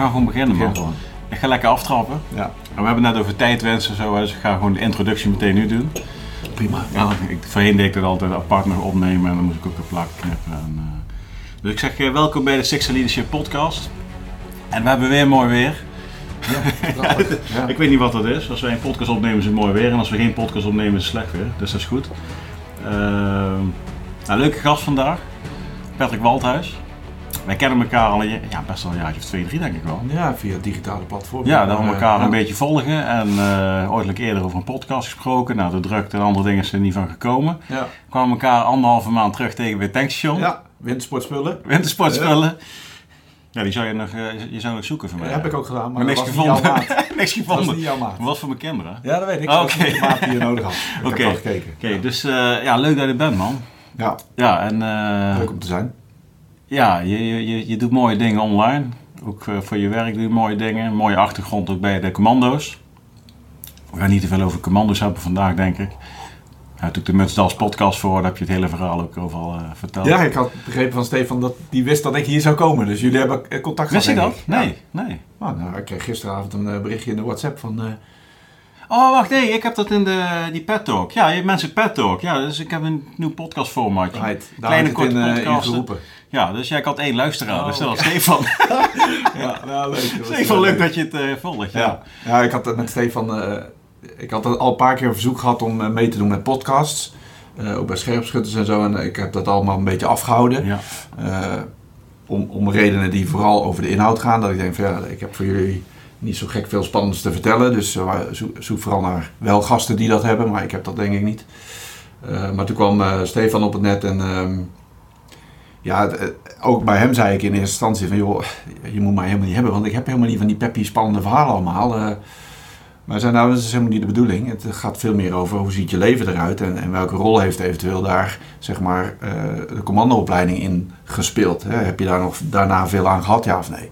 gaan gewoon beginnen, Begin man. Ik ga lekker aftrappen. Ja, En we hebben het net over tijdwensen en zo, dus ik ga gewoon de introductie meteen nu doen. prima. Ja, ik, voorheen deed ik dat altijd apart nog opnemen en dan moest ik ook een plak knippen. En, eh, dus ik zeg eh, welkom bij de Six Leadership Podcast. En we hebben weer mooi weer. Ja. Ik weet niet wat dat is. Als wij een podcast opnemen is het mooi weer en als we geen podcast opnemen is het slecht weer. Dus dat is goed. Nou, leuke gast vandaag. Patrick Waldhuis. Wij kennen elkaar al een, ja, best wel een jaartje of twee, drie denk ik wel. ja, via digitale platforms. Ja, dat we elkaar een beetje volgen. En eh ooit eerder over een podcast gesproken. Nou, de drukte en andere dingen zijn er niet van gekomen. Ja. We kwamen elkaar anderhalve maand terug tegen bij tankstation. ja, wintersportspullen. Wintersportspullen. Ja, die zou je nog, eh, je zou nog zoeken voor mij. Dat heb ik ook gedaan, maar, Maar niks gevonden. niks Dat was gevonden. niet jouw maat. Wat voor mijn kinderen? Ja, dat weet ik. Dat was niet de maat die je nodig had. Oké. Oké, dus eh, ja, leuk dat je bent, man. Ja, Ja, en leuk om te zijn. Ja, je, je, je, doet mooie dingen online. Ook eh, voor je werk doe je mooie dingen. Een mooie achtergrond ook bij de commando's. We gaan niet te veel over commando's hebben vandaag, denk ik. Ja, toen ik de Mutsdals podcast voor, daar heb je het hele verhaal ook overal eh, verteld. Ja, ik had begrepen van Stefan dat die wist dat ik hier zou komen. Dus jullie hebben eh, contact Wist je gehad, dat? Nee, nee. Nou, nou, ik kreeg gisteravond een berichtje in de WhatsApp van... Oh, wacht, nee, ik heb dat in de, die Pet Talk. Ja, je hebt mensen Pet Talk. Ja, dus ik heb een nieuw podcast formatje. Right, daar Kleine korte in, in podcasten. geroepen. Ja, dus jij had één luisteraar, Oh, dus dat was. Stefan. Ja, nou leuk. Stefan, wel leuk dat je het eh, volgt. Ja. Ja. ja, ik had het met Stefan... eh, ik had al een paar keer een verzoek gehad om eh, mee te doen met podcasts. Eh, ook bij scherpschutters en zo. En ik heb dat allemaal een beetje afgehouden. Ja. Eh, om, om redenen die vooral over de inhoud gaan. Dat ik denk van ja, ik heb voor jullie niet zo gek veel spannends te vertellen. Dus eh, zoek, zoek vooral naar wel gasten die dat hebben. Maar ik heb dat denk ik niet. Eh, maar toen kwam eh, Stefan op het net en... ja, het- ook bij hem zei ik in eerste instantie van joh, je moet mij helemaal niet hebben, want ik heb helemaal niet van die peppy spannende verhalen allemaal. Eh, maar zei nou, dat is helemaal niet de bedoeling. Het gaat veel meer over hoe ziet je leven eruit en, en welke rol heeft eventueel daar zeg maar eh, de commandoopleiding in gespeeld. Hè? Heb je daar nog daarna veel aan gehad, ja of nee?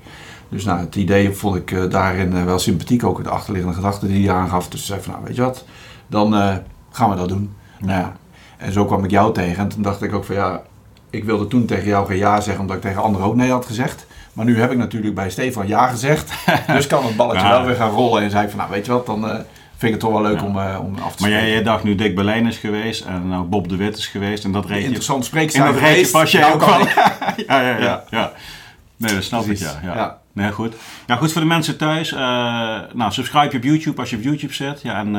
Dus nou, het idee vond ik eh, daarin eh, wel sympathiek, ook de achterliggende gedachten die hij aangaf. Dus zei van nou, weet je wat, dan eh, gaan we dat doen. Nou ja. En zo kwam ik jou tegen en toen dacht ik ook van ja, ik wilde toen tegen jou geen ja zeggen, omdat ik tegen anderen ook nee had gezegd. Maar nu heb ik natuurlijk bij Stefan ja gezegd. Dus kan het balletje Ja. wel weer gaan rollen. En zei ik van, nou weet je wat, dan eh, vind ik het toch wel leuk Ja. om, eh, om af te Maar jij, dacht nu Dick Berlijn is geweest en nou Bob de Wit is geweest en dat reed. Interessant En spreekstijl dat reed je pas jij Nou ook ik. ja, ja, ja, Ja. Nee, dat snap Precies. ik, ja. ja. Nee, goed. Ja, goed voor de mensen thuis. eh, nou, subscribe je op YouTube als je op YouTube zit. Ja, en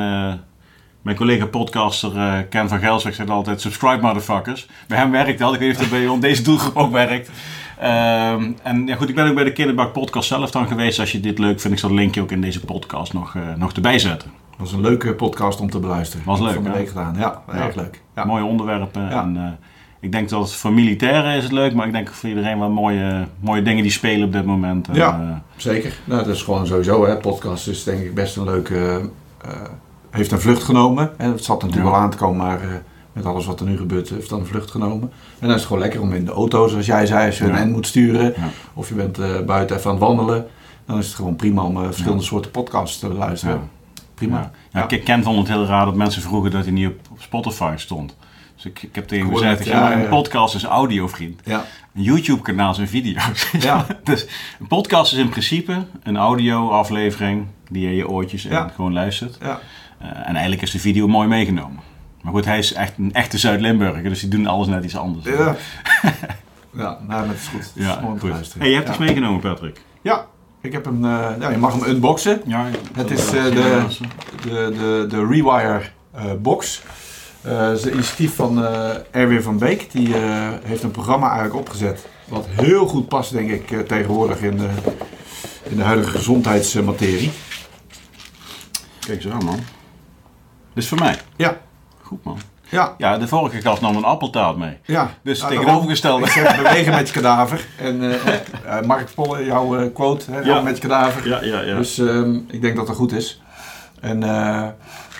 mijn collega podcaster eh, Ken van Gelsweg zegt altijd subscribe motherfuckers. Bij hem werkt dat. Ik weet niet of dat bij ons- deze doelgroep ook werkt. Ehm, en ja, goed, ik ben ook bij de Kinderbak podcast zelf dan geweest. Als je dit leuk vindt, ik zal het linkje ook in deze podcast nog, eh, nog erbij zetten. Dat was een leuke podcast om te beluisteren. Was leuk, Van de week gedaan. Ja, Ja. erg leuk. Ja. Mooie onderwerpen. Ja. En, eh, ik denk dat voor militairen is het leuk, maar ik denk voor iedereen wel mooie, mooie dingen die spelen op dit moment. En, Ja. Zeker. Nou, dat is gewoon sowieso. Hè. Podcast is denk ik best een leuke... eh, heeft een vlucht genomen. Hè. Het zat natuurlijk wel aan te komen, maar... eh, met alles wat er nu gebeurt, heeft dan een vlucht genomen. En dan is het gewoon lekker om in de auto, zoals jij zei, als je een end moet sturen. Of je bent eh, buiten even aan het wandelen. Dan is het gewoon prima om eh, verschillende soorten podcasts te luisteren. Prima. Ja. Ik Ken vond het heel raar dat mensen vroegen dat hij niet op, op Spotify stond. Dus ik, ik heb tegen gezegd, het, ja, ja, een ja. podcast is audio, vriend. Ja. Een YouTube-kanaal zijn video's. Ja. dus een podcast is in principe een audio-aflevering die je in je oortjes en gewoon luistert. Eh, en eigenlijk is de video mooi meegenomen. Maar goed, hij is echt een echte Zuid-Limburger, dus die doen alles net iets anders. Ja. ja, nou, dat is goed. Dat is Ja, mooi goed. Hey, je hebt ja. iets meegenomen, Patrick. Ja, ik heb hem, ja, je mag hem unboxen. Ja, Het is eh, de, de, de, de Rewire box. Het is een initiatief van Erwin van Beek. Die heeft een programma eigenlijk opgezet. Wat heel goed past, denk ik, tegenwoordig in de, in de huidige gezondheidsmaterie. Kijk eens aan, man. Is voor mij. Ja, Goed, man. ja, Ja, de vorige gast nam een appeltaat mee. ja. Dus Nou, tegenovergestelde. Ik zeg bewegen met je kadaver. En eh, eh, Mark Polle, jouw eh, quote, hè, Ja. "Run met je kadaver. Ja, ja, ja. Dus ehm, ik denk dat dat goed is. En eh,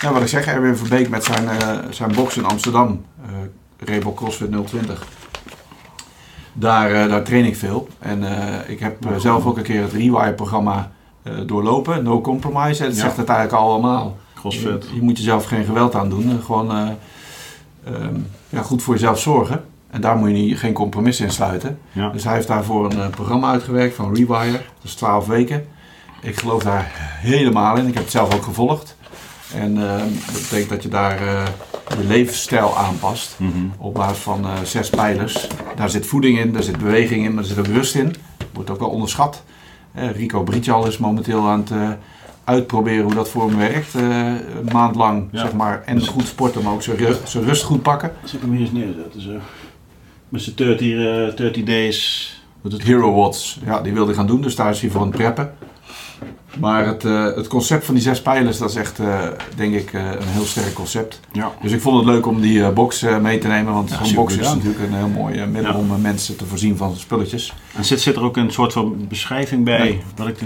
ja, wat ik zeg, Erwin Verbeek met zijn, eh, zijn box in Amsterdam, eh Rebel CrossFit 020. Daar, eh, daar train ik veel. En eh, ik heb eh, zelf ook een keer het Rewire-programma eh, doorlopen, No Compromise. Het Ja. zegt het eigenlijk al allemaal. Crossfit. Je, je moet jezelf geen geweld aan doen. eh, Gewoon eh, ehm, ja, goed voor jezelf zorgen. En daar moet je niet, geen compromis in sluiten. Ja. Dus hij heeft daarvoor een eh, programma uitgewerkt van Rewire. Dat is 12 weken. Ik geloof daar helemaal in. Ik heb het zelf ook gevolgd. En eh, dat betekent dat je daar je levensstijl aanpast. Mhm. Op basis van zes pijlers. Daar zit voeding in, daar zit beweging in, maar er zit ook rust in. Wordt ook wel onderschat. Rico Britjal is momenteel aan het uitproberen hoe dat voor hem werkt. Eh, een maand lang, Ja. zeg maar. En goed sporten, maar ook zijn ru- zijn rust goed pakken. Als ik hem hier eens neerzetten zo. Met zijn 30, eh, 30 days. Wat het Hero Watts, ja, die wilde hij gaan doen, dus daar is hij voor aan het preppen. Maar het, eh, het concept van die zes pijlers, dat is echt, eh, denk ik, eh, een heel sterk concept. Ja. Dus ik vond het leuk om die eh, box eh, mee te nemen, want Ja, zo'n box is natuurlijk een heel mooi eh, middel Ja. om eh, mensen te voorzien van spulletjes. En zit, zit er ook een soort van beschrijving bij? Nee. Wat ik,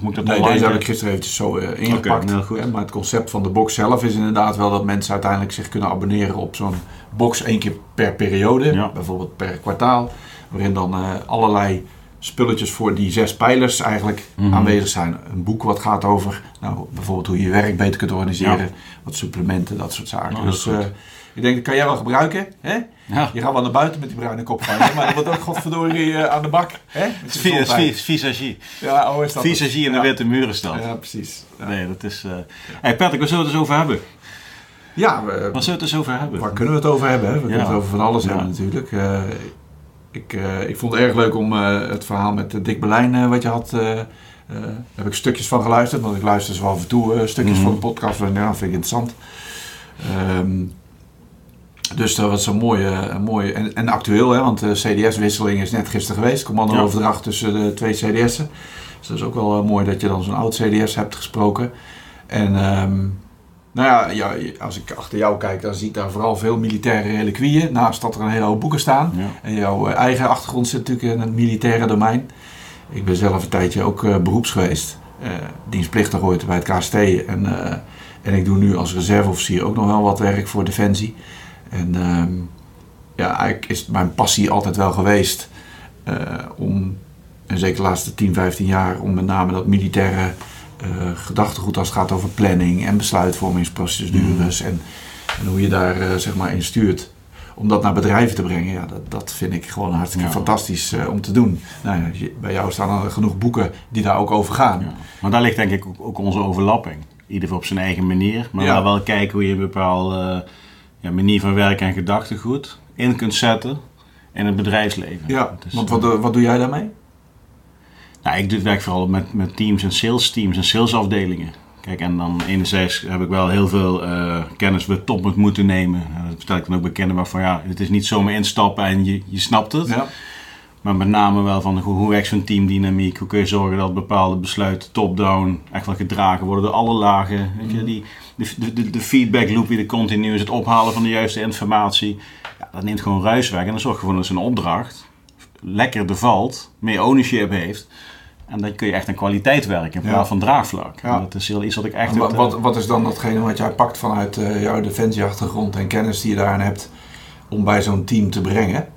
moet ik dat Nee, deze heb ik gisteren eventjes zo eh, ingepakt. Oké, heel goed. hè, maar het concept van de box zelf is inderdaad wel dat mensen uiteindelijk zich kunnen abonneren op zo'n box één keer per periode. Ja. Bijvoorbeeld per kwartaal. Waarin dan eh, allerlei spulletjes voor die zes pijlers eigenlijk Mhm. aanwezig zijn. Een boek wat gaat over nou, bijvoorbeeld hoe je je werk beter kunt organiseren. Ja. Wat supplementen, dat soort zaken. Nou, dus ik denk, dat kan jij wel gebruiken. Hè? Ja. Je gaat wel naar buiten met die bruine kop van je, maar dat wordt ook godverdorie eh, aan de bak. Hè? Visagie. Ja, oh, is dat? Visagie in de Ja. witte muren staat. Ja, precies. Ja. Nee, dat is... eh Hey Patrick, waar zullen we het eens over hebben? Ja, we- Waar zullen we het eens over hebben? waar kunnen we het over hebben? Hè? We kunnen het over van alles hebben natuurlijk. Eh, ik, ik vond het erg leuk om het verhaal met Dick Berlijn wat je had. daar heb ik stukjes van geluisterd, want ik luister zo af en toe stukjes Mhm. van de podcast. En ja, dat vind ik interessant. Ehm, dus dat was een mooie, mooie en, en actueel, hè, want de CDS-wisseling is net gisteren geweest. Commando-overdracht tussen de twee CDS'en. Dus dat is ook wel eh, mooi dat je dan zo'n oud CDS hebt gesproken. En ehm, nou ja, ja, als ik achter jou kijk, dan zie ik daar vooral veel militaire reliquieën. Naast dat er een hele hoop boeken staan. Ja. En jouw eh, eigen achtergrond zit natuurlijk in het militaire domein. Ik ben zelf een tijdje ook eh, beroeps geweest. dienstplichtig ooit bij het KST. En, en ik doe nu als reserveofficier ook nog wel wat werk voor Defensie. En ehm, ja, eigenlijk is mijn passie altijd wel geweest eh, om, en zeker de laatste 10, 15 jaar, om met name dat militaire eh, gedachtegoed als het gaat over planning en besluitvormingsprocedures en, en hoe je daar eh, zeg maar in stuurt. Om dat naar bedrijven te brengen, ja, dat, dat vind ik gewoon hartstikke Ja. fantastisch om te doen. Nou, ja, bij jou staan er genoeg boeken die daar ook over gaan. Ja. Maar daar ligt denk ik ook, ook onze overlapping. Ieder op zijn eigen manier. Maar wel, kijken hoe je een bepaalde ja, manier van werken en gedachtegoed in kunt zetten in het bedrijfsleven. Ja, Het is, want wat, wat doe jij daarmee? Nou, ik doe- werk vooral met, met teams en sales teams en salesafdelingen. Kijk, en dan enerzijds heb ik wel heel veel eh, kennis bij top moet moeten nemen. En dat vertel ik dan ook bij kennen van ja, het is niet zomaar instappen en je, je snapt het. Ja. Maar met name wel van hoe, hoe werkt zo'n teamdynamiek? Hoe kun je zorgen dat bepaalde besluiten top-down echt wel gedragen worden door alle lagen? Weet je, die, de, de, de feedback loop die er continu is, het ophalen van de juiste informatie. Ja, dat neemt gewoon ruis weg en dan zorg je ervoor dat zijn opdracht lekker er valt, meer ownership heeft. En dan kun je echt aan kwaliteit werken in plaats van draagvlak. Ja. Dat is heel iets wat ik echt... En wa- uit, eh, wat, wat is dan datgene wat jij pakt vanuit eh, jouw defensieachtergrond en kennis die je daarin hebt om bij zo'n team te brengen?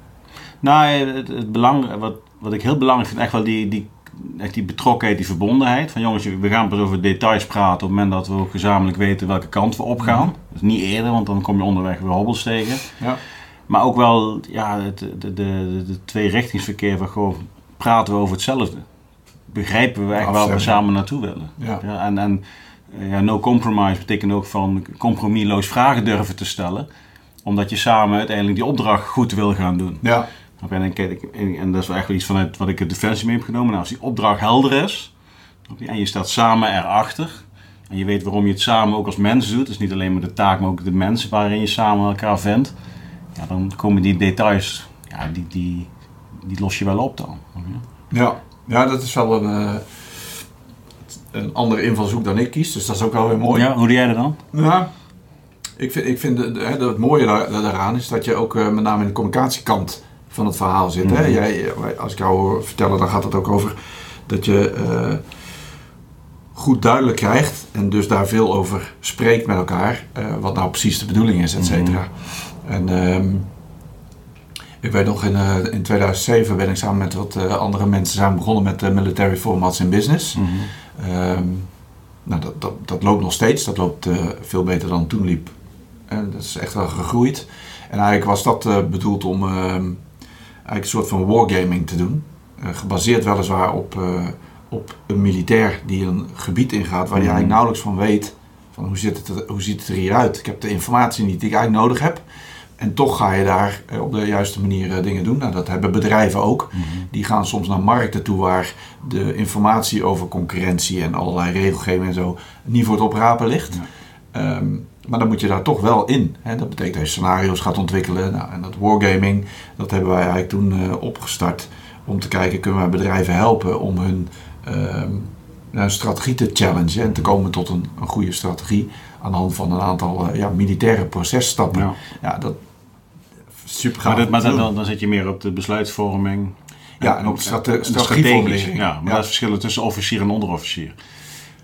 Nou, het, het belang, wat, wat ik heel belangrijk vind, echt wel die, die, echt die betrokkenheid, die verbondenheid. Van jongens, we gaan pas over details praten op het moment dat we ook gezamenlijk weten welke kant we opgaan. Dus niet eerder, want dan kom je onderweg weer hobbels tegen. Ja. Maar ook wel ja, het de, de, de, de tweerichtingsverkeer van gewoon praten we over hetzelfde. Begrijpen we echt waar we samen naartoe willen. Ja. Ja, en en ja, no compromise betekent ook van compromisloos vragen durven te stellen. Omdat je samen uiteindelijk die opdracht goed wil gaan doen. Ja. En, ik- ik- en dat is wel echt wel iets vanuit wat ik de defensie mee heb genomen. Nou, als die opdracht helder is en je staat samen erachter en je weet waarom je het samen ook als mens doet, dus niet alleen maar de taak, maar ook de mensen waarin je samen elkaar vindt, ja, dan komen die details, ja, die, die, die los je wel op dan. Ja. ja, dat is wel een, eh, een andere invalshoek dan ik kies, dus dat is ook wel weer mooi. Ja, hoe doe jij dat dan? Ja, ik vind, ik vind de, het mooie daar, daaraan is dat je ook eh, met name in de communicatiekant van het verhaal zit. Hè? Mhm. Jij, eh, als ik jou hoor vertellen, dan gaat het ook over dat je eh, goed duidelijk krijgt en dus daar veel over spreekt met elkaar, eh, wat nou precies de bedoeling is, et cetera. En ehm, ik weet nog, in, in 2007 ben ik samen met wat andere mensen samen begonnen met de Military Formats in Business. Ehm, nou, dat, dat, dat loopt nog steeds. Dat loopt veel beter dan toen liep. En dat is echt wel gegroeid. En eigenlijk was dat bedoeld om ehm, eigenlijk een soort van wargaming te doen. Eh, gebaseerd weliswaar op, eh, op een militair die een gebied ingaat waar hij Mhm. eigenlijk nauwelijks van weet van hoe, zit het hoe ziet het er hier uit. Ik heb de informatie niet die ik eigenlijk nodig heb. En toch ga je daar eh, op de juiste manier dingen doen. Nou, dat hebben bedrijven ook. Mhm. Die gaan soms naar markten toe waar de informatie over concurrentie en allerlei regelgeving en zo niet voor het oprapen ligt. Ja. Ehm, maar dan moet je daar toch wel in. Hè? Dat betekent dat je scenario's gaat ontwikkelen. Nou, en dat wargaming, dat hebben wij eigenlijk toen eh, opgestart. Om te kijken, kunnen wij bedrijven helpen om hun, ehm, hun strategie te challengen. En te komen tot een, een goede strategie aan de hand van een aantal eh, ja, militaire processtappen. Ja. Ja, dat super Maar, dat, maar dan, dan, zit je meer op de besluitvorming. Ja, en op strate-. Ja, maar Ja. dat is verschillen tussen officier en onderofficier.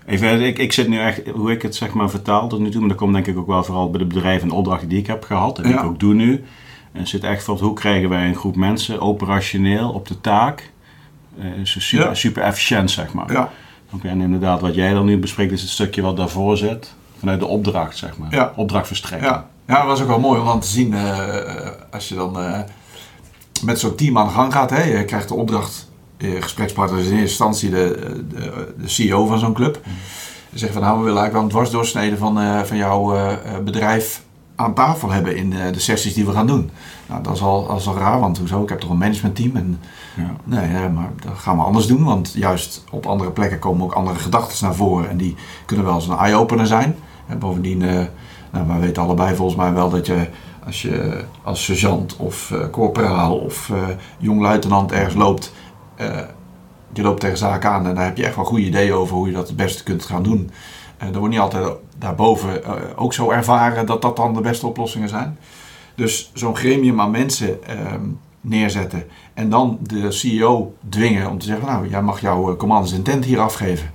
Even, ik, ik zit nu echt, hoe ik het zeg maar vertaal tot nu toe, maar dat komt denk ik ook wel vooral bij de bedrijven en opdrachten die ik heb gehad en die Ja. ik ook doe nu. En het zit echt van hoe krijgen wij een groep mensen operationeel op de taak, eh, zo super, Ja. super efficiënt zeg maar. Ja, Oké, en inderdaad, wat jij dan nu bespreekt is het stukje wat daarvoor zit, vanuit de opdracht zeg maar. Ja. Opdrachtverstrekking. ja. ja, dat was ook wel mooi om dan te zien eh, als je dan eh, met zo'n team aan de gang gaat. Hè, je krijgt de opdracht, gesprekspartner is in eerste instantie de, de, de CEO van zo'n club. Ze zeggen van nou, we willen eigenlijk wel een dwarsdoorsnede van, eh, van jouw eh, eh, bedrijf aan tafel hebben in eh, de sessies die we gaan doen. Nou, dat is al, is al raar, want hoezo? Ik heb toch een managementteam en Ja. Nee, maar dat gaan we anders doen. Want juist op andere plekken komen ook andere gedachten naar voren. En die kunnen wel eens een eye-opener zijn. En bovendien, eh, nou, wij weten allebei volgens mij wel dat je als je als sergeant of eh corporaal of eh jong luitenant ergens loopt. Eh, je loopt tegen zaken aan en daar heb je echt wel goede ideeën over hoe je dat het beste kunt gaan doen. En dat wordt niet altijd daarboven eh, ook zo ervaren dat dat dan de beste oplossingen zijn. Dus zo'n gremium aan mensen ehm, neerzetten en dan de CEO dwingen om te zeggen: Nou, jij mag jouw commanders intent hier afgeven.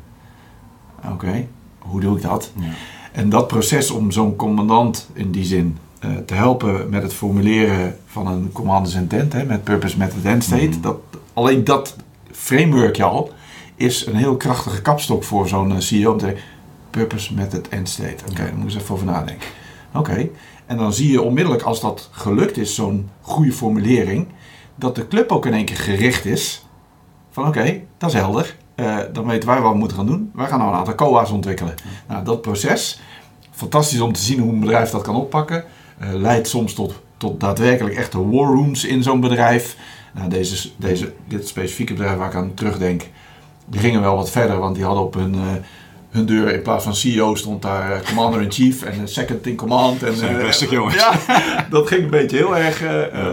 Oké, hoe doe ik dat? Ja. En dat proces om zo'n commandant in die zin te helpen met het formuleren van een commanders intent, hè, met purpose, method, end state, Mhm. dat, alleen dat frameworkje al is een heel krachtige kapstok voor zo'n eh, CEO om te zeggen: purpose, method, end state. Oké, daar moet je eens even over nadenken. Oké, en dan zie je onmiddellijk als dat gelukt is, zo'n goede formulering, dat de club ook in één keer gericht is van oké, dat is helder. Eh, dan weten wij wat we moeten gaan doen. Wij gaan nou een aantal COA's ontwikkelen. Nou, dat proces, fantastisch om te zien hoe een bedrijf dat kan oppakken. eh, leidt soms tot, tot daadwerkelijk echte war rooms in zo'n bedrijf. Nou, deze, deze, dit specifieke bedrijf waar ik aan terugdenk, die gingen wel wat verder, want die hadden op hun, eh, hun deur in plaats van CEO stond daar eh, Commander-in-Chief en Second in Command. En, rustig, jongens. Ja, dat ging een beetje heel erg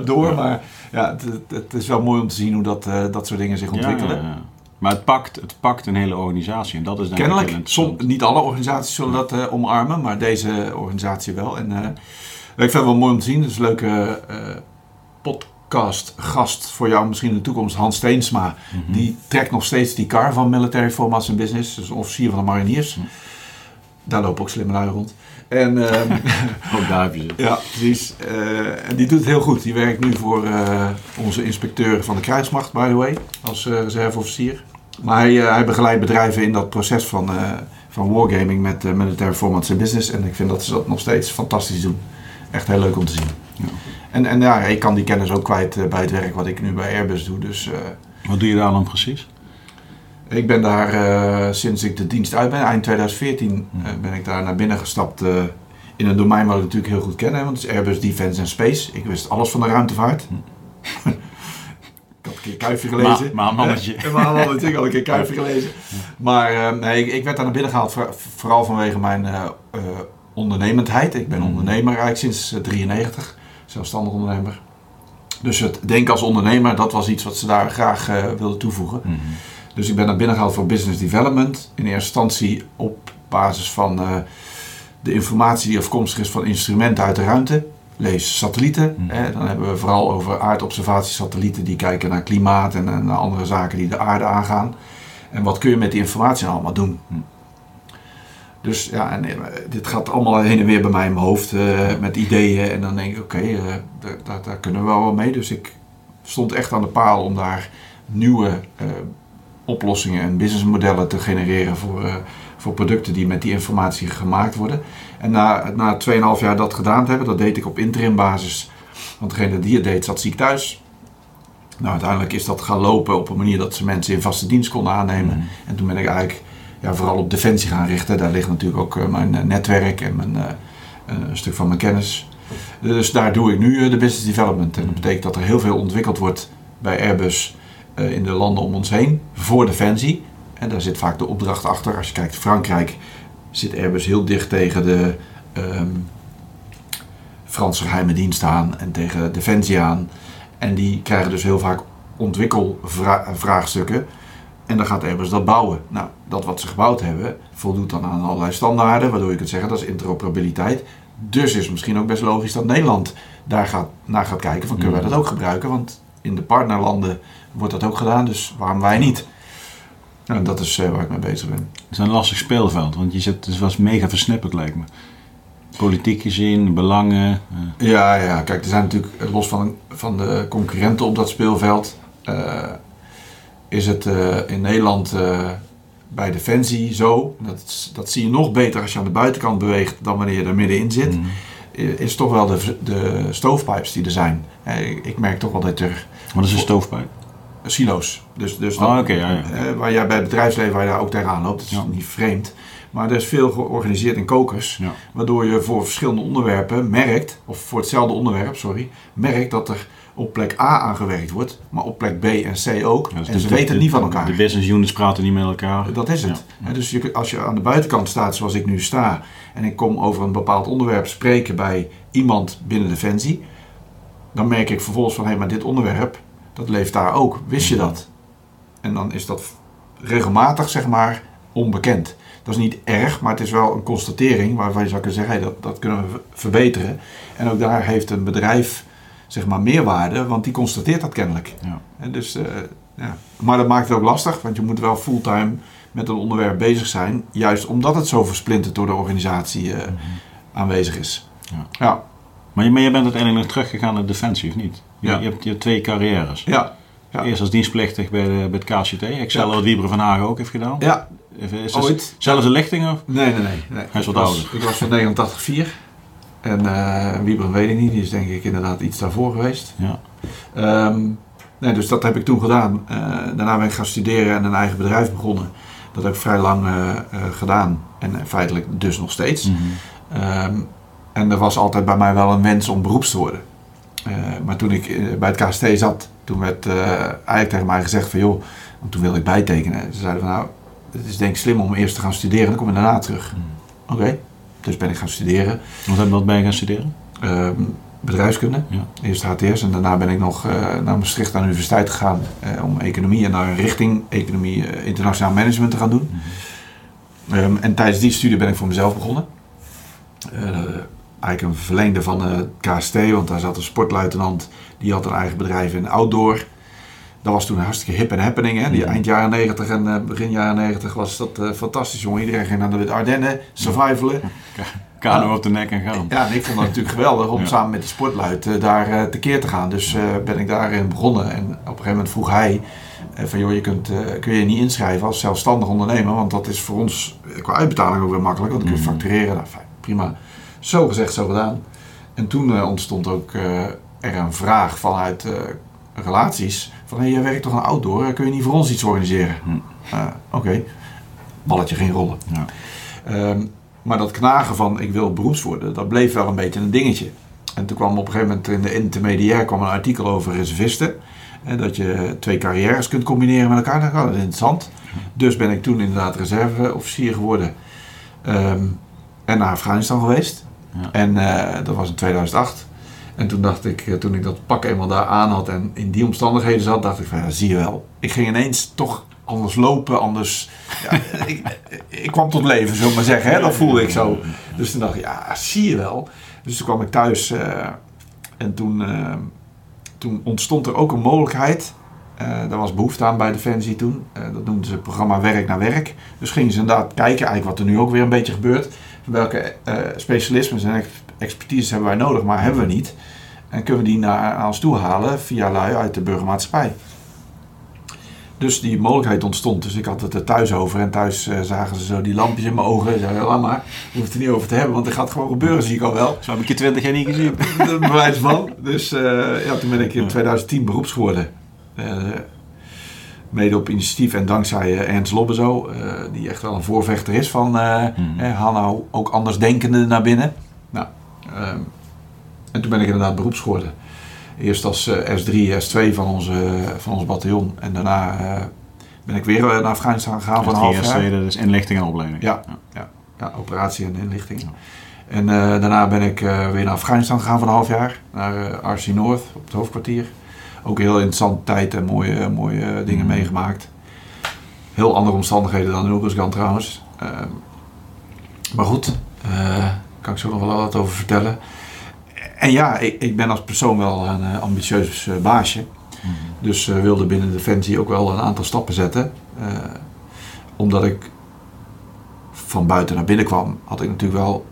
door, ja. maar ja, het, het- is wel mooi om te zien hoe dat, dat soort dingen zich ontwikkelen. Ja. Maar het pakt, het pakt een hele organisatie en dat is Kennelijk, som, niet alle organisaties zullen dat omarmen, maar deze organisatie wel. En ik vind het wel mooi om te zien. Het is een leuke podcast gast voor jou misschien in de toekomst, Hans Steensma. Mhm. Die trekt nog steeds die kar van Military Formats and Business, dus officier van de mariniers. Mhm. Daar lopen ook slimme lui rond. En ehm, Ook daar heb je ze. ja, precies. Eh, en die doet het heel goed. Die werkt nu voor eh, onze inspecteur van de krijgsmacht, by the way, als eh, reserveofficier. Maar hij, hij begeleidt bedrijven in dat proces van, van wargaming met military formats en business. En ik vind dat ze dat nog steeds fantastisch doen. Echt heel leuk om te zien. Ja. En, en ja, ik kan die kennis ook kwijt eh, bij het werk wat ik nu bij Airbus doe. Dus eh, Wat doe je daar dan precies? ik ben daar eh, sinds ik de dienst uit ben, eind 2014, eh, ben ik daar naar binnen gestapt. in een domein wat ik natuurlijk heel goed ken, hè, want het is Airbus Defence and Space. Ik wist alles van de ruimtevaart. ik had een keer Kuifje gelezen. Ma- maanmannetje. Eh, maanmannetje, ik had een keer Kuifje gelezen. Maar nee, ik, ik werd daar naar binnen gehaald, voor- vooral vanwege mijn ondernemendheid. Ik ben Mhm. ondernemer eigenlijk sinds 1993, zelfstandig ondernemer. Dus het denken als ondernemer, dat was iets wat ze daar graag eh, wilden toevoegen. Mhm. Dus ik ben naar binnen gehaald voor business development. In eerste instantie op basis van eh, de informatie die afkomstig is van instrumenten uit de ruimte. Lees satellieten. Mhm. Hè. Dan hebben we vooral over aardobservatiesatellieten die kijken naar klimaat en, en naar andere zaken die de aarde aangaan. En wat kun je met die informatie nou allemaal doen? Mhm. Dus ja, en, eh, dit gaat allemaal heen en weer bij mij in mijn hoofd eh, met ideeën. En dan denk ik, oké, eh, daar, daar, daar kunnen we wel mee. Dus ik stond echt aan de paal om daar nieuwe oplossingen en businessmodellen te genereren voor, voor producten die met die informatie gemaakt worden. En na, na 2,5 jaar dat gedaan te hebben, dat deed ik op interim basis. Want degene die het deed zat ziek thuis. Nou, uiteindelijk is dat gaan lopen op een manier dat ze mensen in vaste dienst konden aannemen. Mhm. En toen ben ik eigenlijk ja, vooral op defensie gaan richten. Daar ligt natuurlijk ook eh, mijn eh, netwerk en mijn, eh, een stuk van mijn kennis. Dus daar doe ik nu de business development. En dat betekent dat er heel veel ontwikkeld wordt bij Airbus in de landen om ons heen voor defensie. En daar zit vaak de opdracht achter. Als je kijkt Frankrijk zit Airbus heel dicht tegen de ehm, Franse geheime dienst aan en tegen defensie aan. En die krijgen dus heel vaak ontwikkelvraagstukken. En dan gaat Airbus dat bouwen. Nou, dat wat ze gebouwd hebben voldoet dan aan allerlei standaarden. Waardoor je kunt zeggen dat is interoperabiliteit. Dus is het misschien ook best logisch dat Nederland daar gaat, naar gaat kijken van kunnen wij dat ook gebruiken. Want in de partnerlanden wordt dat ook gedaan, dus waarom wij niet? Nou, dat is eh, waar ik mee bezig ben. Het is een lastig speelveld, want je zit, het was mega versnipperd lijkt me. Politiek gezien, belangen. eh, Ja, ja, kijk, er zijn natuurlijk, los van, van de concurrenten op dat speelveld, eh, is het eh, in Nederland eh, bij Defensie zo, dat, dat zie je nog beter als je aan de buitenkant beweegt dan wanneer je er middenin zit, mm. is toch wel de, de stoofpipes die er zijn. Eh, ik, ik merk toch wel dat er Wat is een stoofpijp? silo's, dus, dus Oh, dan- oké, ja, ja. waar jij bij het bedrijfsleven waar je daar ook tegenaan loopt, dat is Ja. niet vreemd. Maar er is veel georganiseerd in kokers. Ja. Waardoor je voor verschillende onderwerpen merkt, of voor hetzelfde onderwerp, sorry, merkt dat er op plek A aangewerkt wordt, maar op plek B en C ook. Ja, dus en de- ze de- weten het de- niet van elkaar. De business units praten niet met elkaar. Dat is het. Ja. Dus je, als je aan de buitenkant staat zoals ik nu sta en ik kom over een bepaald onderwerp spreken bij iemand binnen Defensie, dan merk ik vervolgens van hé, maar dit onderwerp, dat leeft daar ook. Wist je dat? En dan is dat regelmatig, zeg maar, onbekend. Dat is niet erg, maar het is wel een constatering waarvan je zou kunnen zeggen, dat, dat kunnen we ver- verbeteren. En ook daar heeft een bedrijf, zeg maar, meerwaarde, want die constateert dat kennelijk. Ja. En dus, eh, ja. Maar dat maakt het ook lastig, want je moet wel fulltime met een onderwerp bezig zijn. Juist omdat het zo versplinterd door de organisatie eh, aanwezig is. Ja. Ja, Maar, je, maar je bent uiteindelijk teruggegaan naar Defensie, of niet? Je, Ja. je, hebt, je hebt twee carrières. ja, ja. Eerst als dienstplichtig bij, de, bij het KCT. Ik zal wat Wieber van Hagen ook heeft gedaan. ja. Is Ooit. Zelfde lichting of? Nee, nee, nee. nee. Hij is wat ik was, ouder. Ik was van 89 En eh Wiebren weet ik niet, die is denk ik inderdaad iets daarvoor geweest. Ja. Ehm, nee, dus dat heb ik toen gedaan. Eh, daarna ben ik gaan studeren en een eigen bedrijf begonnen. Dat heb ik vrij lang eh, gedaan. En feitelijk dus nog steeds. Mhm. Ehm, en er was altijd bij mij wel een wens om beroeps te worden. Maar toen ik bij het KST zat, toen werd eigenlijk tegen mij gezegd van joh, want toen wilde ik bijtekenen. Ze zeiden van nou, het is denk ik slim om eerst te gaan studeren, dan kom je daarna terug. Oké, dus ben ik gaan studeren. Wat, heb- wat ben je gaan studeren? Ehm, bedrijfskunde, Ja. eerst HTS en daarna ben ik nog eh, naar Maastricht aan de universiteit gegaan eh, om economie en naar een richting economie eh, internationaal management te gaan doen. Ehm, en tijdens die studie ben ik voor mezelf begonnen. Eigenlijk een verlengde van het KST, want daar zat een sportluitenant die had een eigen bedrijf in outdoor. Dat was toen een hartstikke hip en happening. Hè? Die eind jaren 90 en eh, begin jaren 90 was dat eh, fantastisch, jongen. Iedereen ging naar de Ardennen, survivalen. Kano op de nek en gaan. Ja, en ik vond het natuurlijk geweldig om Ja. samen met die sportluid eh, daar tekeer te gaan. Dus ben ik daarin begonnen. En op een gegeven moment vroeg hij van joh, je kunt, kun je niet inschrijven als zelfstandig ondernemer. Want dat is voor ons qua uitbetaling ook weer makkelijk. Want dan kun je Mhm. factureren. Nou, fijn, prima. Zo gezegd, zo gedaan. En toen ontstond ook er een vraag vanuit relaties. Van hey, jij werkt toch aan outdoor, eh, kun je niet voor ons iets organiseren? Hm. Ah, Oké, balletje geen rollen. Ja. Ehm, maar dat knagen van ik wil beroeps worden, dat bleef wel een beetje een dingetje. En toen kwam op een gegeven moment in de intermediair kwam een artikel over reservisten. En dat je twee carrières kunt combineren met elkaar. Nou, dat is interessant. Dus ben ik toen inderdaad reserveofficier geworden. Ehm, en naar Afghanistan geweest. Ja. En eh, dat was in 2008. En toen dacht ik, eh, toen ik dat pak eenmaal daar aan had en in die omstandigheden zat, dacht ik van ja, zie je wel. Ik ging ineens toch anders lopen, anders. Ja, ik, ik kwam tot leven, zullen we maar zeggen. Hè? Dat voelde ik zo. Dus toen dacht ik, ja, zie je wel. Dus toen kwam ik thuis eh, en toen, eh, toen ontstond er ook een mogelijkheid. Eh daar was behoefte aan bij Defensie toen. Eh, dat noemden ze het programma Werk naar Werk. Dus gingen ze inderdaad kijken, eigenlijk wat er nu ook weer een beetje gebeurt. Welke eh specialismes en expertise hebben wij nodig, maar hebben we niet. En kunnen we die naar, ons toe halen via lui uit de burgermaatschappij. dus die mogelijkheid ontstond. Dus ik had het er thuis over. En thuis eh, zagen ze zo die lampjes in mijn ogen. En zeiden, laat maar, je hoeft het er niet over te hebben. Want het gaat gewoon gebeuren, zie ik al wel. Zo heb ik je twintig jaar niet gezien. De bewijs van. Dus eh, ja, toen ben ik in 2010 beroeps geworden. Mede op initiatief en dankzij Ernst Lobbezo. die echt wel een voorvechter is van... eh, haal nou ook andersdenkenden naar binnen. Ehm, en toen ben ik inderdaad beroeps geworden. Eerst als eh, S3, S2 van, onze, van ons bataljon. En daarna eh, ben ik weer eh, naar Afghanistan gegaan voor een half jaar. Dat is inlichting en opleiding. Ja, ja, ja, operatie en inlichting. En eh, daarna ben ik eh, weer naar Afghanistan gegaan voor een half jaar. Naar eh, RC North op het hoofdkwartier. Ook heel interessante tijd en mooie, mooie eh, dingen Mhm. meegemaakt. Heel andere omstandigheden dan in Oeruzgan trouwens. Ehm, maar goed, kan ik zo nog wel wat over vertellen. En ja, ik, ik ben als persoon wel een eh, ambitieus eh, baasje. Mhm. Dus eh, wilde binnen Defensie ook wel een aantal stappen zetten. Omdat ik van buiten naar binnen kwam, had ik natuurlijk wel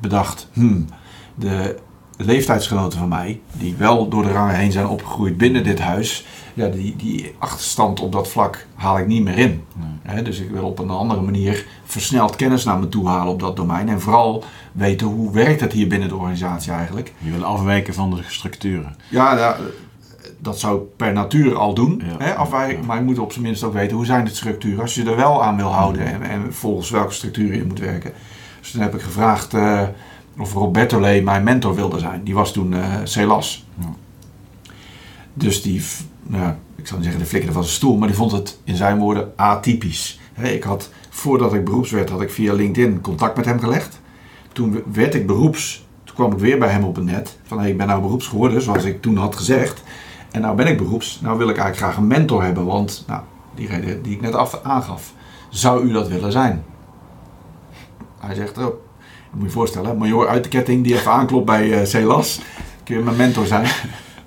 bedacht... Hmm, de leeftijdsgenoten van mij, die wel door de rangen heen zijn opgegroeid binnen dit huis... Ja, die, die achterstand op dat vlak haal ik niet meer in. Nee. Hè, dus ik wil op een andere manier versneld kennis naar me toe halen op dat domein. En vooral weten hoe werkt het hier binnen de organisatie eigenlijk. Je wil afwijken van de structuren. Ja, ja, dat zou ik per natuur al doen. Ja. Hè, afwijken, maar je moet op zijn minst ook weten hoe zijn de structuren. Als je er wel aan wil houden en, en volgens welke structuren je moet werken. Dus toen heb ik gevraagd eh, of Roberto Lee mijn mentor wilde zijn. Die was toen eh Celas. Ja. Dus die, nou, ik zou niet zeggen de flikkerde van zijn stoel, maar die vond het in zijn woorden atypisch. Ik had, voordat ik beroeps werd, had ik via LinkedIn contact met hem gelegd. Toen werd ik beroeps, toen kwam ik weer bij hem op het net. Van hey, ik ben nou beroeps geworden, zoals ik toen had gezegd. En nou ben ik beroeps, nou wil ik eigenlijk graag een mentor hebben. Want, nou, die reden die ik net af, aangaf. Zou u dat willen zijn? Hij zegt, oh, moet je je voorstellen, major uit de ketting die even aanklopt bij eh Celas. Kun je mijn mentor zijn?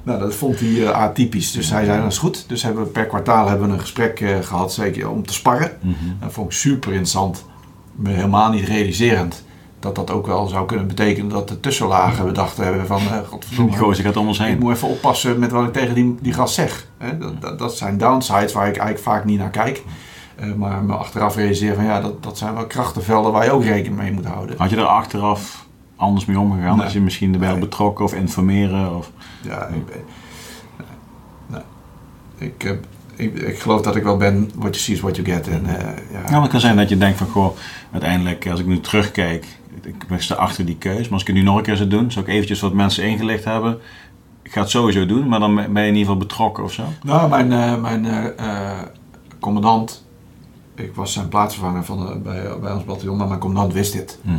Nou, dat vond hij eh, atypisch. Dus hij zei, dat is goed. Dus hebben we per kwartaal hebben we een gesprek eh, gehad, zeker om te sparren. Mhm. Dat vond ik super interessant. Me helemaal niet realiserend dat dat ook wel zou kunnen betekenen dat de tussenlagen bedacht hebben van... Die godverdomme, gozer gaat om ons ik heen. moet even oppassen met wat ik tegen die, die gast zeg. Hè? Dat, dat, dat zijn downsides waar ik eigenlijk vaak niet naar kijk. Maar me achteraf realiseer van ja, dat, dat zijn wel krachtenvelden waar je ook rekening mee moet houden. Had je er achteraf anders mee omgegaan? Nee. Als je misschien erbij Nee. betrokken of informeren? Of... Ja, ik, ben- nee. Ik, heb- ik, ik geloof dat ik wel ben what you see is what you get. En, eh, ja, maar het kan zijn dat je denkt van, goh, uiteindelijk, als ik nu terugkijk, ik ben sta achter die keus, maar als ik het nu nog een keer zou doen, zou ik eventjes wat mensen ingelicht hebben. Ik ga het sowieso doen, maar dan ben je in ieder geval betrokken of zo. Nou, mijn, eh, mijn eh, eh, commandant, ik was zijn plaatsvervanger van, bij, bij ons bataljon, maar mijn commandant wist dit. Ehm,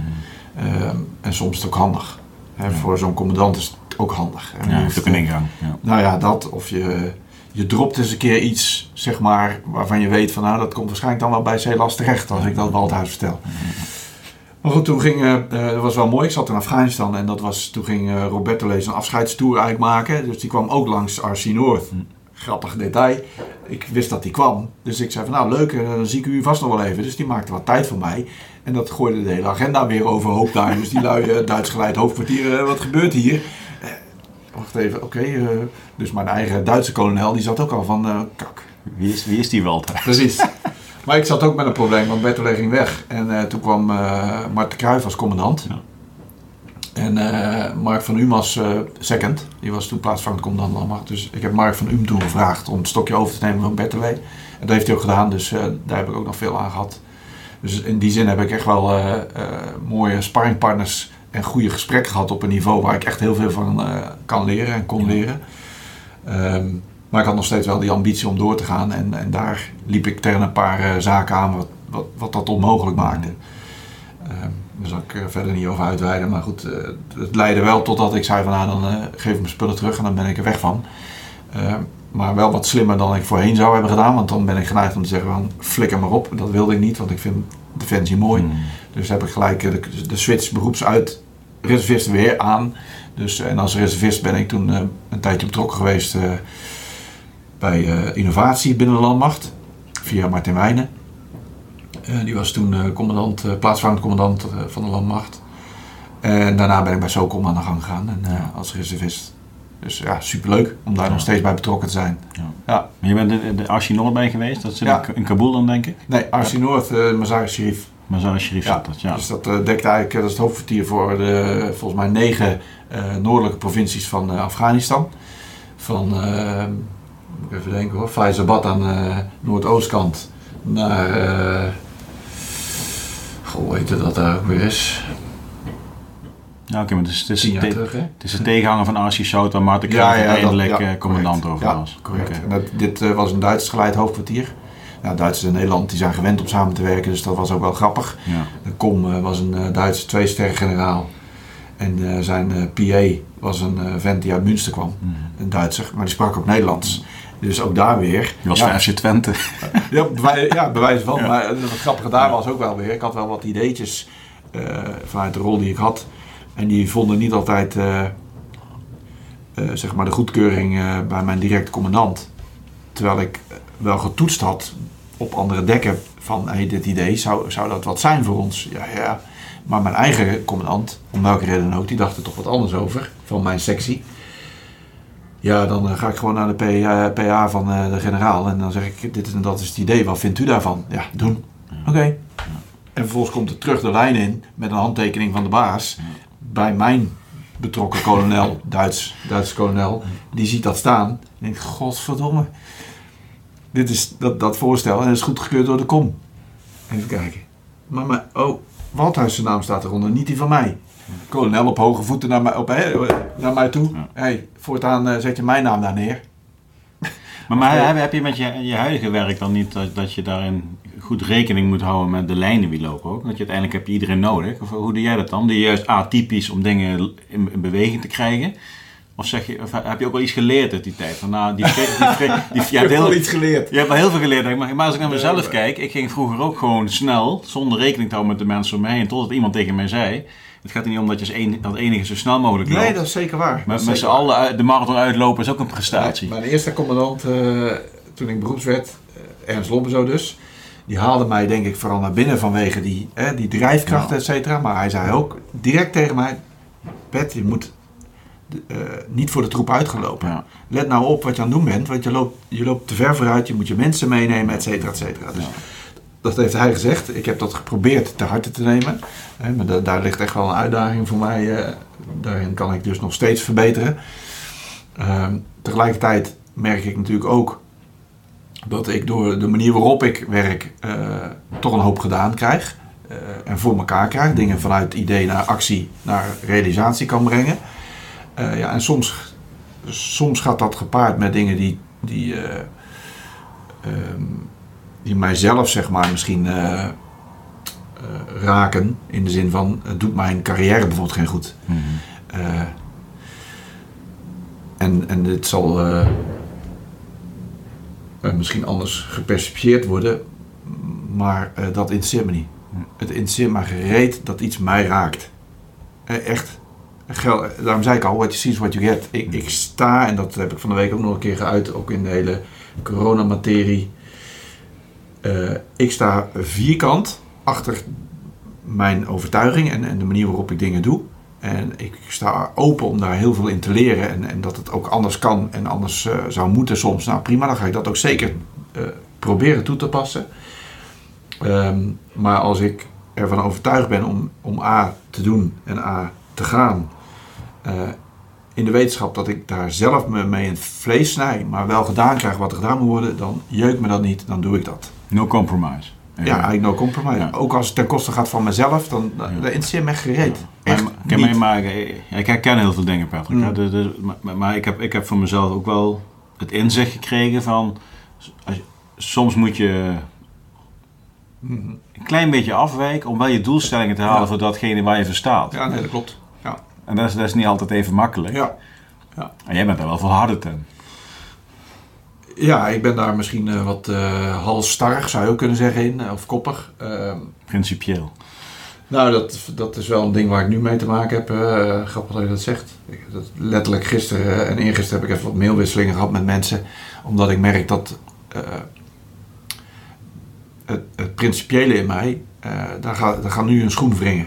en soms is het ook handig. Hè. Voor zo'n commandant is het ook handig. En Ja, je heeft ook een eh, ingang. Ja. Nou ja, dat. Of je, je dropt eens een keer iets, zeg maar, waarvan je weet van, nou, dat komt waarschijnlijk dan wel bij Celas terecht, als ik dat Waldhuis vertel. Maar goed, toen ging, eh, eh, dat was wel mooi, ik zat in Afghanistan en dat was, toen ging eh, Roberto Lees een afscheidstour eigenlijk maken. Dus die kwam ook langs RC North. Hm. Grappig detail. Ik wist dat die kwam. Dus ik zei van, nou leuk, eh, dan zie ik u vast nog wel even. Dus die maakte wat tijd voor mij. En dat gooide de hele agenda weer overhoop daar. Dus die lui, eh, Duits geleid hoofdkwartier, eh, wat gebeurt hier? Eh, wacht even, oké. dus mijn eigen Duitse kolonel, die zat ook al van, kak. Wie, is, wie is die Walter? Precies. maar ik zat ook met een probleem, want Bertolet ging weg. En toen kwam eh Mart de Kruijf als commandant. Ja. En Mark van Uhm als second. Die was toen plaatsvangend commandant landmacht. Dus ik heb Mark van Uhm toen gevraagd om het stokje over te nemen van Bertolet. En dat heeft hij ook gedaan, dus daar heb ik ook nog veel aan gehad. Dus in die zin heb ik echt wel eh, eh, mooie sparringpartners en goede gesprekken gehad op een niveau waar ik echt heel veel van eh, kan leren en kon leren. Ehm, maar ik had nog steeds wel die ambitie om door te gaan. En, en daar liep ik tegen een paar zaken aan wat, wat, wat dat onmogelijk maakte. Ehm, daar zal ik verder niet over uitweiden. Maar goed, eh, het leidde wel totdat ik zei van nou dan geef ik mijn spullen terug en dan ben ik er weg van. Ehm, maar wel wat slimmer dan ik voorheen zou hebben gedaan. Want dan ben ik geneigd om te zeggen van flikker maar op. Dat wilde ik niet, want ik vind Defensie mooi. Hmm. Dus heb ik gelijk eh, de, de switch beroeps uit reservist weer aan. Dus, en als reservist ben ik toen eh, een tijdje betrokken geweest eh, bij innovatie binnen de landmacht. Via Martin Wijnen. Die was toen commandant, plaatsvangend commandant van de landmacht. En daarna ben ik bij SOCOM aan de gang gegaan en, als reservist. Dus ja, superleuk om daar Ja. nog steeds bij betrokken te zijn. Ja. Ja. Maar je bent in de Archie Noord bij geweest, dat zit Ja. in- Kabul dan denk ik. Nee, Arsi Noord, uh, Mazar Sharif. Mazar Sharif zat dat, ja. Dus dat eh, dekt eigenlijk, eh, dat is het hoofdkwartier voor de, volgens mij negen eh, noordelijke provincies van eh, Afghanistan. Van, eh, moet ik even denken hoor, Faizabad aan de noordoostkant naar, eh goh, hoe heet dat daar ook weer is? Ja, oké, maar het is, het is, terug het de tegenhanger van Archie Sout, waar Marten Kraaf dat- uiteindelijk ja, eh, commandant over Ja, was. correct. En dat, dit eh, was een Duits geleid hoofdkwartier. Nou, Duitsers en Nederland die zijn gewend om samen te werken, dus dat was ook wel grappig. Ja. De Kom eh, was een Duitse twee-sterren generaal. En zijn PA was een vent die uit Münster kwam. Mhm. Een Duitser, maar die sprak ook Nederlands. Dus ook daar weer. Die was ja, van FC Twente. ja, bij, ja, bij wijze van. Ja. Maar het grappige daar was ook wel weer. Ik had wel wat ideetjes vanuit de rol die ik had. En die vonden niet altijd eh, eh, zeg maar de goedkeuring eh, bij mijn directe commandant. Terwijl ik wel getoetst had op andere dekken van hey, dit idee, zou, zou dat wat zijn voor ons? Ja, ja. Maar mijn eigen commandant, om welke reden dan ook, die dacht er toch wat anders over van mijn sectie. Ja, dan ga ik gewoon naar de PA, PA van de generaal en dan zeg ik, dit en dat is het idee, wat vindt u daarvan? Ja, doen. Oké. En vervolgens komt het terug de lijn in met een handtekening van de baas bij mijn betrokken kolonel, Duits, Duitse kolonel, die ziet dat staan en denkt, godverdomme, dit is dat, dat voorstel en dat is goedgekeurd door de kom. Even kijken. Maar, maar oh, Waldhuis zijn naam staat eronder, niet die van mij. Kolonel op hoge voeten naar mij, op, naar mij toe. Ja. Hey, voortaan eh, zet je mijn naam daar neer. Maar, maar heb, heb je met je, je huidige werk dan niet dat, dat je daarin goed rekening moet houden met de lijnen die lopen ook? Dat je uiteindelijk heb je iedereen nodig. Of hoe doe jij dat dan? Doe je juist atypisch om dingen in, in beweging te krijgen? Of, zeg je, of heb je ook wel iets geleerd uit die tijd? Van, nou, die, die, die, die, je, hebt heel, iets geleerd. je hebt wel heel veel geleerd. Maar, maar als ik naar mezelf maar- kijk, ik ging vroeger ook gewoon snel, zonder rekening te houden met de mensen om me heen, totdat iemand tegen mij zei: Het gaat er niet om dat je als een, als enige zo snel mogelijk loopt. Nee, dat is zeker waar. Dat Met, z'n allen de marathon uitlopen is ook een prestatie. Mijn eerste commandant, eh, toen ik beroeps werd, eh, Ernst Lombezo dus, die haalde mij denk ik vooral naar binnen vanwege die, eh, die drijfkracht, Ja. et cetera. Maar hij zei ook direct tegen mij, Pet, je moet eh, niet voor de troep uitgelopen. Ja. Let nou op wat je aan het doen bent, want je loopt, je loopt te ver vooruit, je moet je mensen meenemen, et cetera, et cetera. Dus dat heeft hij gezegd. Ik heb dat geprobeerd te harte te nemen. Hè, maar da- daar ligt echt wel een uitdaging voor mij. eh, daarin kan ik dus nog steeds verbeteren. Ehm, tegelijkertijd merk ik natuurlijk ook dat ik door de manier waarop ik werk eh, toch een hoop gedaan krijg. eh, en voor elkaar krijg. Dingen vanuit idee naar actie naar realisatie kan brengen. Eh, ja, en soms, soms gaat dat gepaard met dingen die, die, ehm, die mijzelf zeg maar misschien raken. In de zin van, het doet mijn carrière bijvoorbeeld geen goed. Mhm. Eh, en, en dit zal eh, misschien anders gepercipieerd worden, maar eh, dat interesseert me niet. Het interesseert me gereed dat iets mij raakt. Eh, echt. Gel- Daarom zei ik al, what you see is what you get. Ik, ik sta, en dat heb ik van de week ook nog een keer geuit, ook in de hele coronamaterie. Ik sta vierkant achter mijn overtuiging en, en de manier waarop ik dingen doe. En ik sta open om daar heel veel in te leren. En, en dat het ook anders kan en anders eh, zou moeten soms. Nou prima, dan ga ik dat ook zeker eh, proberen toe te passen. Ehm, maar als ik ervan overtuigd ben om, om A te doen en A te gaan. eh, in de wetenschap dat ik daar zelf me mee in het vlees snij. Maar wel gedaan krijg wat er gedaan moet worden. Dan jeukt me dat niet, dan doe ik dat. No compromise. Ja, eigenlijk no compromise. Ja. Ook als het ten koste gaat van mezelf, dan dat interesseert me echt gereed. Echt Maar, niet. maar, ik herken heel veel dingen, Patrick. Mm. hè. De- de- maar maar ik, heb, ik heb voor mezelf ook wel het inzicht gekregen van... Als soms moet je Mhm. een klein beetje afwijken om wel je doelstellingen te halen Ja. voor datgene waar je voor staat. Ja, nee, dat klopt. Ja. En dat is, dat is niet altijd even makkelijk. Ja. En jij bent daar wel volhardend in. Ja, ik ben daar misschien eh, wat eh halstarrig, zou je ook kunnen zeggen, in, eh, of koppig. Ehm, Principieel. nou, dat, dat is wel een ding waar ik nu mee te maken heb. grappig dat je dat zegt. Ik, dat, letterlijk gisteren en eergisteren heb ik even wat mailwisselingen gehad met mensen. Omdat ik merk dat het, het principiële in mij, daar, gaat, daar gaat nu een schoen wringen.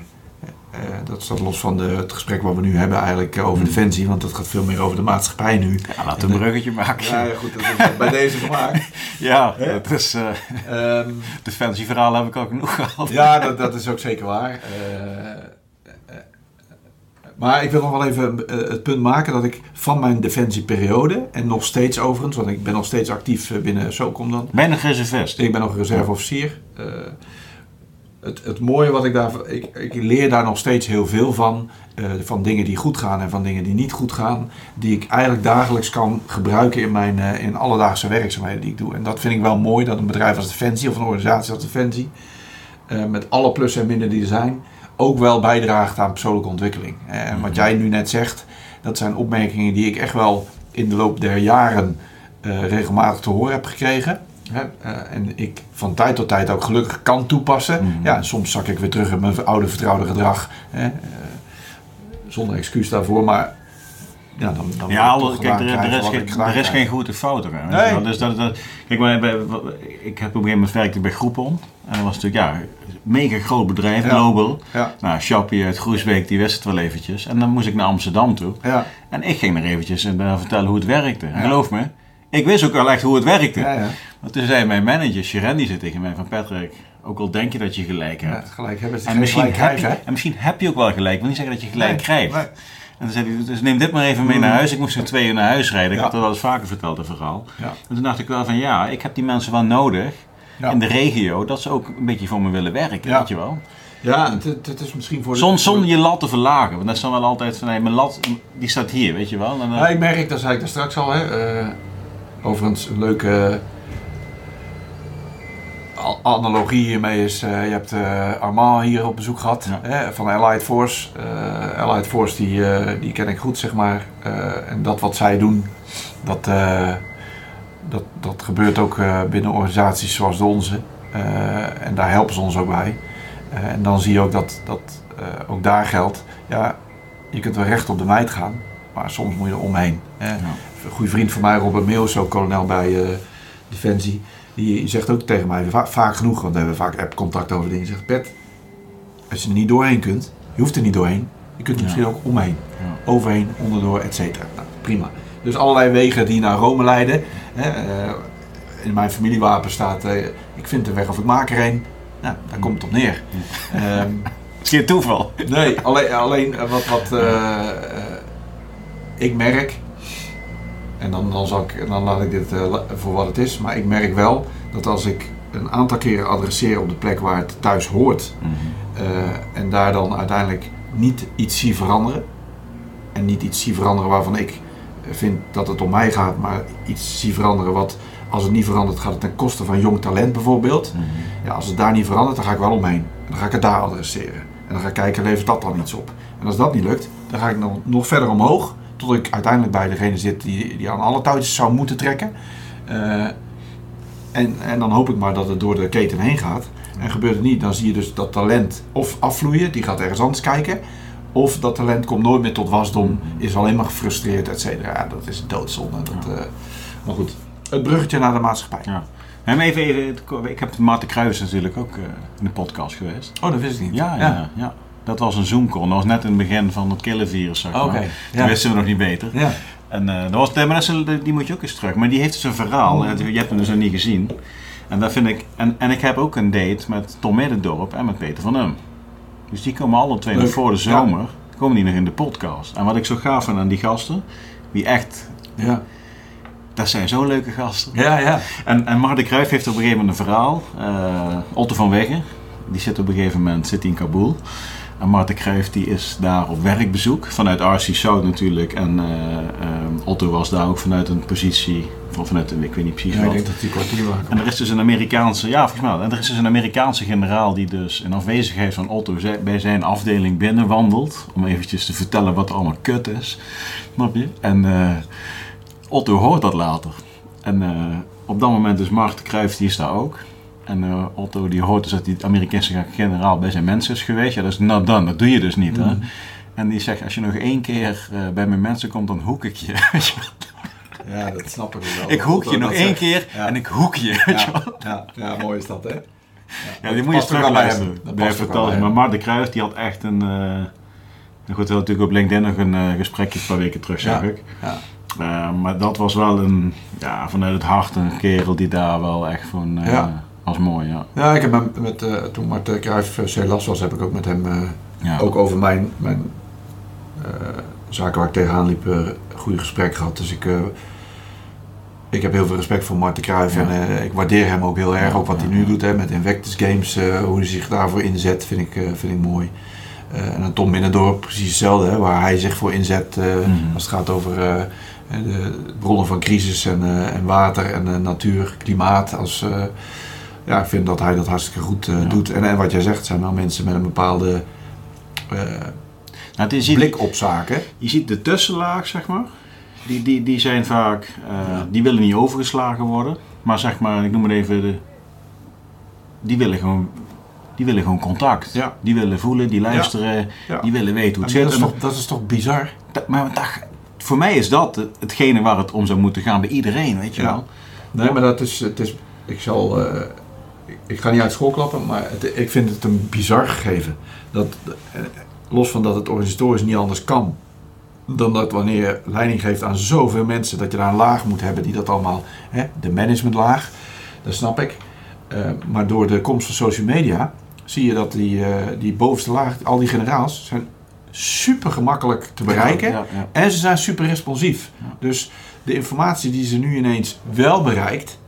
Eh, dat staat los van de, het gesprek wat we nu hebben eigenlijk eh, over defensie, want dat gaat veel meer over de maatschappij nu. Ja, laten we een bruggetje maken. Ja, goed, dat is bij deze gemaakt. Ja, dat is... eh Ehm, defensieverhaal heb ik al genoeg gehad. ja, dat, dat is ook zeker waar. Maar ik wil nog wel even het punt maken dat ik van mijn defensieperiode, en nog steeds overigens, want ik ben nog steeds actief binnen SOCOM dan, Ben nog reservist? Ik ben nog reserveofficier. Eh, het, het mooie wat ik daar... Ik, ik leer daar nog steeds heel veel van. eh, van dingen die goed gaan en van dingen die niet goed gaan. Die ik eigenlijk dagelijks kan gebruiken in mijn eh, in alledaagse werkzaamheden die ik doe. En dat vind ik wel mooi dat een bedrijf als Defensie of een organisatie als Defensie... eh, met alle plussen en minnen die er zijn... ook wel bijdraagt aan persoonlijke ontwikkeling. En wat jij nu net zegt... dat zijn opmerkingen die ik echt wel in de loop der jaren... regelmatig te horen heb gekregen. Hè, eh, en ik van tijd tot tijd ook gelukkig kan toepassen. Mhm. Ja, en soms zak ik weer terug in mijn oude vertrouwde gedrag. Hè, eh, zonder excuus daarvoor, maar ja, dan, dan Ja, kijk, er, er is, geen, er is krijg. geen fout Nee. Dus dat, dat, kijk, maar bij, ik heb op een gegeven moment werkte bij Groupon. En dat was natuurlijk, ja, een mega groot bedrijf, Ja. global. Ja, Nou, Chappie uit Groesbeek, die wist het wel eventjes. En dan moest ik naar Amsterdam toe. ja, En ik ging er eventjes en daar vertellen hoe het werkte. En geloof me, ik wist ook wel echt hoe het werkte. ja, ja. Want toen zei mijn manager, Sharon, die zit tegen mij van Patrick, ook al denk je dat je gelijk ja hebt. gelijk hebben ze En misschien, gelijk heb krijgen, je, hè? en misschien heb je ook wel gelijk. Wil niet zeggen dat je gelijk Nee, krijgt. nee. En toen zei hij, dus neem dit maar even mee naar huis. Ik moest er twee uur naar huis rijden. Ik had dat wel eens vaker verteld, het verhaal. En toen dacht ik wel van, ja, ik heb die mensen wel nodig in de regio. Dat ze ook een beetje voor me willen werken, weet je wel. Ja, het, is misschien voor de... Zon, zonder je lat te verlagen. Want dat is dan wel altijd van, nee, mijn lat, die staat hier, weet je wel. En dan, Ja, ik merk, dat zei ik daar straks al, hè. eh, overigens, een leuke a- analogie hiermee is, eh, je hebt eh, Armand hier op bezoek gehad, Ja. hè, van Allied Force. Eh, Allied Force, die, eh, die ken ik goed, zeg maar. Eh, en dat wat zij doen, dat, eh, dat, dat gebeurt ook eh, binnen organisaties zoals de onze. Eh, en daar helpen ze ons ook bij. Eh, en dan zie je ook dat, dat eh, ook daar geldt, ja, je kunt wel recht op de meid gaan, maar soms moet je er omheen. Hè. Ja. Een goede vriend van mij, Robert Meels, ook kolonel bij eh, Defensie, die zegt ook tegen mij va- vaak genoeg, want we hebben vaak app-contact over dingen. Die zegt, Pet, als je er niet doorheen kunt, je hoeft er niet doorheen, je kunt er Ja. misschien ook omheen, Ja. overheen, onderdoor, et cetera. Nou, prima. Dus allerlei wegen die naar Rome leiden. Hè, eh, in mijn familiewapen staat, eh, ik vind de weg of ik maak er een. Nou, daar komt het op neer. Ehm, Het is geen toeval. Nee, alleen, alleen wat, wat ik merk, en dan, dan, zal ik, dan laat ik dit eh, voor wat het is, maar ik merk wel dat als ik een aantal keren adresseer op de plek waar het thuis hoort, eh, en daar dan uiteindelijk niet iets zie veranderen, en niet iets zie veranderen waarvan ik vind dat het om mij gaat, maar iets zie veranderen wat, als het niet verandert, gaat het ten koste van jong talent bijvoorbeeld. Ja, als het daar niet verandert, dan ga ik wel omheen. En dan ga ik het daar adresseren. En dan ga ik kijken, levert dat dan iets op? En als dat niet lukt, dan ga ik nog, nog verder omhoog. Tot ik uiteindelijk bij degene zit die, die aan alle touwtjes zou moeten trekken. Eh, en, en dan hoop ik maar dat het door de keten heen gaat. En gebeurt het niet, dan zie je dus dat talent of afvloeien, die gaat ergens anders kijken. Of dat talent komt nooit meer tot wasdom, is alleen maar gefrustreerd, et cetera. Ja, dat is doodzonde. Dat, eh, maar goed, het bruggetje naar de maatschappij. Ja. En even, even, ik heb Maarten Kruijs natuurlijk ook eh, in de podcast geweest. Oh, dat wist ik niet. Ja, ja, ja. Dat was een Zoom-call. Dat was net in het begin van het killenvirus, zeg maar. Oké, ja. wisten we nog niet beter. Ja. En dat was, maar dat is, een- die moet je ook eens terug. Maar die heeft dus een verhaal. Oh. en Je hebt hem dus nog niet gezien. En dat vind ik... En, en ik heb ook een date met Tom Middendorp en met Peter van Um. Dus die komen alle twee nog voor de zomer. Komen die nog in de podcast. En wat ik zo gaaf vind aan die gasten... Die echt... Ja. Dat zijn zo'n leuke gasten. Ja, ja. En, en Mark de Cruijff heeft op een gegeven moment een verhaal. Eh, Otto van Weggen, die zit op een gegeven moment zit in Kabul. En Cruijff die is daar op werkbezoek vanuit RC South natuurlijk. En eh, eh, Otto was daar ook vanuit een positie, van vanuit een, ik weet niet precies Ja, ik wat. denk dat die kwartier waren. En er is dus een Amerikaanse, ja volgens mij. En er is dus een Amerikaanse generaal die dus in afwezigheid van Otto bij zijn afdeling binnenwandelt. Om eventjes te vertellen wat er allemaal kut is. Snap je? En eh, Otto hoort dat later. En eh, op dat moment is Mark de Cruijff, die is daar ook. En eh, Otto die hoort dus dat die Amerikaanse generaal bij zijn mensen is geweest. Ja, dat is not done. Dat doe je dus niet. Hè? Mhm. En die zegt, als je nog één keer eh, bij mijn mensen komt, dan hoek ik je. Ja, dat snap ik wel. ik hoek je nog één zegt. keer Ja. en ik hoek je. Ja, ja, ja, mooi is dat, hè? Ja, die moet je ook wel bij bij Maar. Mark de Kruijf die had echt een... nou goed, we natuurlijk op LinkedIn nog een gesprekje een paar weken terug, zeg Ja. ik. Ja. Maar dat was wel een, ja, vanuit het hart een kerel die daar wel echt van... Ja. Was mooi, ja. Ja, ik heb hem met, eh, toen Marten Cruijff uh, Celas was, heb ik ook met hem eh, ja. ook over mijn, mijn eh, zaken waar ik tegenaan liep, eh, een goede gesprek gehad. Dus ik, eh, ik heb heel veel respect voor Marten Cruijff Ja. en eh, ik waardeer hem ook heel erg. Ja, Ook wat hij nu doet hè, met Invictus Games, eh, hoe hij zich daarvoor inzet, vind ik, eh, vind ik mooi. Eh, en dan Tom Minnendorp, precies hetzelfde, hè, waar hij zich voor inzet eh, Mhm. als het gaat over eh, de bronnen van crisis en, eh, en water en eh, natuur, klimaat. Als, eh, ja, ik vind dat hij dat hartstikke goed eh, Ja. doet. En, en wat jij zegt, zijn wel mensen met een bepaalde eh, Nou, ziet, blik op zaken. je ziet de tussenlaag, zeg maar. Die, die, die zijn vaak... eh, Ja. Die willen niet overgeslagen worden. Maar zeg maar, ik noem het even... De, die willen gewoon... Die willen gewoon contact. Ja. Die willen voelen, die luisteren, Ja. die willen weten hoe het zit. dat, is toch, dat is toch bizar? dat- maar dat, voor mij is dat het- hetgene waar het om zou moeten gaan bij iedereen, weet je wel. Nee, maar dat is, het is ik zal, ik, ga niet uit school klappen, maar het, ik vind het een bizar gegeven. Dat, eh, los van dat het organisatorisch niet anders kan, dan dat wanneer je leiding geeft aan zoveel mensen, dat je daar een laag moet hebben die dat allemaal, hè, de managementlaag, dat snap ik. Eh, maar door de komst van social media zie je dat die, eh, die bovenste laag, al die generaals, zijn super gemakkelijk te bereiken. Ja, ja. En ze zijn super responsief. Dus de informatie die ze nu ineens wel bereikt,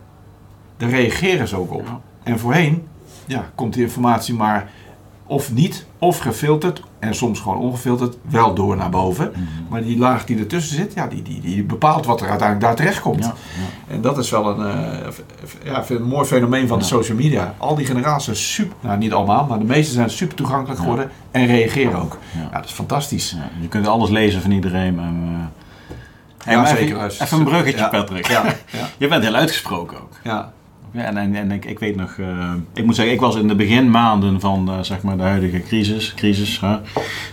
daar reageren ze ook op. En voorheen ja, komt die informatie maar of niet, of gefilterd, en soms gewoon ongefilterd, wel door naar boven. Mhm. Maar die laag die ertussen zit, ja, die, die, die bepaalt wat er uiteindelijk daar terecht komt. Ja, ja. En dat is wel een, eh, ja, een mooi fenomeen van de social media. Al die generaties zijn super, nou niet allemaal, maar de meeste zijn super toegankelijk geworden en reageren ook. Ja. Dat is fantastisch. Je kunt alles lezen van iedereen. En, eh, hey, Ja, zeker. Even, even een bruggetje. Patrick. Je bent heel uitgesproken ook. ja. Ja, en, en, en ik, ik weet nog, eh, ik moet zeggen, ik was in de beginmaanden van eh, zeg maar de huidige crisis, crisis hè,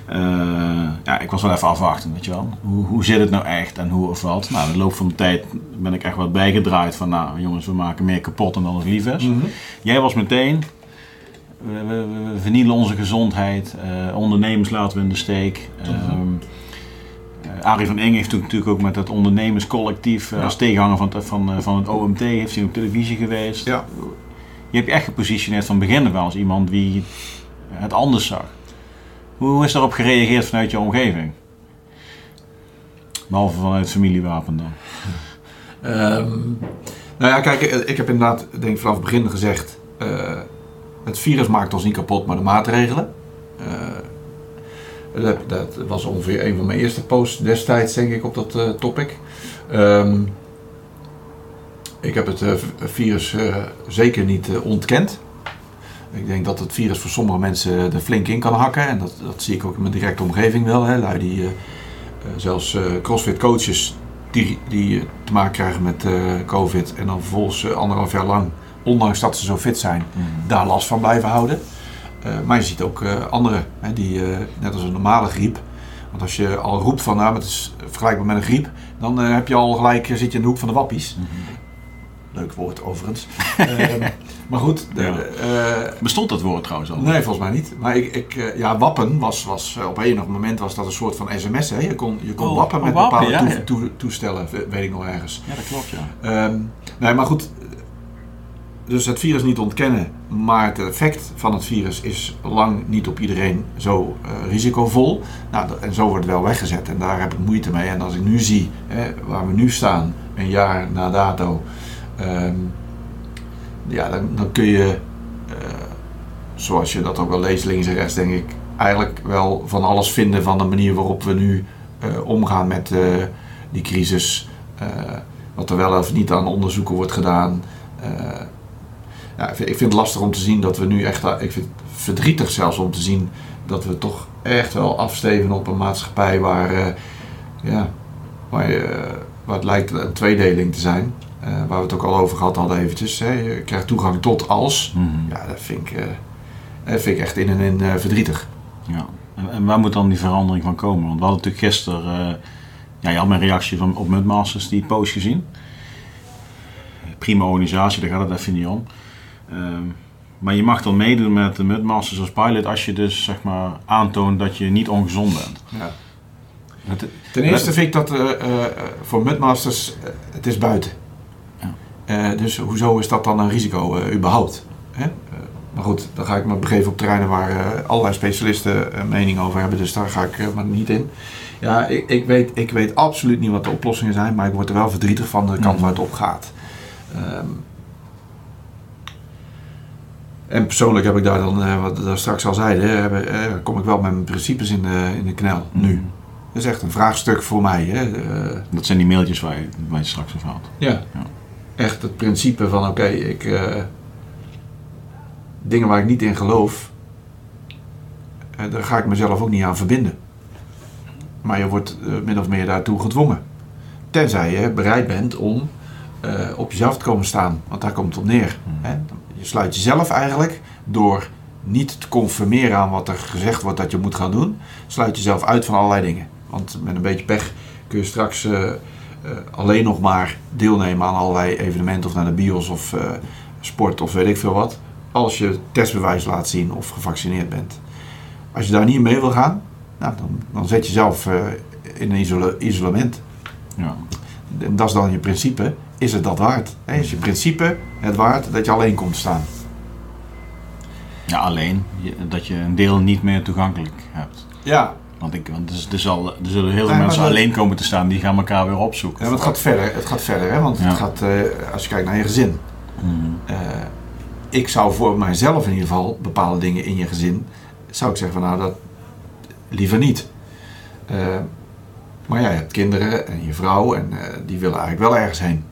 eh, ja, ik was wel even afwachten, weet je wel. Hoe, hoe zit het nou echt en hoe of wat? Nou, in de loop van de tijd ben ik echt wat bijgedraaid van, nou jongens, we maken meer kapot dan ons lief is. Mhm. Jij was meteen, we, we, we- we vernielen onze gezondheid, ondernemers laten we in de steek. Mhm. Ehm, eh, Arie van Eng heeft toen natuurlijk ook met het ondernemerscollectief eh, Ja. als tegenhanger van het, van, eh, van het OMT, heeft hij op televisie geweest. Ja. Je hebt je echt gepositioneerd van begin aan als iemand die het anders zag. Hoe, hoe is daarop gereageerd vanuit je omgeving? Behalve vanuit familiewapen dan. Ehm, nou ja, kijk, eh, ik heb inderdaad, denk ik, vanaf het begin gezegd: eh, het virus maakt ons niet kapot, maar de maatregelen. Eh, dat, dat was ongeveer een van mijn eerste posts destijds, denk ik, op dat eh, topic. Ehm, ik heb het eh, virus eh, zeker niet eh, ontkend. Ik denk dat het virus voor sommige mensen er flink in kan hakken. En dat, dat zie ik ook in mijn directe omgeving wel. Hè. Lui die, eh, eh, zelfs eh, crossfit coaches die, die eh, te maken krijgen met eh, covid. En dan vervolgens eh, anderhalf jaar lang, ondanks dat ze zo fit zijn, daar last van blijven houden. Eh, maar je ziet ook eh, anderen, hè, die, eh, net als een normale griep. Want als je al roept van, nou, het is vergelijkbaar met een griep, dan heb je al gelijk, zit je in de hoek van de wappies. Leuk woord overigens. Ehm, maar goed, Ja. Bestond dat woord trouwens al? Nee, volgens mij niet. Maar ik, ik, ja, wappen was, was op enig moment was dat een soort van sms. Hè? Je kon, je kon Oh, wappen oh, met wappen, bepaalde ja, toe- ja. toe- toestellen, we- weet ik nog ergens. Ja, dat klopt ja. Ehm, nee, maar goed. Dus het virus niet ontkennen, maar het effect van het virus is lang niet op iedereen zo eh, risicovol. Nou, en zo wordt het wel weggezet en daar heb ik moeite mee. En als ik nu zie hè, waar we nu staan, een jaar na dato, ehm, ja, dan, dan kun je, eh, zoals je dat ook wel leest links en rechts, denk ik, eigenlijk wel van alles vinden van de manier waarop we nu eh, omgaan met die crisis. Wat er wel of niet aan onderzoeken wordt gedaan. Eh, ja, ik vind het lastig om te zien dat we nu echt, ik vind het verdrietig zelfs om te zien dat we toch echt wel afsteven op een maatschappij waar, eh, ja, waar, je, waar het lijkt een tweedeling te zijn. Eh, waar we het ook al over gehad hadden eventjes. Hè. Je krijgt toegang tot als. Mhm. Ja, dat vind ik, eh, dat vind ik echt in en in eh, verdrietig. Ja. En, en waar moet dan die verandering van komen? Want we hadden natuurlijk gisteren, eh, ja, je had mijn reactie van, op Mudmasters, die post gezien. Prima organisatie, daar gaat het even niet om. Ehm, Maar je mag dan meedoen met de Mudmasters als pilot als je dus zeg maar aantoont dat je niet ongezond bent. Ja. Het- Ten eerste vind ik dat eh, eh, voor Mudmasters, eh, het is buiten. Ja. Eh, dus hoezo is dat dan een risico eh, überhaupt? Hè? Eh, maar goed, dan ga ik me begeven op terreinen waar eh, allerlei specialisten een mening over hebben. Dus daar ga ik maar niet in. Ja, ik, ik, weet, ik weet absoluut niet wat de oplossingen zijn. Maar ik word er wel verdrietig van de kant waar het op gaat. Ehm, en persoonlijk heb ik daar dan, eh, wat we daar straks al zeiden, hè, eh, kom ik wel met mijn principes in de, in de knel. Nu. Mhm. Dat is echt een vraagstuk voor mij. Hè? Eh, Dat zijn die mailtjes waar je, waar je straks over had. ja. Ja. Echt het principe van oké, ik dingen waar ik niet in geloof, daar ga ik mezelf ook niet aan verbinden. Maar je wordt min of meer daartoe gedwongen. Tenzij je bereid bent om op jezelf te komen staan. Want daar komt het op neer. Mhm. Hè? Je sluit jezelf eigenlijk door niet te conformeren aan wat er gezegd wordt dat je moet gaan doen. Sluit jezelf uit van allerlei dingen. Want met een beetje pech kun je straks eh, eh, alleen nog maar deelnemen aan allerlei evenementen of naar de bios of eh, sport of weet ik veel wat. Als je testbewijs laat zien of gevaccineerd bent. Als je daar niet mee wil gaan, nou, dan, dan zet je jezelf in een isola- isolement. Ja. En dat is dan je principe. Is het dat waard? Hè, Is je principe het waard dat je alleen komt te staan? ja, alleen dat je een deel niet meer toegankelijk hebt. Ja, Want, ik, want er, er, zal, er zullen heel veel mensen dat- alleen komen te staan die gaan elkaar weer opzoeken. Ja, maar het gaat verder. Het gaat verder, hè? want Ja. het gaat, eh, als je kijkt naar je gezin. Mhm. Eh, ik zou voor mijzelf in ieder geval bepaalde dingen in je gezin, zou ik zeggen van nou dat liever niet. Eh, maar ja, je hebt kinderen en je vrouw en die willen eigenlijk wel ergens heen.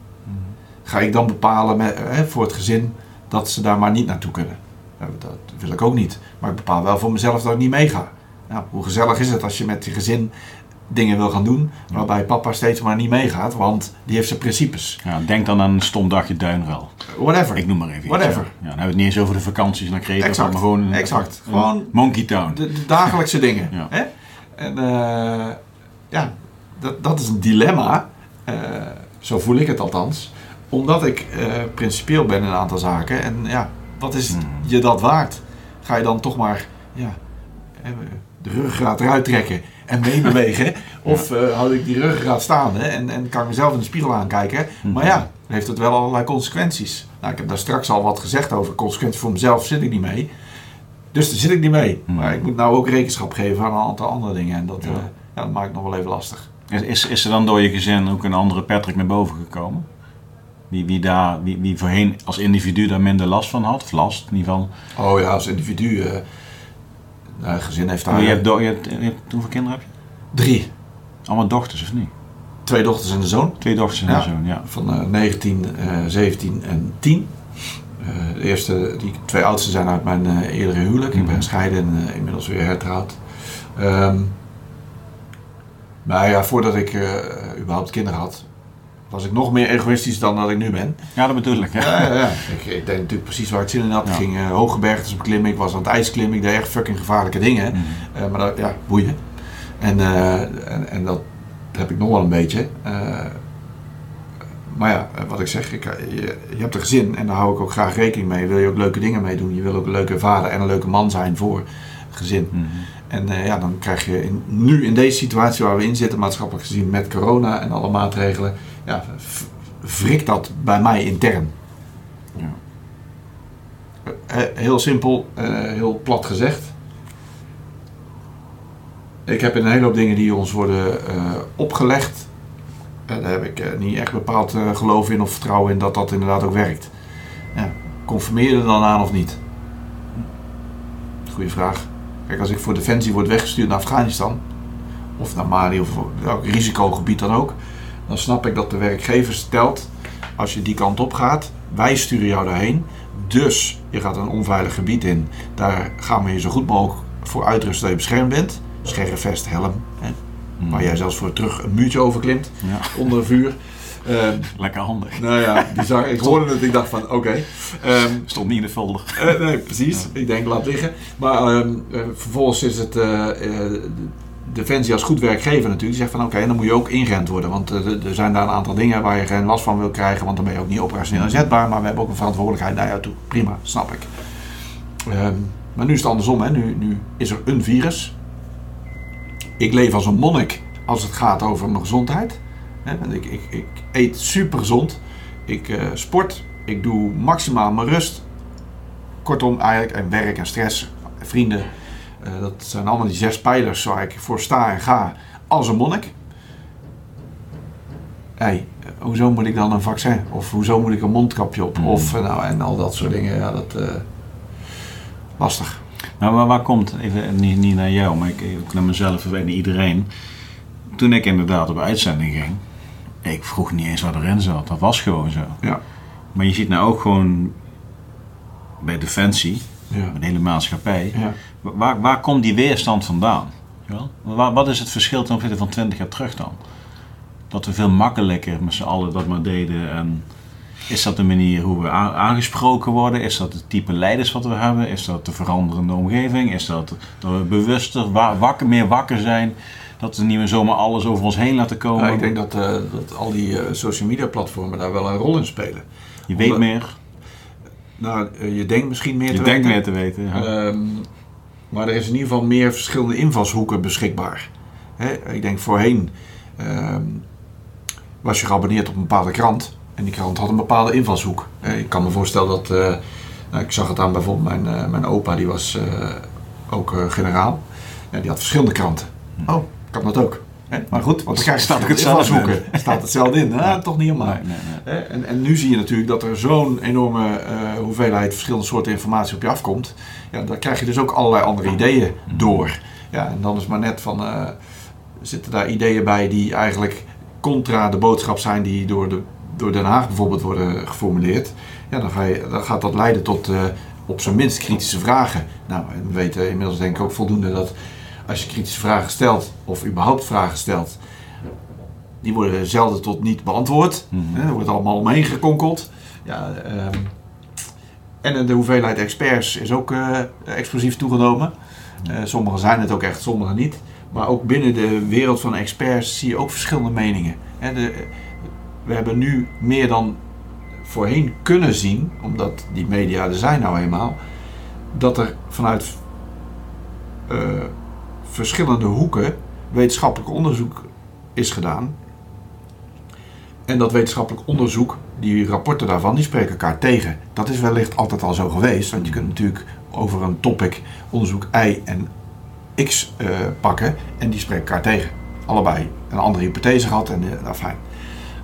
Ga ik dan bepalen met, eh, voor het gezin dat ze daar maar niet naartoe kunnen? Dat wil ik ook niet. Maar ik bepaal wel voor mezelf dat ik niet meega. Nou, hoe gezellig is het als je met je gezin dingen wil gaan doen, waarbij papa steeds maar niet meegaat, want die heeft zijn principes. Ja, denk dan aan een stom dagje duinruil. Whatever. Ik noem maar even iets, Whatever. Ja. Ja, dan hebben we het niet eens over de vakanties naar Kreta, Exact. maar gewoon... Exact. Gewoon- Monkey Town. de, de dagelijkse dingen. Ja. Hè? En eh, ja, dat, dat is een dilemma. eh, zo voel ik het althans. Omdat ik eh, principieel ben in een aantal zaken. En ja, wat is Mhm. je dat waard? Ga je dan toch maar ja, eh, de ruggengraat eruit trekken en meebewegen? Of eh, houd ik die ruggengraat staande en, en kan ik mezelf in de spiegel aankijken? Maar ja, heeft het wel allerlei consequenties. Nou, ik heb daar straks al wat gezegd over. Consequenties voor mezelf zit ik niet mee. Dus daar zit ik niet mee. Hmm. Maar ik moet nou ook rekenschap geven aan een aantal andere dingen. En dat, Ja. ja, dat maakt nog wel even lastig. Is, is, is er dan door je gezin ook een andere Patrick naar boven gekomen? Wie, wie, daar, wie, wie voorheen als individu daar minder last van had? Of last in ieder geval. Oh ja, als individu. eh nou, gezin heeft daar Maar je hebt, je hebt, je hebt- hoeveel kinderen heb je? drie. Allemaal dochters of niet? Twee dochters en een zoon. Twee dochters en Ja. een zoon, ja. Van eh, 19, eh 17 en 10. Eh, de eerste, die twee oudste zijn uit mijn eh, eerdere huwelijk. Ik ben Mhm. gescheiden en eh, inmiddels weer hertrouwd. Ehm, maar ja, voordat ik eh, überhaupt kinderen had, was ik nog meer egoïstisch dan dat ik nu ben. Ja, dat bedoel ik. Ja. Ja, ja, ja. Ik, ik deed natuurlijk precies waar ik zin in had. Ik ging eh, hoge bergtes beklimmen, ik was aan het ijs klimmen, ik deed echt fucking gevaarlijke dingen. Mhm. Eh, maar dat, ja, boeien. En, eh, en, en dat heb ik nog wel een beetje. Maar ja, wat ik zeg, ik, je, je hebt een gezin en daar hou ik ook graag rekening mee. Wil je ook leuke dingen mee doen? Je wil ook een leuke vader en een leuke man zijn voor het gezin. Mhm. En ja, dan krijg je in, nu in deze situatie waar we in zitten, maatschappelijk gezien met corona en alle maatregelen, ja, wrikt dat bij mij intern. Ja. Eh, heel simpel, eh, heel plat gezegd. Ik heb een hele hoop dingen die ons worden eh, opgelegd. eh, daar heb ik eh, niet echt bepaald eh, geloof in of vertrouwen in dat dat inderdaad ook werkt. Ja, conformeer er dan aan of niet? Goeie vraag. Kijk, als ik voor Defensie word weggestuurd naar Afghanistan, of naar Mali of welk risicogebied dan ook, dan snap ik dat de werkgever stelt, als je die kant op gaat, wij sturen jou daarheen, dus je gaat een onveilig gebied in. Daar gaan we je zo goed mogelijk voor uitrusten dat je beschermd bent. Scherre vest, helm, hè, Mhm. waar jij zelfs voor terug een muurtje overklimt Ja, onder vuur. Ehm, lekker handig. nou ja, bizar. Ik hoorde het, ik dacht van oké. Ehm, Stond niet in de folder. eh, nee, precies. Ik denk, laat liggen. Maar ehm, eh, vervolgens is het eh, Defensie als goed werkgever natuurlijk. Zegt van oké, dan moet je ook ingerend worden. Want eh, er- zijn daar een aantal dingen waar je geen last van wil krijgen. Want dan ben je ook niet operationeel inzetbaar. Maar we hebben ook een verantwoordelijkheid naar jou toe. Prima, snap ik. Ehm, maar nu is het andersom. Hè. Nu, nu is er een virus. Ik leef als een monnik als het gaat over mijn gezondheid. Hè. Ik, ik, ik eet super gezond. Ik eh, sport. Ik doe maximaal mijn rust. Kortom, eigenlijk en werk en stress, vrienden. Eh, dat zijn allemaal die zes pijlers waar ik voor sta en ga als een monnik. Hey, hoezo moet ik dan een vaccin? Of hoezo moet ik een mondkapje op? Mm. Of eh, nou, en al dat soort dingen. Ja, dat eh, lastig. Nou, maar waar komt, even niet, niet naar jou, maar ik, ook naar mezelf en iedereen. Toen ik inderdaad op uitzending ging, ik vroeg niet eens wat erin zat. Dat was gewoon zo. Ja. Maar je ziet nou ook gewoon bij Defensie, Ja. de hele maatschappij, Ja. Waar, waar komt die weerstand vandaan? Je? Waar, wat is het verschil ten opzichte van 20 jaar terug dan? Dat we veel makkelijker met z'n allen dat maar deden. En is dat de manier hoe we aangesproken worden? Is dat het type leiders wat we hebben? Is dat de veranderende omgeving? Is dat dat we bewuster, wa- wakker, meer wakker zijn? Dat we niet meer zomaar alles over ons heen laten komen? Ja, ik denk dat, eh, dat al die eh, social media platformen daar wel een rol in spelen. je weet meer, Nou, eh, je denkt misschien meer je te denkt weten. meer te weten. ja. Maar er is in ieder geval meer verschillende invalshoeken beschikbaar. Ik denk voorheen ehm, was je geabonneerd op een bepaalde krant. En die krant had een bepaalde invalshoek. Ik kan me voorstellen dat... eh, nou, ik zag het aan bijvoorbeeld mijn, eh, mijn opa, die was eh, ook generaal. Ja, die had verschillende kranten. Oh, kan dat ook. Maar goed, want dan Staat ook verschillende hetzelfde invalshoeken. Staat hetzelfde in. Ah, toch niet helemaal. nee, nee, nee. Hè, En, en nu zie je natuurlijk dat er zo'n enorme eh, hoeveelheid verschillende soorten informatie op je afkomt. Ja, dan krijg je dus ook allerlei andere ideeën door. Ja, en dan is maar net van, eh, zitten daar ideeën bij die eigenlijk contra de boodschap zijn die door, de, door Den Haag bijvoorbeeld worden geformuleerd. Ja, dan, ga je, dan gaat dat leiden tot eh, op zijn minst kritische vragen. Nou, we weten inmiddels denk ik ook voldoende dat als je kritische vragen stelt, of überhaupt vragen stelt, die worden zelden tot niet beantwoord. Hè, Er wordt allemaal omheen gekonkeld. Ja, ehm, en de hoeveelheid experts is ook eh, explosief toegenomen. Eh, sommigen zijn het ook echt, sommigen niet. Maar ook binnen de wereld van experts zie je ook verschillende meningen. De, we hebben nu meer dan voorheen kunnen zien, omdat die media er zijn nou eenmaal, dat er vanuit eh, verschillende hoeken wetenschappelijk onderzoek is gedaan. En dat wetenschappelijk onderzoek, die rapporten daarvan, die spreken elkaar tegen. Dat is wellicht altijd al zo geweest, want je kunt natuurlijk over een topic onderzoek Y en X eh, pakken en die spreken elkaar tegen. Allebei een andere hypothese gehad en eh, nou fijn.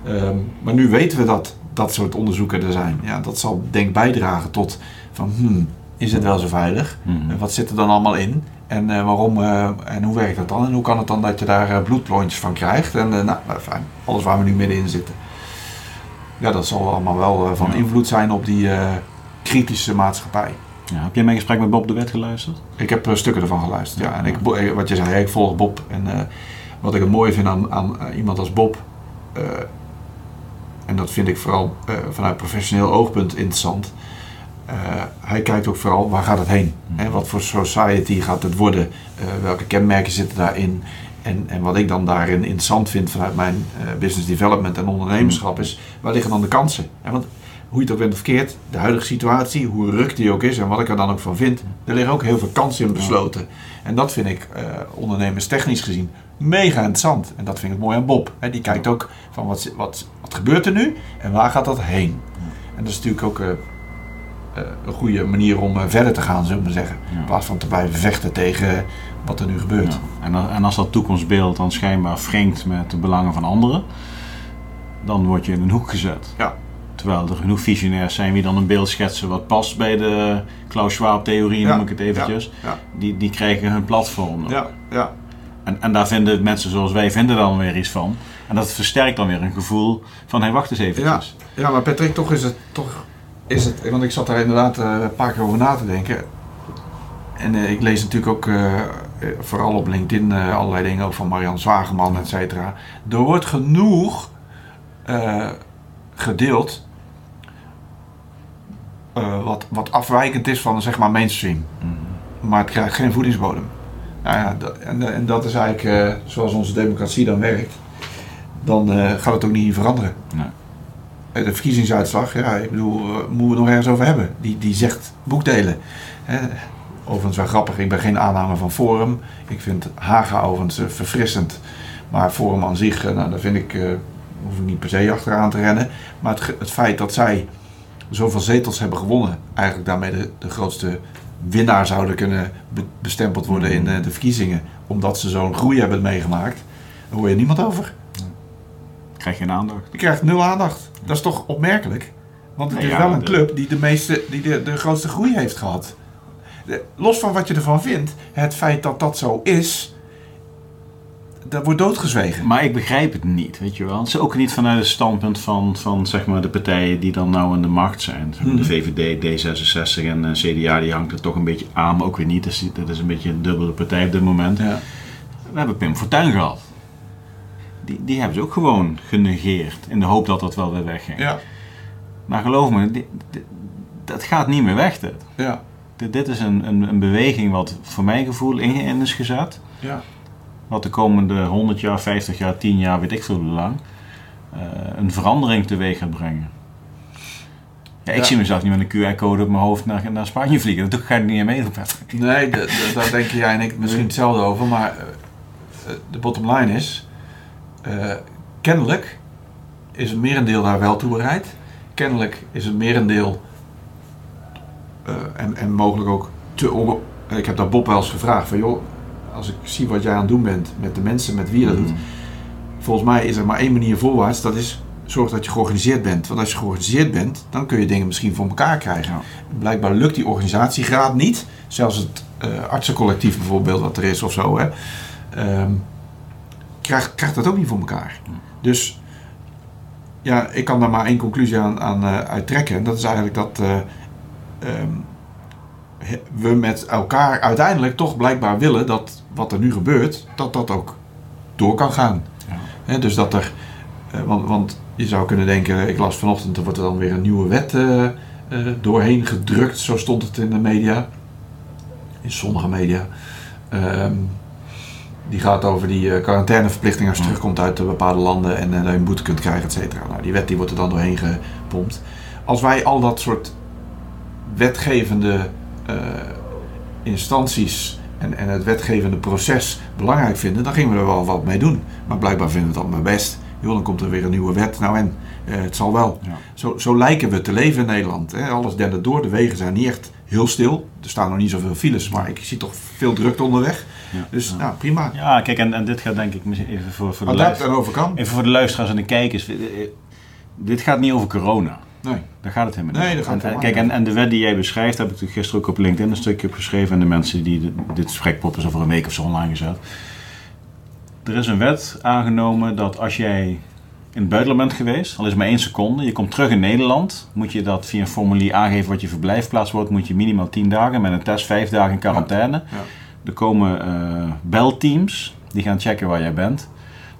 Ehm, maar nu weten we dat dat soort onderzoeken er zijn. Ja, dat zal denk ik bijdragen tot van, hmm, is het wel zo veilig? Eh, wat zit er dan allemaal in? En eh, waarom eh, en hoe werkt dat dan? En hoe kan het dan dat je daar bloedklontjes van krijgt? En nou, nou, fijn, alles waar we nu middenin zitten. Ja, dat zal allemaal wel van Ja. invloed zijn op die kritische maatschappij. Ja, heb jij mijn gesprek met Bob de Wet geluisterd? Ik heb stukken ervan geluisterd. Ja. En ik, wat je zei, ik volg Bob. En wat ik het mooie vind aan, aan iemand als Bob, en dat vind ik vooral vanuit professioneel oogpunt interessant. Eh, hij kijkt ook vooral waar gaat het heen? Hè, wat voor society gaat het worden? Eh, welke kenmerken zitten daarin? En, en wat ik dan daarin interessant vind vanuit mijn eh, business development en ondernemerschap is, waar liggen dan de kansen? En want hoe je het ook bent of verkeerd, de huidige situatie, hoe ruk die ook is en wat ik er dan ook van vind, er liggen ook heel veel kansen in besloten. En dat vind ik eh ondernemerstechnisch gezien mega interessant. En dat vind ik mooi aan Bob. Hè, die kijkt ook van wat, wat, wat gebeurt er nu en waar gaat dat heen? En dat is natuurlijk ook een goede manier om eh, verder te gaan, zullen we zeggen. Ja. In plaats van te blijven vechten tegen wat er nu gebeurt. Ja. En, als- en als dat toekomstbeeld dan schijnbaar wringt met de belangen van anderen, dan word je in een hoek gezet. Ja. Terwijl er genoeg visionairs zijn die dan een beeld schetsen wat past bij de Klaus Schwab-theorie, Ja, noem ik het eventjes. Ja, Die, die krijgen hun platform. ja, ja. En, en daar vinden mensen zoals wij vinden dan weer iets van. En dat versterkt dan weer een gevoel van, hé, wacht eens eventjes. Ja, maar Patrick, toch is het, toch is het, want ik zat daar inderdaad eh, een paar keer over na te denken. En eh, ik lees natuurlijk ook, eh, vooral op LinkedIn, allerlei dingen ook van Marian Zwageman, et cetera. Er wordt genoeg gedeeld wat, wat afwijkend is van zeg maar mainstream. Maar het krijgt geen voedingsbodem. Nou ja, en, en dat is eigenlijk zoals onze democratie dan werkt. Dan gaat het ook niet veranderen. Nee. Eh, de verkiezingsuitslag, ja, ik bedoel, eh, moeten we het nog ergens over hebben. Die, die zegt boekdelen. Hè. Overigens wel grappig, ik ben geen aanhanger van Forum. Ik vind Haga overigens eh, verfrissend. Maar Forum aan zich, nou, daar vind ik, hoef ik niet per se achteraan te rennen. Maar het, het feit dat zij zoveel zetels hebben gewonnen, eigenlijk daarmee de, de grootste winnaar zouden kunnen be- bestempeld worden in eh, de verkiezingen, omdat ze zo'n groei hebben meegemaakt, daar hoor je niemand over. Krijg je een aandacht. Je krijgt nul aandacht. Dat is toch opmerkelijk? Want het is ja, wel een de- club die de, meeste, die de, de grootste groei heeft gehad. De- los van wat je ervan vindt, het feit dat dat zo is, dat wordt doodgezwegen. Maar ik begrijp het niet, weet je wel. Het is ook niet vanuit het standpunt van, van zeg maar, de partijen die dan nou aan de macht zijn. Maar Mhm. De VVD, D66 en eh, CDA, die hangt er toch een beetje aan, maar ook weer niet. Dus die- dat is een beetje een dubbele partij op dit moment. Ja. We hebben Pim Fortuyn gehad. Die, die hebben ze ook gewoon genegeerd, in de hoop dat dat wel weer wegging. Ja. Maar geloof me, dat gaat niet meer weg. Dit, Ja. dit, dit is een, een, een beweging wat voor mijn gevoel in, is gezet. Ja. Wat de komende 100 jaar, 50 jaar, 10 jaar, weet ik veel hoe lang, eh, een verandering teweeg gaat brengen. Ja, ik Ja. zie mezelf niet met een QR-code op mijn hoofd naar, naar Spanje vliegen. Dat ga ik niet meer Patrick. Nee, daar denken jij en ik misschien hetzelfde over. Maar eh, de bottom line is, eh, kennelijk is het merendeel daar wel toe bereid. Kennelijk is het merendeel eh, en, en mogelijk ook te on- Ik heb daar Bob wel eens gevraagd van joh, als ik zie wat jij aan het doen bent met de mensen met wie je dat doet. Volgens mij is er maar één manier voorwaarts, dat is zorg dat je georganiseerd bent. Want als je georganiseerd bent, dan kun je dingen misschien voor elkaar krijgen. Ja. Blijkbaar lukt die organisatiegraad niet. Zelfs het eh, artsencollectief bijvoorbeeld, wat er is of zo, hè, ehm, krijgt, krijgt dat ook niet voor elkaar. Dus ja, ik kan daar maar één conclusie aan, aan eh, uittrekken. En dat is eigenlijk dat eh, ehm, we met elkaar uiteindelijk toch blijkbaar willen dat wat er nu gebeurt, dat dat ook door kan gaan. Ja. Dus dat er, eh, want, want je zou kunnen denken, ik las vanochtend, er wordt er dan weer een nieuwe wet doorheen gedrukt, zo stond het in de media, in sommige media. Ehm, die gaat over die eh, quarantaineverplichting als je Ja. terugkomt uit bepaalde landen en eh, dat je een boete kunt krijgen, et cetera. Nou, die wet die wordt er dan doorheen gepompt. Als wij al dat soort wetgevende eh, instanties en, en het wetgevende proces belangrijk vinden, dan gingen we er wel wat mee doen. Maar blijkbaar vinden we het allemaal best. Joh, dan komt er weer een nieuwe wet. Nou en, het zal wel. Ja. Zo, zo lijken we te leven in Nederland. Hè. Alles dendert door. De wegen zijn niet echt heel stil. Er staan nog niet zoveel files, maar ik zie toch veel drukte onderweg. Ja. Dus Ja. nou, prima. Ja, kijk, en, en dit gaat denk ik misschien even voor, voor de luisteraars. en overkam. Even voor de luisteraars en de kijkers. Eh, eh, Dit gaat niet over corona. Nee. Daar gaat het helemaal Nee, niet daar gaat over. het En, Kijk, en, en de wet die jij beschrijft, heb ik gisteren ook op LinkedIn een stukje op geschreven. En de mensen die dit, dit sprekpop is over een week of zo online gezet. Er is een wet aangenomen dat als jij in het buitenland bent geweest, al is het maar één seconde, je komt terug in Nederland, moet je dat via een formulier aangeven wat je verblijfplaats wordt, moet je minimaal 10 dagen met een test 5 dagen in quarantaine. Ja. Er komen eh, belteams die gaan checken waar jij bent.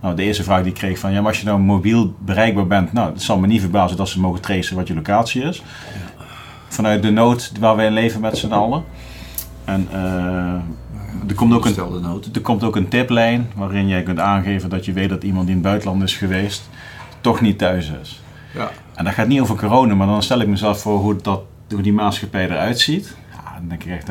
Nou, de eerste vraag die ik kreeg van, ja, maar als je nou mobiel bereikbaar bent, nou, het zal me niet verbazen dat ze mogen tracen wat je locatie is. Vanuit de nood waar wij in leven met z'n allen. En eh, er, komt ook een, er komt ook een tiplijn waarin jij kunt aangeven dat je weet dat iemand die in het buitenland is geweest, toch niet thuis is. Ja. En dat gaat niet over corona, maar dan stel ik mezelf voor hoe, dat, hoe die maatschappij eruit ziet. Ja, dan denk ik echt,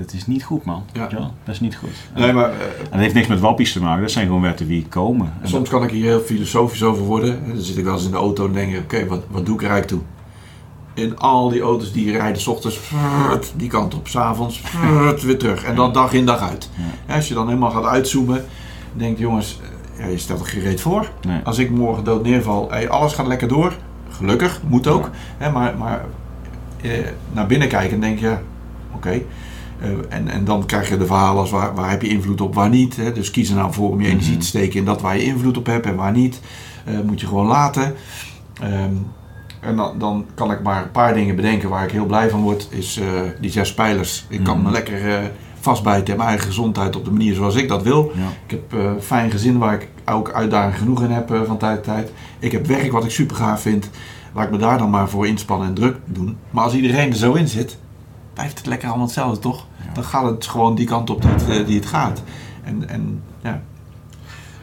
dat, is niet goed man. Ja. Dat is niet goed. Nee, maar eh, En dat heeft niks met wappies te maken, dat zijn gewoon wetten die komen. En soms kan ik hier heel filosofisch over worden. Dan zit ik wel eens in de auto en denk ik, oké, wat, wat doe ik er eigenlijk toe? In al die auto's die rijden, s ochtends die kant op, s'avonds weer terug. En dan dag in dag uit. Ja. Als je dan helemaal gaat uitzoomen, denk je, jongens, ja, je stelt er gereed voor. nee. Als ik morgen dood neerval, hey, alles gaat lekker door. Gelukkig, moet ook. Hè, maar maar eh, naar binnen kijken en denk je, oké. Eh, en, en dan krijg je de verhalen als waar, waar heb je invloed op, waar niet. Hè? Dus kies er nou voor om je energie Mhm. te steken in dat waar je invloed op hebt en waar niet. Eh, moet je gewoon laten. Ehm, en dan, dan kan ik maar een paar dingen bedenken waar ik heel blij van word. Is eh, die zes pijlers. Ik kan Mhm. me lekker vastbijten in mijn eigen gezondheid op de manier zoals ik dat wil. Ja. Ik heb een fijn gezin waar ik ook uitdaging genoeg in heb van tijd tot tijd. Ik heb werk wat ik super gaaf vind. Laat ik me daar dan maar voor inspannen en druk doen. Maar als iedereen er zo in zit, blijft het lekker allemaal hetzelfde, toch? Dan gaat het gewoon die kant op die het, eh, die het gaat. En, en ja,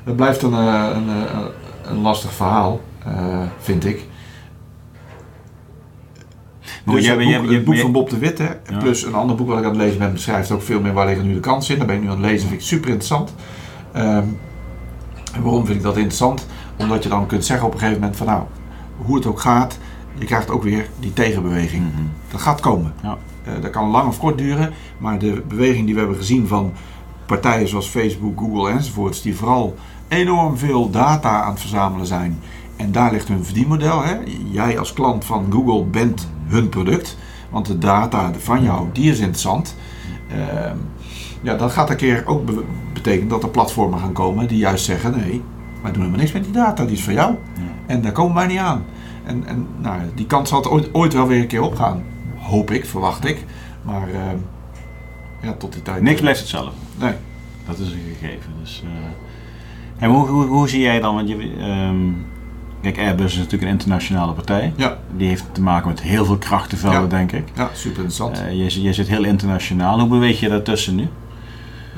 het blijft een, eh, een, eh, een lastig verhaal, vind ik. Maar Dus jij het boek, jij- het boek van Bob de Witte, Ja. plus een ander boek wat ik aan het lezen ben, beschrijft ook veel meer waar liggen nu de kansen in. Daar ben ik nu aan het lezen, vind ik super interessant. Ehm, en waarom vind ik dat interessant? Omdat je dan kunt zeggen op een gegeven moment van nou, hoe het ook gaat, je krijgt ook weer die tegenbeweging. Mhm. Dat gaat komen. Ja. Eh, dat kan lang of kort duren, maar de beweging die we hebben gezien van partijen zoals Facebook, Google enzovoorts, die vooral enorm veel data aan het verzamelen zijn. En daar ligt hun verdienmodel. Hè? Jij als klant van Google bent hun product, want de data van jou, die is interessant. Ehm, ja, dat gaat een keer ook be- betekenen dat er platformen gaan komen die juist zeggen: nee, wij doen helemaal niks met die data, die is van jou. Ja. En daar komen wij niet aan. En, en nou, die kans zal ooit, ooit wel weer een keer opgaan. Hoop ik, verwacht ik. Maar ehm, ja, tot die tijd. Niks blijft hetzelfde. Nee. Dat is een gegeven. Dus, eh, en hoe, hoe, hoe zie jij dan, want je, ehm, kijk Airbus is natuurlijk een internationale partij. Ja, Die heeft te maken met heel veel krachtenvelden, Ja. denk ik. ja, super interessant. Eh, je, zit- je zit heel internationaal. Hoe beweeg je daartussen nu?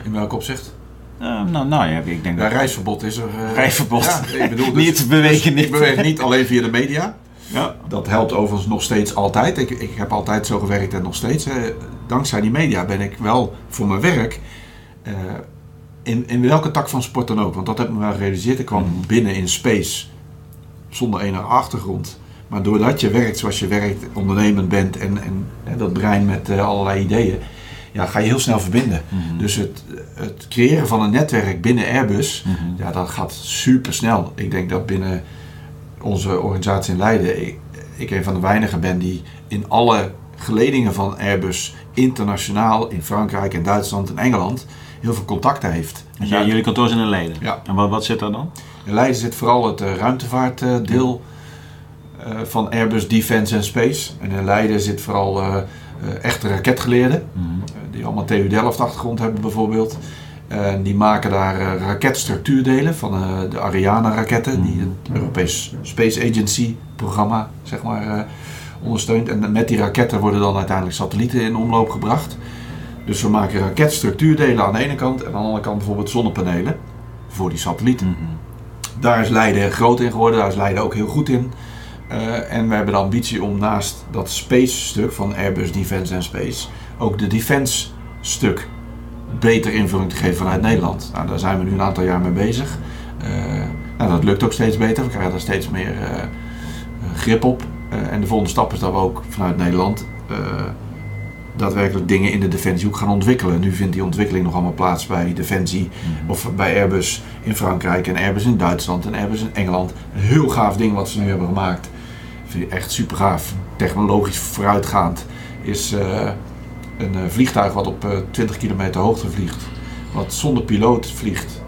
In welk opzicht? Eh, nou, nou ja, ik denk Ja, dat... reisverbod is er. eh, Reisverbod. Ja, ik bedoel, dus, Niet bewegen, dus niet. Ik beweeg niet alleen via de media. Ja. Dat helpt overigens nog steeds altijd. Ik, ik heb altijd zo gewerkt en nog steeds. eh, dankzij die media ben ik wel voor mijn werk. eh, in, in welke tak van sport dan ook. Want dat heb ik me wel gerealiseerd. Ik kwam Mhm. binnen in space zonder enige achtergrond. Maar doordat je werkt zoals je werkt, ondernemend bent en, en, dat brein met eh, allerlei ideeën, ja, ga je heel snel verbinden. Mhm. Dus het, het creëren van een netwerk binnen Airbus, Mhm. ja, dat gaat super snel. Ik denk dat binnen onze organisatie in Leiden, ik, ik een van de weinigen ben die in alle geledingen van Airbus internationaal in Frankrijk en Duitsland en Engeland heel veel contacten heeft. Dus jij- jullie kantoor zijn in Leiden. Ja. En wat, wat zit daar dan? In Leiden zit vooral het eh, ruimtevaartdeel eh, van Airbus Defence and Space. En in Leiden zit vooral eh, echte raketgeleerden, Mhm. die allemaal TU Delft achtergrond hebben bijvoorbeeld. En die maken daar eh, raketstructuurdelen van eh, de Ariane-raketten, die het Europees Space Agency programma zeg maar, eh, ondersteunt. En met die raketten worden dan uiteindelijk satellieten in omloop gebracht. Dus we maken raketstructuurdelen aan de ene kant en aan de andere kant bijvoorbeeld zonnepanelen voor die satellieten. Mhm. Daar is Leiden groot in geworden, daar is Leiden ook heel goed in. Eh, en we hebben de ambitie om naast dat space-stuk van Airbus Defence and Space ook de defense-stuk beter invulling te geven vanuit Nederland. Nou, daar zijn we nu een aantal jaar mee bezig. Eh, nou, dat lukt ook steeds beter, we krijgen daar steeds meer eh, eh, grip op. En de volgende stap is dat we ook vanuit Nederland daadwerkelijk dingen in de defensie ook gaan ontwikkelen. Nu vindt die ontwikkeling nog allemaal plaats bij Defensie Mhm. of bij Airbus in Frankrijk en Airbus in Duitsland en Airbus in Engeland. Een heel gaaf ding wat ze nu hebben gemaakt. Vind ik echt super gaaf. Technologisch vooruitgaand is een eh, vliegtuig wat op eh, 20 kilometer hoogte vliegt. Wat zonder piloot vliegt.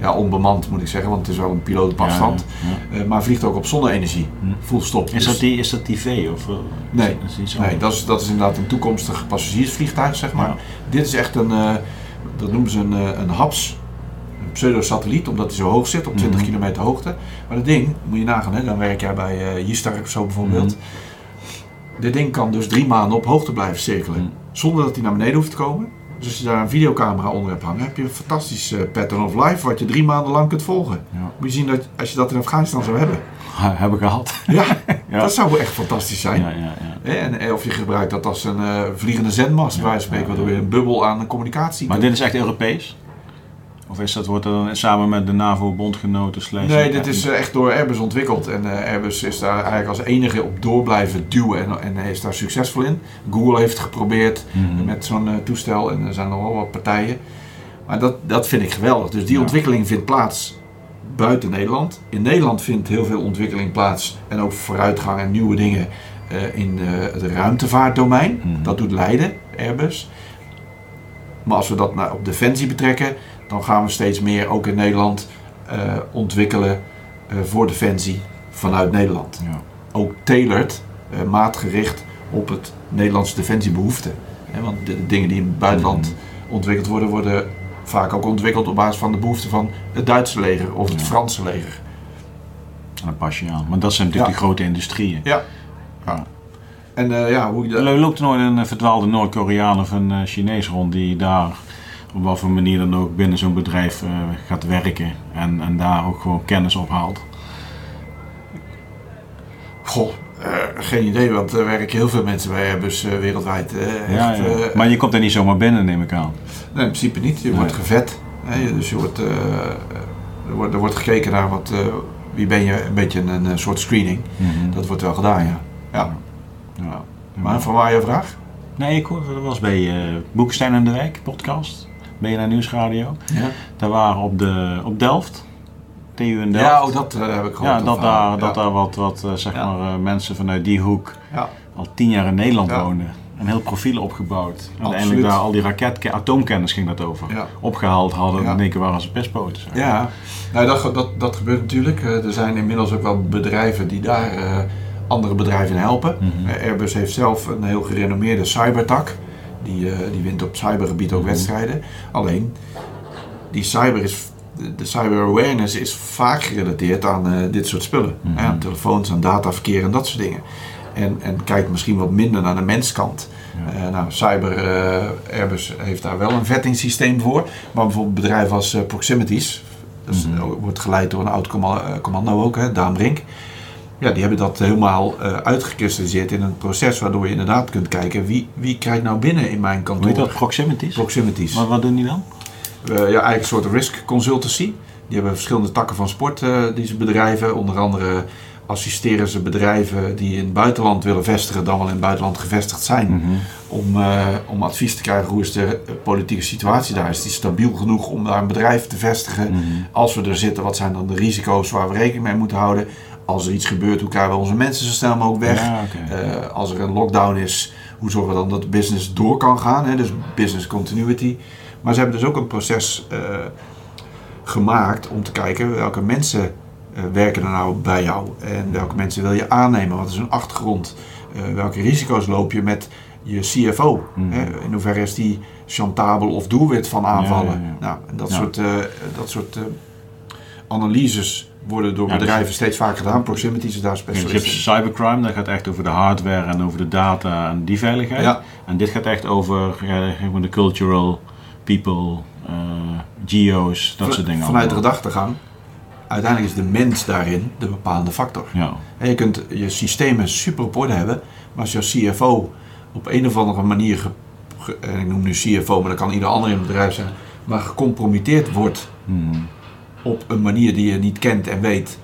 Ja, onbemand moet ik zeggen, want het is wel een piloot op afstand. Ja, ja. Eh, maar vliegt ook op zonne-energie. Hm. Full stop. Is, Dus- dat die, is dat die V? Of, Nee. is dat-? Nee, dat is, dat is inderdaad een toekomstig passagiersvliegtuig, zeg maar. Ja. Dit is echt een, dat noemen ze een, een HAPS, een pseudosatelliet, omdat hij zo hoog zit, op 20 Mhm. kilometer hoogte. Maar dat ding, moet je nagaan, hè, dan werk jij bij uh, Jistar of zo bijvoorbeeld. Mhm. Dit ding kan dus drie maanden op hoogte blijven cirkelen, Mhm. zonder dat hij naar beneden hoeft te komen. Dus als je daar een videocamera onder hebt hangen, heb je een fantastisch eh, pattern of life, wat je drie maanden lang kunt volgen. Ja. Moet je zien dat als je dat in Afghanistan zou hebben. Ha, Heb ik gehad. Ja, Ja. dat zou echt fantastisch zijn. Ja, ja, ja. Hè, En eh, of je gebruikt dat als een eh, vliegende zendmast, Ja, wijze van spreken, ja, waardoor je een bubbel aan de communicatie Maar kunt- dit is echt Europees? Of is dat, wordt er dan samen met de NAVO-bondgenoten slash... Nee, dit is eh, echt door Airbus ontwikkeld. En eh, Airbus is daar eigenlijk als enige op door blijven duwen en, en is daar succesvol in. Google heeft het geprobeerd Mhm. met zo'n eh, toestel en er zijn nog wel wat partijen. Maar dat, dat vind ik geweldig. Dus die Ja. ontwikkeling vindt plaats buiten Nederland. In Nederland vindt heel veel ontwikkeling plaats en ook vooruitgang en nieuwe dingen in het ruimtevaartdomein. Mhm. Dat doet Leiden, Airbus. Maar als we dat naar, op defensie betrekken, dan gaan we steeds meer ook in Nederland eh, ontwikkelen eh, voor defensie vanuit Nederland. Ja. Ook tailored, eh, maatgericht op het Nederlandse defensiebehoefte. Want de, de dingen die in het buitenland Mhm. ontwikkeld worden, worden vaak ook ontwikkeld op basis van de behoeften van het Duitse leger of het Ja. Franse leger. Dat pas je aan. Maar dat zijn natuurlijk Ja. grote industrieën. Ja. Ja. En ja, hoe je dat... Er loopt er nooit een verdwaalde Noord-Koreaan of een Chinees rond die daar op wat voor manier dan ook binnen zo'n bedrijf eh, gaat werken en, en daar ook gewoon kennis ophaalt. Goh, eh, geen idee, want er werken heel veel mensen bij Airbus eh, wereldwijd. Ja, echt, ja. maar je komt er niet zomaar binnen, neem ik aan. Nee, in principe niet. Je Nee. wordt gevet. Hè? Dus je wordt, er, wordt, er wordt gekeken naar wat, wie ben je, een beetje een, een soort screening. Dat wordt wel gedaan, ja. ja. Ja. Maar van waar je vraag? Nee, ik hoorde, dat was bij Boekestein en de Wijk, podcast. BNN Nieuwsradio. Ja, Daar waren op, de, op Delft, TU in Delft. ja oh, dat eh, heb ik gehoord. Ja, dat daar, dat daar wat, wat eh, zeg maar, eh, mensen vanuit die hoek al tien jaar in Nederland Ja. woonden. Een heel profiel opgebouwd. En uiteindelijk daar al die raket, atoomkennis ging dat over. Opgehaald hadden en in één keer waren ze. Ja, nou, dat, dat, dat gebeurt natuurlijk. Eh, er zijn inmiddels ook wel bedrijven die daar eh, andere bedrijven helpen. Mhm. Eh, Airbus heeft zelf een heel gerenommeerde cybertak. Die, eh, die wint op cybergebied ook Mhm. wedstrijden. Alleen, die cyber is, de- cyber awareness is vaak gerelateerd aan eh, dit soort spullen. Mhm. Hè, aan telefoons, aan dataverkeer en dat soort dingen. En, en kijkt misschien wat minder naar de menskant. Ja. Eh, nou, Cyber Airbus heeft daar wel een vettingssysteem voor. Maar bijvoorbeeld bedrijven als Proximities, dat Mhm. wordt geleid door een oud comma- commando ook, hè, Daan Brink. Ja, die hebben dat helemaal eh, uitgekristalliseerd in een proces waardoor je inderdaad kunt kijken wie, wie krijgt nou binnen in mijn Hoe kantoor. heet dat? Proximities? Proximities. Maar wat doen die dan? Eh, ja, eigenlijk een soort risk consultancy. Die hebben verschillende takken van sport eh, die ze bedrijven. Onder andere assisteren ze bedrijven die in het buitenland willen vestigen, dan wel in het buitenland gevestigd zijn. Mhm. Om, om advies te krijgen hoe is de politieke situatie daar. Is die stabiel genoeg om daar een bedrijf te vestigen? Mhm. Als we er zitten, wat zijn dan de risico's waar we rekening mee moeten houden? Als er iets gebeurt, hoe krijgen we onze mensen zo snel mogelijk weg? Ja. Eh, als er een lockdown is, hoe zorgen we dan dat de business door kan gaan? Hè? Dus business continuity. Maar ze hebben dus ook een proces eh, gemaakt om te kijken welke mensen eh, werken er nou bij jou en welke mensen wil je aannemen, wat is hun achtergrond, welke risico's loop je met je CFO, hè? in hoeverre is die chantabel of doelwit van aanvallen. Ja, ja, ja. Nou, en dat soort, dat soort analyses worden door Ja, dus- bedrijven steeds vaker gedaan. Proximity is daar je specialist hebt in. cybercrime, dat gaat echt over de hardware en over de data en die veiligheid. Ja. En dit gaat echt over ja, de cultural, people, eh, geo's, dat soort dingen. Vanuit de allemaal. gedachtegang, uiteindelijk is de mens daarin de bepalende factor. Ja. En je kunt je systemen super op orde hebben, maar als jouw CFO op een of andere manier, ge- ik noem nu CFO, maar dat kan ieder ander in het bedrijf zijn, maar gecompromitteerd wordt Mhm. Op een manier die je niet kent en weet,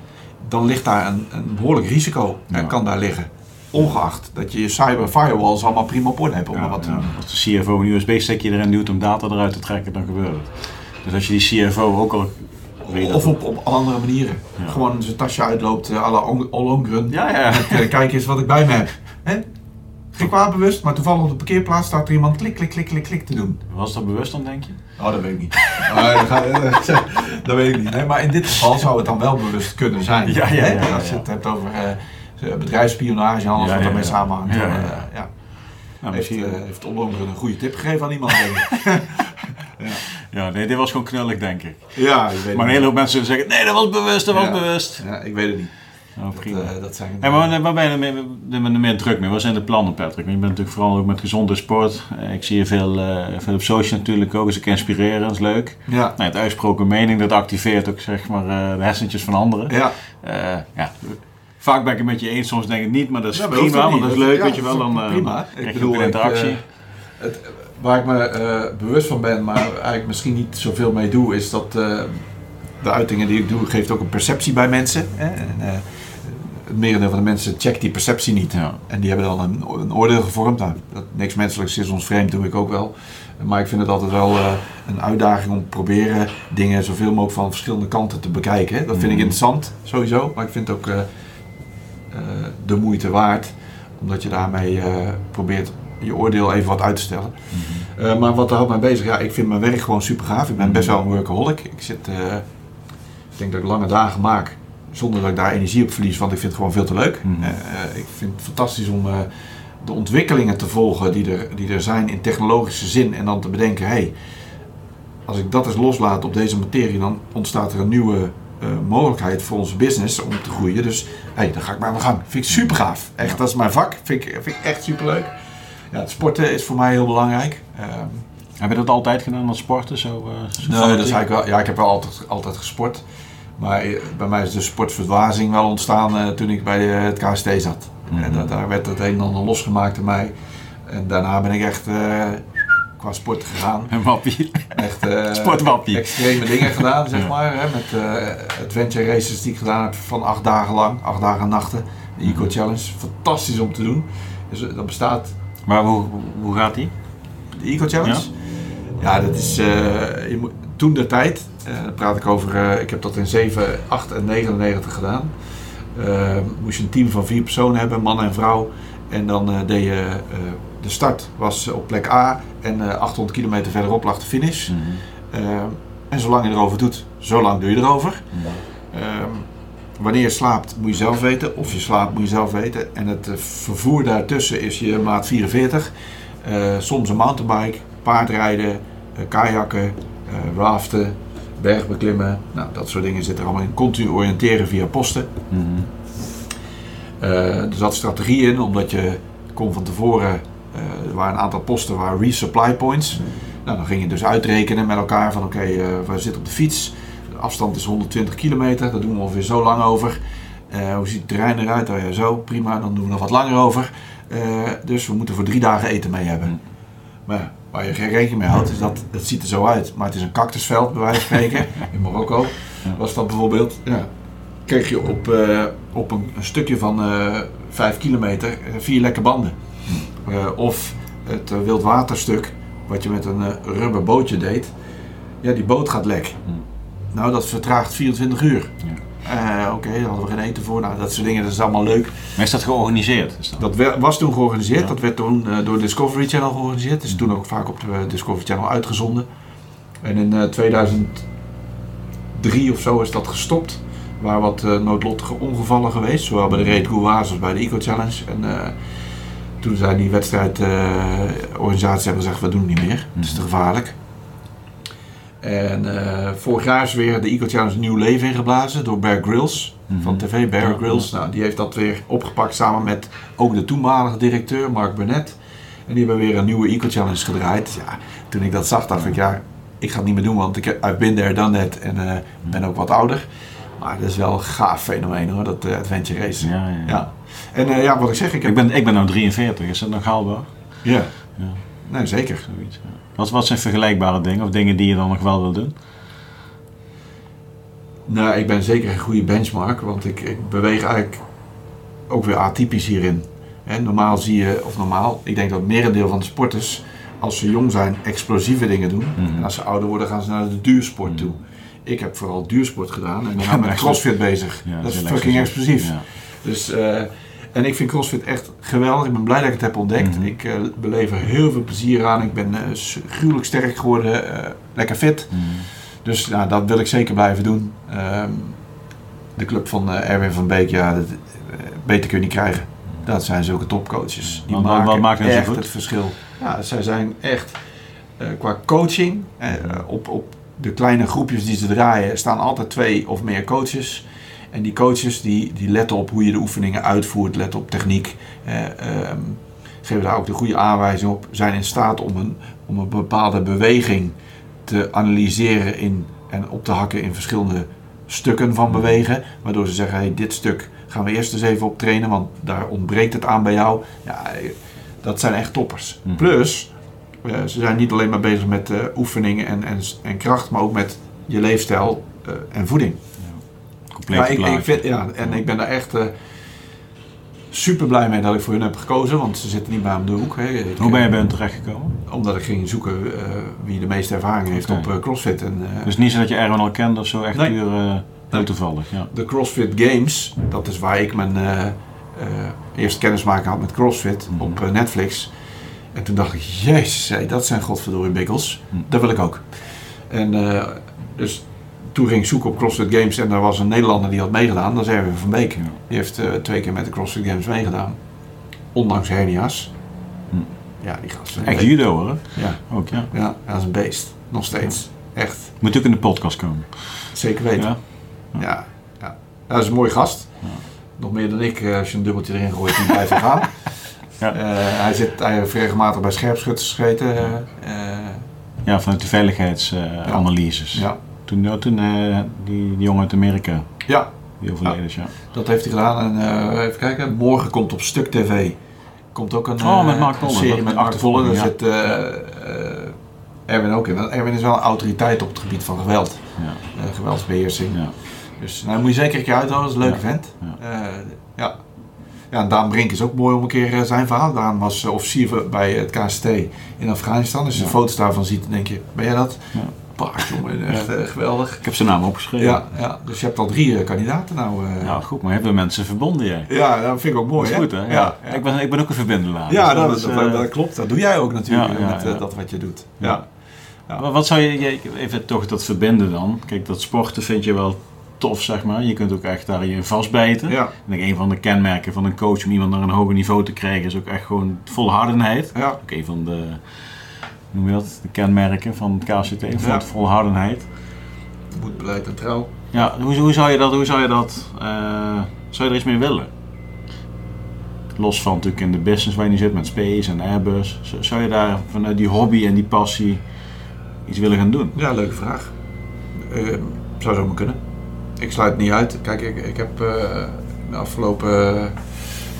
dan ligt daar een, een behoorlijk risico Ja. en kan daar liggen. Ongeacht dat je je cyber firewalls allemaal prima op orde hebt om Ja, wat ja. Als de CFO een USB-stickje erin duwt om data eruit te trekken, dan gebeurt het. Dus als je die CFO ook al... Of op, op andere manieren. Ja. Gewoon zijn tasje uitloopt, eh, à la. Ja, ja. Met, eh, kijk eens wat ik bij me heb. Hè? Geen kwaad bewust, maar toevallig op de parkeerplaats staat er iemand klik, klik, klik, klik, klik te doen. Was dat bewust dan, denk je? Oh, dat weet ik niet. Oh, dat, dat weet ik niet. Nee, maar in dit geval zou het dan wel bewust kunnen zijn. Ja, ja, ja, ja, Als je ja. het hebt over eh, bedrijfsspionage en alles Ja, wat ja, daarmee ja. samenhangt. Ja, dan, ja, eh, ja. ja. Nou, Heeft, misschien... eh, heeft Ollongren een goede tip gegeven aan iemand? ik. ja, nee, dit was gewoon knullig, denk ik. ja, ik weet Maar een hele hoop mensen zeggen, nee, dat was bewust, dat was Ja. bewust. Ja, ik weet het niet. Dat, prima. eh, dat zijn, maar waar ben je er meer, meer, meer druk mee? Wat zijn de plannen, Patrick? Want je bent natuurlijk vooral ook met gezonde sport. Eh, Ik zie je veel, eh, veel op social natuurlijk ook. Is ook inspirerend, dat is leuk. ja, Nou, het uitsproken mening, dat activeert ook zeg maar de hersentjes van anderen. ja. Ja. Vaak ben ik het met je eens, soms denk ik niet, maar dat is Ja, maar prima, want dat is leuk, Ja, weet je wel. Dan prima. Ik krijg je bedoel, ook een ik, interactie. Het, waar ik me bewust van ben, maar eigenlijk misschien niet zoveel mee doe, is dat de uitingen die ik doe, geeft ook een perceptie bij mensen. Hè? En, het merendeel van de mensen checkt die perceptie niet. ja. En die hebben dan een, een oordeel gevormd. Nou, dat, niks menselijks is ons vreemd, doe ik ook wel. Maar ik vind het altijd wel eh, een uitdaging om te proberen dingen zoveel mogelijk van verschillende kanten te bekijken. hè. Dat vind ik Mhm. interessant, sowieso. Maar ik vind het ook eh, eh, de moeite waard. Omdat je daarmee probeert je oordeel even wat uit te stellen. Mhm. Eh, maar wat houdt mij bezig? Ja, ik vind mijn werk gewoon super gaaf. Ik ben best wel een workaholic. Ik zit, ik denk dat ik lange dagen maak zonder dat ik daar energie op verlies, want ik vind het gewoon veel te leuk. Mhm. Eh, eh, ik vind het fantastisch om eh, de ontwikkelingen te volgen die er, die er zijn in technologische zin en dan te bedenken, hey, als ik dat eens loslaat op deze materie, dan ontstaat er een nieuwe mogelijkheid voor onze business om te groeien. Dus hey, dan ga ik maar aan de gang. Vind ik super gaaf. Echt, Ja. dat is mijn vak. Vind ik, vind ik echt super leuk. Ja, het sporten is voor mij heel belangrijk. Ehm, Heb je dat altijd gedaan, dat sporten? Zo, zo Nee, dat is eigenlijk wel, ja, ik heb wel altijd, altijd gesport. Maar eh, bij mij is de sportverzwazing wel ontstaan eh, toen ik bij eh, het KST zat. Mhm. En dat, daar werd het een en ander losgemaakt door mij. En daarna ben ik echt qua sport gegaan. Een wappie. Echt Sportwappie. extreme dingen gedaan, zeg Ja. maar. Hè, met adventure races die ik gedaan heb van acht dagen lang. Acht dagen en nachten. De Eco Challenge. Fantastisch om te doen. Dus dat bestaat Maar hoe, hoe gaat die? de Eco Challenge? Ja, dat is je moet, toen de tijd. eh, praat ik over, eh, ik heb dat in 7, 8 en 99 gedaan. Eh, moest je een team van vier personen hebben, man en vrouw. En dan deed je, de start was op plek A en eh, 800 kilometer verderop lag de finish. Mhm. En zolang je erover doet, zolang doe je erover. Ehm, wanneer je slaapt moet je zelf weten. Of je slaapt moet je zelf weten. En het vervoer daartussen is je maat 44. Eh, soms een mountainbike, paardrijden, eh, kajakken, raften, bergbeklimmen. Nou, dat soort dingen zitten er allemaal in. Continu oriënteren via posten. Mhm. Eh, er zat strategie in, omdat je kon van tevoren, eh, er waren een aantal posten waar resupply points. Nou, dan ging je dus uitrekenen met elkaar van oké, eh, we zitten op de fiets. De afstand is 120 kilometer, daar doen we ongeveer zo lang over. Eh, hoe ziet het terrein eruit? Oh ja, zo, prima, dan doen we nog wat langer over. Eh, dus we moeten voor drie dagen eten mee hebben. Maar ja, waar je geen rekening mee houdt, is dat het ziet er zo uit. Maar het is een cactusveld, bij wijze van spreken. In Marokko was dat bijvoorbeeld. Ja, kreeg je op, eh, op een, een stukje van eh 5 kilometer eh, vier lekke banden. Eh, of het wildwaterstuk, wat je met een rubber bootje deed. Ja, die boot gaat lek. Hmm. Nou, dat vertraagt 24 uur. Ja. Eh, Oké, daar hadden we geen eten voor. Nou, dat soort dingen, dat is allemaal leuk. Maar is dat georganiseerd? Is dat? Dat wer- was toen georganiseerd. Ja. Dat werd toen eh, door Discovery Channel georganiseerd. is toen ook vaak op de eh, Discovery Channel uitgezonden. En in eh, 2003 of zo is dat gestopt. Er waren wat noodlottige ongevallen geweest. Zowel bij de Raid Gouaz als bij de Eco Challenge. En toen zijn die wedstrijdorganisaties hebben gezegd, we doen het niet meer. Het is te gevaarlijk. En eh, vorig jaar is weer de Eco Challenge nieuw leven ingeblazen door Bear Grylls van Mhm. tv, Bear Ja, Grylls. Nou, die heeft dat weer opgepakt samen met ook de toenmalige directeur, Mark Burnett. En die hebben weer een nieuwe Eco Challenge gedraaid. Ja, toen ik dat zag, dacht ik, ja, ik ga het niet meer doen, want ik heb there, done that en eh, ben ook wat ouder. Maar dat is wel een gaaf fenomeen hoor, dat eh, adventure race. Ja, ja. Ja. En ja, wat ik zeg, ik heb... Ik, ben, ik ben nu 43, is dat nog haalbaar? Ja. Ja. Nee, zeker. Zoiets, ja. Wat, wat zijn vergelijkbare dingen of dingen die je dan nog wel wil doen? Nou, ik ben zeker een goede benchmark, want ik, ik beweeg eigenlijk ook weer atypisch hierin. Normaal zie je, of normaal, ik denk dat het merendeel van de sporters, als ze jong zijn, explosieve dingen doen. Mhm. En als ze ouder worden, gaan ze naar de duursport toe. Ik heb vooral duursport gedaan en ben Ja, met crossfit bezig. Ja, dat is fucking explosief. Ja. Dus, eh, en ik vind CrossFit echt geweldig. Ik ben blij dat ik het heb ontdekt. Mhm. Ik eh, beleef er heel veel plezier aan. Ik ben s- gruwelijk sterk geworden, eh, lekker fit. Mhm. Dus nou, dat wil ik zeker blijven doen. Ehm, de club van Erwin van Beek, ja, dat, beter kun je niet krijgen. Dat zijn zulke topcoaches. Die Wat- maken wat maakt echt het verschil. Ja, zij zijn echt qua coaching, op, op de kleine groepjes die ze draaien, staan altijd twee of meer coaches. En die coaches die, die letten op hoe je de oefeningen uitvoert, letten op techniek, eh, ehm, geven daar ook de goede aanwijzing op, zijn in staat om een, om een bepaalde beweging te analyseren in, en op te hakken in verschillende stukken van bewegen. Waardoor ze zeggen, hey, dit stuk gaan we eerst eens even op trainen, want daar ontbreekt het aan bij jou. Ja, eh, dat zijn echt toppers. Mhm. Plus, eh, ze zijn niet alleen maar bezig met oefeningen en, en, en kracht, maar ook met je leefstijl en voeding. Ja, ik, ik vind, ja, en ik ben daar echt eh, super blij mee dat ik voor hun heb gekozen, want ze zitten niet bij om de hoek. Hè. Ik, Hoe ben je eh, bij hen terechtgekomen? Omdat ik ging zoeken eh, wie de meeste ervaring heeft op CrossFit. En, Dus niet zo dat je Erwin al kende of zo, echt Nee. puur Nee. toevallig. Ja. de CrossFit Games, dat is waar ik mijn eerste kennismaking had met CrossFit Mhm. op Netflix. En toen dacht ik, jezus, hé, dat zijn godverdorie biggels. Mhm. Dat wil ik ook. En dus toen ging ik zoeken op CrossFit Games en er was een Nederlander die had meegedaan. Dat is Erwin van Beek. Die heeft eh, twee keer met de CrossFit Games meegedaan. Ondanks hernia's. Hm. Ja, die gast. Echt judo hoor. Ja, Ook ja. ja, dat is een beest. Nog steeds. Echt. Moet ook in de podcast komen. Zeker weten. Ja. Ja, ja. dat is een mooie gast. Nog meer dan ik, eh, als je een dubbeltje erin gooit, die blijft gaan. Ja. Eh, hij, zit, hij heeft regelmatig bij scherpschutters gezeten. eh, Ja, vanuit de veiligheidsanalyses. ja. Toen, ja, toen eh, die, die jongen uit Amerika. ja, Die overleden is, ja. Dat heeft hij gedaan. En eh, even kijken. Morgen komt op Stuk TV. Komt ook een, Oh, met eh, Mark Pollen. serie met Mark Pollen. Daar achtervolging, zit Erwin ook in. Want Erwin is wel een autoriteit op het gebied van geweld. ja. eh, geweldsbeheersing. ja. Dus nou, moet je zeker een keer uithouden. Dat is een leuke vent. Ja. Ja. Ja, en Daan Brink is ook mooi om een keer zijn verhaal. Daan was officier bij het KST in Afghanistan. Als je Ja. foto's daarvan ziet, dan denk je, ben jij dat? Ja. Paard, jongen, echt eh, geweldig. Ik heb zijn naam opgeschreven. Ja, ja, dus je hebt al drie eh, kandidaten nou. eh. Ja, goed, maar hebben we mensen verbonden, jij? Ja, dat vind ik ook mooi. dat is goed, hè? Ja. Ja, ja. Ik, ben, ik ben ook een verbindelaar. Ja, Dus dat, is, dat, eh, dat klopt. Dat doe jij ook natuurlijk Ja, ja, met ja. dat wat je doet. Ja. Ja. Ja. Maar Wat zou je, je- even toch dat verbinden dan? Kijk, dat sporten vind je wel tof, zeg maar. Je kunt ook echt daar je vastbijten. Ja. Ik denk een van de kenmerken van een coach om iemand naar een hoger niveau te krijgen is ook echt gewoon volhardenheid. Ja. Ook een van de, noem je dat, de kenmerken van het KCT, van Ja. Ja. volhardenheid. Moed, beleid en trouw. Ja, hoe, hoe zou je dat, hoe zou je dat, eh, zou je er iets mee willen? Los van natuurlijk in de business waar je nu zit met Space en Airbus. Zou je daar vanuit die hobby en die passie iets willen gaan doen? Ja, leuke vraag. Eh, zou zomaar kunnen. Ik sluit het niet uit. Kijk, ik, ik heb eh, de afgelopen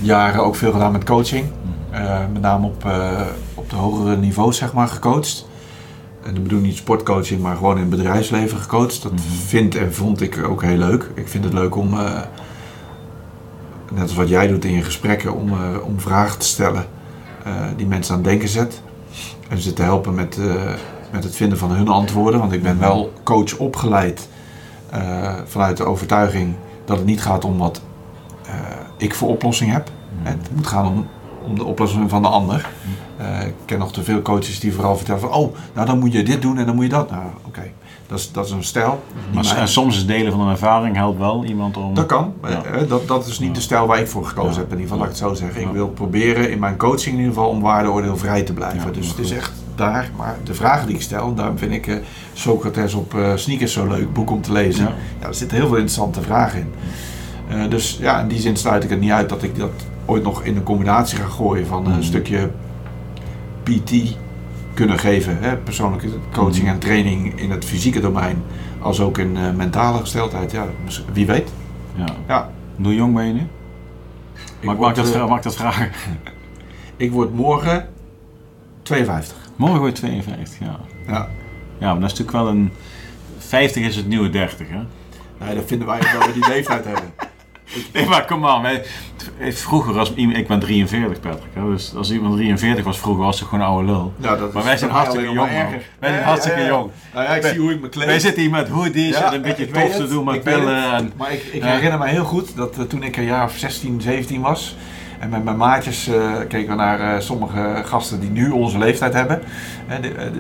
jaren ook veel gedaan met coaching. Eh, met name op, op de hogere niveaus, zeg maar, gecoacht. En dat bedoel ik niet sportcoaching, maar gewoon in het bedrijfsleven gecoacht. Dat Mhm. vind en vond ik ook heel leuk. Ik vind het leuk om, eh, net als wat jij doet in je gesprekken, om, eh, om vragen te stellen eh, die mensen aan het denken zet. En ze te helpen met, met het vinden van hun antwoorden. Want ik ben wel coach opgeleid vanuit de overtuiging dat het niet gaat om wat ik voor oplossing heb. Het moet gaan om, om de oplossing van de ander. Eh, ik ken nog te veel coaches die vooral vertellen van... oh, nou dan moet je dit doen en dan moet je dat. Nou, oké. Dat, is, dat is een stijl. Maar en soms is delen van een ervaring helpt wel iemand om... dat kan. Ja. Eh, Dat, dat is niet Ja. de stijl waar ik voor gekozen Ja. heb. In ieder geval, laat ik het zo zeggen. Ik wil proberen in mijn coaching in ieder geval om waardeoordeelvrij te blijven. Dus het goed. is echt daar. Maar de vragen die ik stel, daarom vind ik eh, Socrates op eh, sneakers zo leuk boek om te lezen. Ja. Er zitten heel veel interessante vragen in. Eh, dus ja, in die zin sluit ik het niet uit dat ik dat ooit nog in een combinatie ga gooien van Mhm. een stukje PT kunnen geven. Hè? Persoonlijke coaching Mhm. en training in het fysieke domein. Als ook in eh, mentale gesteldheid. Ja, mis- wie weet. Ja. Ja. Hoe jong ben je nu? Word, ik dat, eh, mag ik dat vragen? Ik word morgen 52. Morgen word je 52, ja. Ja. Ja, maar dat is natuurlijk wel een... 50 is het nieuwe 30, hè? Nee, dat vinden wij dat we die leeftijd hebben. Nee, maar kom aan. wij- Vroeger was iemand... Ik ben 43, Patrick. Hè? Dus als iemand 43 was vroeger, was het gewoon een oude lul. Ja, dat Maar wij zijn hartstikke jong, maar. Wij zijn hartstikke ja, jong. Nou ja, ik Wij- zie hoe ik me kleed. Wij zitten hier met hoodies en een beetje tof te doen met pillen. En, Maar ik, ik herinner me heel goed dat eh, toen ik een jaar of 16, 17 was. En met mijn maatjes eh, keken we naar eh, sommige gasten die nu onze leeftijd hebben. De- de-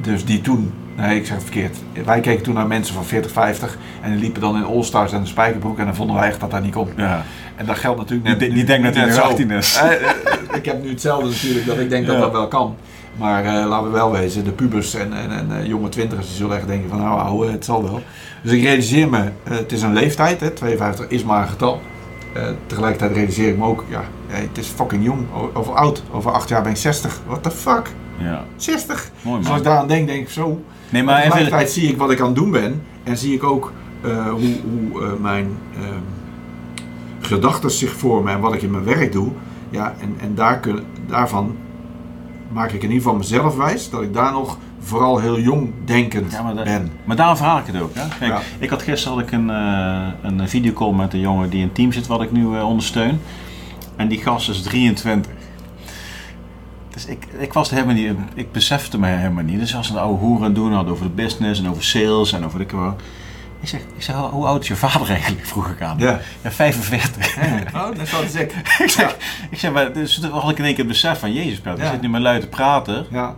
dus die toen, nee ik zeg het verkeerd. Wij keken toen naar mensen van 40, 50. En die liepen dan in All-Stars en een spijkerbroek. En dan vonden wij echt dat dat niet kon. ja. En dat geldt natuurlijk net. die, die denkt dat hij net nog zo. 18 is. Eh, eh, ik heb nu hetzelfde natuurlijk, dat ik denk dat Ja. dat wel kan. Maar eh, laten we wel wezen, de pubers en, en, en eh, jonge twintigers die zullen echt denken van nou ouwe, het zal wel. Dus ik realiseer me, eh, het is een leeftijd, hè, 52 is maar een getal. Eh, tegelijkertijd realiseer ik me ook, ja, het is fucking jong, over oud. Over acht jaar ben ik 60. What the fuck? Ja, 60? mooi Dus als ik daaraan denk, denk ik zo. Nee, Maar tegelijkertijd zie ik wat ik aan het doen ben. En zie ik ook eh, hoe, hoe eh, mijn ehm gedachten zich vormen en wat ik in mijn werk doe. Ja, en, en daar kun, daarvan maak ik in ieder geval mezelf wijs dat ik daar nog vooral heel jong denkend Ja, maar dat- ben. Maar daarom vraag ik het ook. Hè? Kijk, Ja. Ik had gisteren had ik een, eh, een videocall met een jongen die in een team zit wat ik nu ondersteun. En die gast is 23. Dus ik, ik was er helemaal niet, ik besefte me helemaal niet. Dus als een oude hoer aan het doen had over de business en over sales en over de. Ik zeg, ik zeg, hoe oud is je vader eigenlijk? Vroeg ik aan. Ja. Ja, 45. Oh, net zoals ik. ik zeg, ik zeg maar, dus toen had ik in één keer het besef van, jezus je Ja. zit nu met lui te praten, Ja,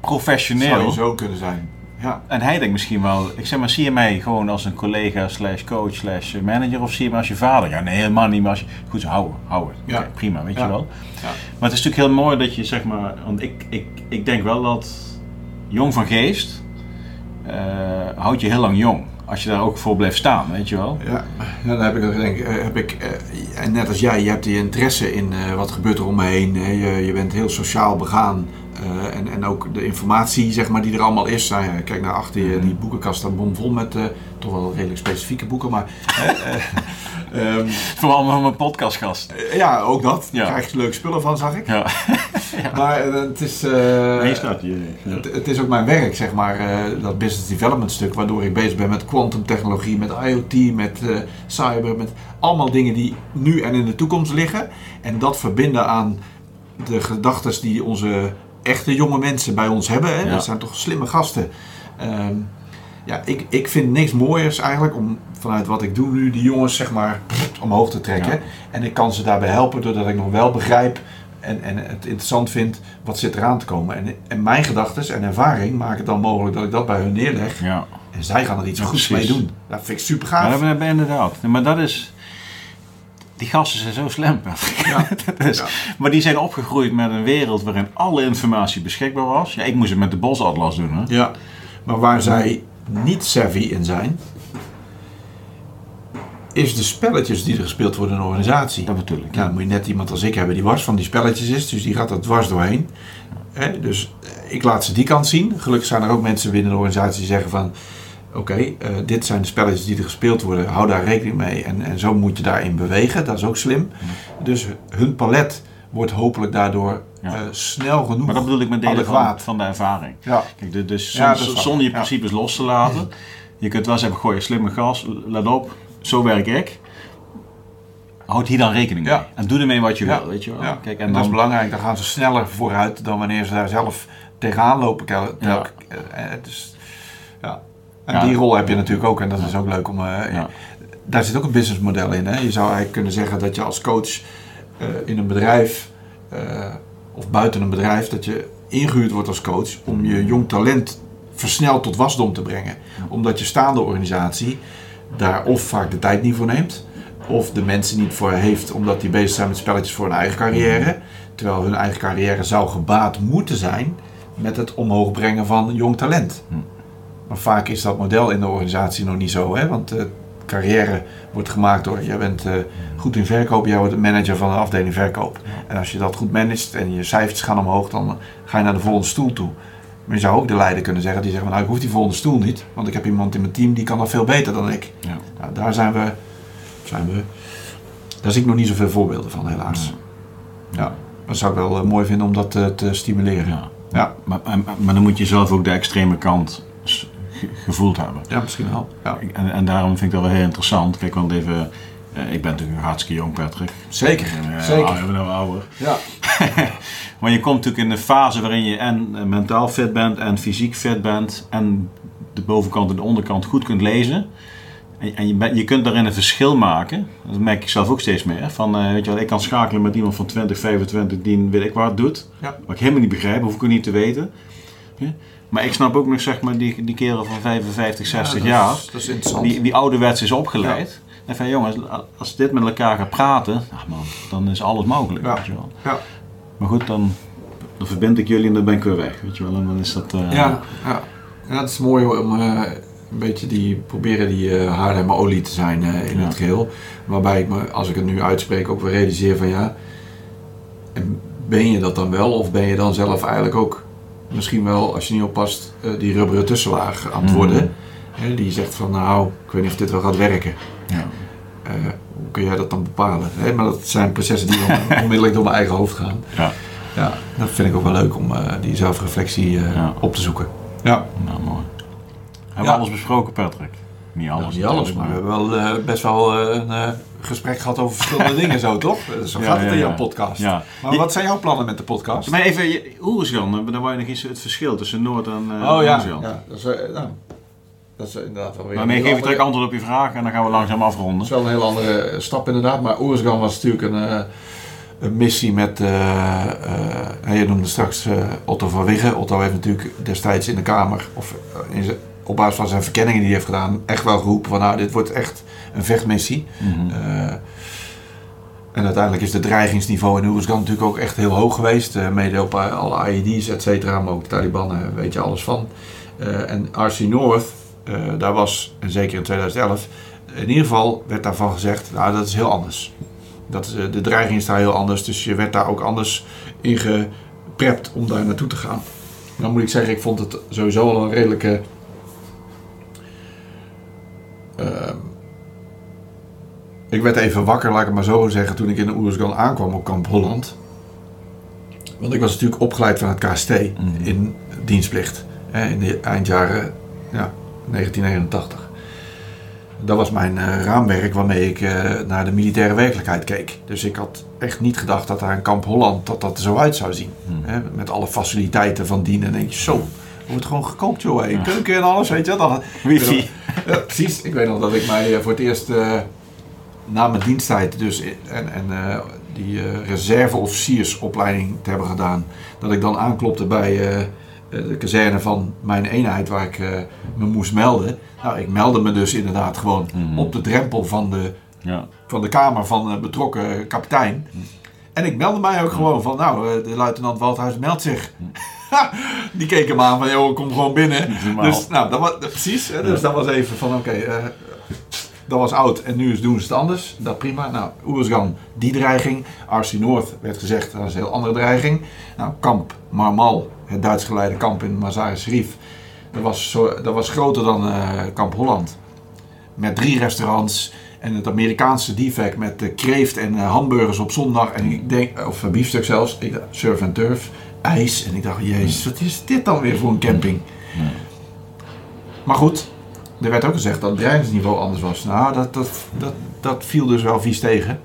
professioneel. zou je zo kunnen zijn. Ja. En hij denkt misschien wel, ik zeg maar, zie je mij gewoon als een collega slash coach slash manager of zie je me als je vader? Ja, nee, helemaal niet, maar als je... Goed zo, houden, houden. Ja. Oké, prima, weet Ja. je wel. Ja. Maar het is natuurlijk heel mooi dat je, zeg maar, want ik, ik, ik denk wel dat jong van geest eh, houdt je heel lang jong. Als je daar ook voor blijft staan, weet je wel. Ja, ja, dan heb ik, denk, ik, eh, heb ik eh, en net als jij, je hebt die interesse in wat gebeurt er om me heen. Je, je bent heel sociaal begaan Eh, en, en ook de informatie zeg maar, die er allemaal is. Nou kijk naar achter je, die boekenkast staat bomvol met eh, toch wel redelijk specifieke boeken. Maar eh, eh, ehm, Vooral met mijn podcastgast. ja, ook dat. Daar Ja. krijg je leuke spullen van, zag ik. Ja. Maar het is... Nee, staat hier. Ja. Het, het is ook mijn werk, zeg maar, dat business development stuk, waardoor ik bezig ben met quantumtechnologie, met IoT, met cyber, met allemaal dingen die nu en in de toekomst liggen. En dat verbinden aan de gedachten die onze echte jonge mensen bij ons hebben. Hè? Ja. Dat zijn toch slimme gasten. Ehm, ja, ik, ik vind niks mooiers eigenlijk om vanuit wat ik doe nu die jongens zeg maar omhoog te trekken. Ja. En ik kan ze daarbij helpen doordat ik nog wel begrijp en, en het interessant vind wat zit eraan te komen. En, en mijn gedachten en ervaring maken het dan mogelijk dat ik dat bij hun neerleg. Ja. En zij gaan er iets Ja, goeds mee doen. Dat vind ik super Ja, gaaf. dat hebben we inderdaad. Maar dat is... Die gasten zijn zo slim, Patrick. Ja. Dat is- Ja. Maar die zijn opgegroeid met een wereld waarin alle informatie beschikbaar was. Ja, ik moest het met de bosatlas doen. Hè? Ja, maar waar zij niet savvy in zijn, is de spelletjes die er gespeeld worden in een organisatie. Dat bedoel ik. Ja, dan moet je net iemand als ik hebben die was van die spelletjes is, dus die gaat er dwars doorheen. Dus eh, ik laat ze die kant zien. Gelukkig zijn er ook mensen binnen de organisatie die zeggen van... Oké, eh, dit zijn de spelletjes die er gespeeld worden. Hou daar rekening mee. En, en zo moet je daarin bewegen. Dat is ook slim. Dus hun palet wordt hopelijk daardoor Ja. eh, snel genoeg Maar dat bedoel ik met delen van, van de ervaring. Ja. Kijk, de- dus is waar. zonder je principes los te laten. Je kunt wel zeggen, gooi je slimme gas, let op, zo werk ik. Houd hier dan rekening mee. Ja. En doe ermee wat je Ja. wil, weet je wel. Ja, Kijk, en en dat is dan, belangrijk. Dan gaan ze sneller vooruit dan wanneer ze daar zelf tegenaan lopen. Ja. eh, Het is, ja. En Ja. die rol heb je natuurlijk ook. En dat is ook leuk om... eh, Ja. Daar zit ook een businessmodel in. Hè? Je zou eigenlijk kunnen zeggen dat je als coach eh, in een bedrijf... eh, of buiten een bedrijf... dat je ingehuurd wordt als coach... om je jong talent versneld tot wasdom te brengen. Omdat je staande organisatie daar of vaak de tijd niet voor neemt... of de mensen niet voor heeft... omdat die bezig zijn met spelletjes voor hun eigen carrière... terwijl hun eigen carrière zou gebaat moeten zijn... met het omhoog brengen van jong talent. Maar vaak is dat model in de organisatie nog niet zo. Hè? Want de carrière wordt gemaakt door... jij bent eh, goed in verkoop, jij wordt de manager van de afdeling verkoop. En als je dat goed managt en je cijfers gaan omhoog... dan ga je naar de volgende stoel toe. Maar je zou ook de leider kunnen zeggen... die zegt, nou ik hoef die volgende stoel niet... want ik heb iemand in mijn team die kan dat veel beter dan ik. ja. Nou, daar zijn we, zijn we... Daar zie ik nog niet zoveel voorbeelden van, helaas. Ja, dat zou ik wel eh, mooi vinden om dat eh, te stimuleren. Ja. Ja, Maar, maar, maar dan moet je zelf ook de extreme kant gevoeld hebben. ja misschien wel. Ja. En, en daarom vind ik dat wel heel interessant. Kijk, want even... eh, ik ben natuurlijk nog hartstikke jong, Patrick. Zeker, Eh, zeker. Ik ben nou ouder. Ja. Maar je komt natuurlijk in een fase waarin je en eh, mentaal fit bent en fysiek fit bent en de bovenkant en de onderkant goed kunt lezen. En, en je, je kunt daarin een verschil maken. Dat merk ik zelf ook steeds meer. Van, weet je wat, ik kan schakelen met iemand van 20, 25 die weet ik wat doet. Ja. Wat ik helemaal niet begrijp, hoef ik ook niet te weten. Ja? Maar ik snap ook nog zeg maar die, die kerel van 55, 60 Ja, dat jaar. is- dat is interessant. Die, die ouderwets is opgeleid. En van jongens, als dit met elkaar gaat praten, ach man, dan is alles mogelijk. Ja. Weet je wel. Ja. Maar goed, dan, dan verbind ik jullie en dan ben ik weer weg. Weet je wel, en dan is dat... eh, Ja, ja. het is mooi om eh, een beetje die, proberen die uh, Haarlemmer olie te zijn eh, in het geheel. Waarbij ik me, als ik het nu uitspreek, ook weer realiseer van ja, en ben je dat dan wel? Of ben je dan zelf eigenlijk ook misschien wel, als je niet oppast, eh, die rubberen tussenlaag aan het Mhm. worden? Hè, die zegt van nou, ik weet niet of dit wel gaat werken. ja. Eh, hoe kun jij dat dan bepalen? Hè, maar dat zijn processen die onmiddellijk door mijn eigen hoofd gaan. Ja. Ja, dat vind ik ook wel leuk om eh, die zelfreflectie eh, Ja. op te zoeken. Ja. Nou, mooi. Hebben Ja. we alles besproken, Patrick? Niet alles. Nou, niet alles, maar we hebben wel eh, best wel eh, een eh, gesprek gehad over verschillende dingen zo, toch? Zo gaat het in jouw podcast. Maar wat zijn jouw plannen met de podcast? Maar even, Oerisgan, dan wou je nog eens het verschil tussen Noord en uh, oh ja, ja dat, is, eh, nou, dat is inderdaad wel weer Daarmee geef ik direct antwoord op je vraag en dan gaan we langzaam Dat afronden. is wel een heel andere eh, stap inderdaad. Maar Oersgan was natuurlijk een, een missie met... eh, eh, je noemde straks Otto van Wiggen. Otto heeft natuurlijk destijds in de Kamer... Of in op basis van zijn verkenningen die hij heeft gedaan... echt wel geroepen van nou, dit wordt echt een vechtmissie. Mhm. Eh, en uiteindelijk is het dreigingsniveau in Oeruzgan natuurlijk ook echt heel hoog geweest. Eh, mede op alle IED's, et cetera, maar ook de Taliban, eh, weet je alles van. En RC North, daar was, en zeker in 2011, in ieder geval werd daarvan gezegd, nou dat is heel anders. Dat, de dreiging is daar heel anders, dus je werd daar ook anders in geprept om daar naartoe te gaan. Dan moet ik zeggen, ik vond het sowieso al een redelijke. Ik werd even wakker, laat ik het maar zo zeggen, toen ik in Oeruzgan aankwam op kamp Holland. Want ik was natuurlijk opgeleid van het KST Mhm. in dienstplicht. Hè, in de eindjaren ja, 1981. Dat was mijn eh, raamwerk waarmee ik eh, naar de militaire werkelijkheid keek. Dus ik had echt niet gedacht dat daar een kamp Holland dat dat er zo uit zou zien. Hmm. Hè, met alle faciliteiten van dien. En denk je, zo, wordt gewoon gekookt joh. hè. Keuken en alles, weet je. Dat, Wifi. ja, precies. Ik weet nog dat ik mij eh, voor het eerst na mijn diensttijd dus en, en eh, die eh, reserveofficiersopleiding te hebben gedaan, dat ik dan aanklopte bij eh, de kazerne van mijn eenheid waar ik me moest melden. Nou, ik meldde me dus inderdaad gewoon Mhm. op de drempel van de, Ja. van de kamer van de betrokken kapitein. En ik meldde mij ook gewoon van, nou, de luitenant Waldhuis meldt zich. Die keek hem aan van, joh, kom gewoon binnen. Dus, nou, dat was, precies. Hè, dus dat was even van, oké, dat was oud en nu doen ze het anders. Dat prima. Nou, Oeruzgan, die dreiging. RC Noord werd gezegd, dat is een heel andere dreiging. Nou, kamp Marmal, het Duits geleide kamp in Mazar Sharif. Dat was, zo, dat was groter dan eh, kamp Holland. Met drie restaurants en het Amerikaanse defect met eh, kreeft en eh, hamburgers op zondag. En ik denk, of eh, biefstuk zelfs, ik dacht, surf en turf, ijs. En ik dacht, jezus, wat is dit dan weer voor een camping? Maar goed, er werd ook gezegd dat het dreigingsniveau anders was. Nou, dat, dat, dat, dat viel dus wel vies tegen.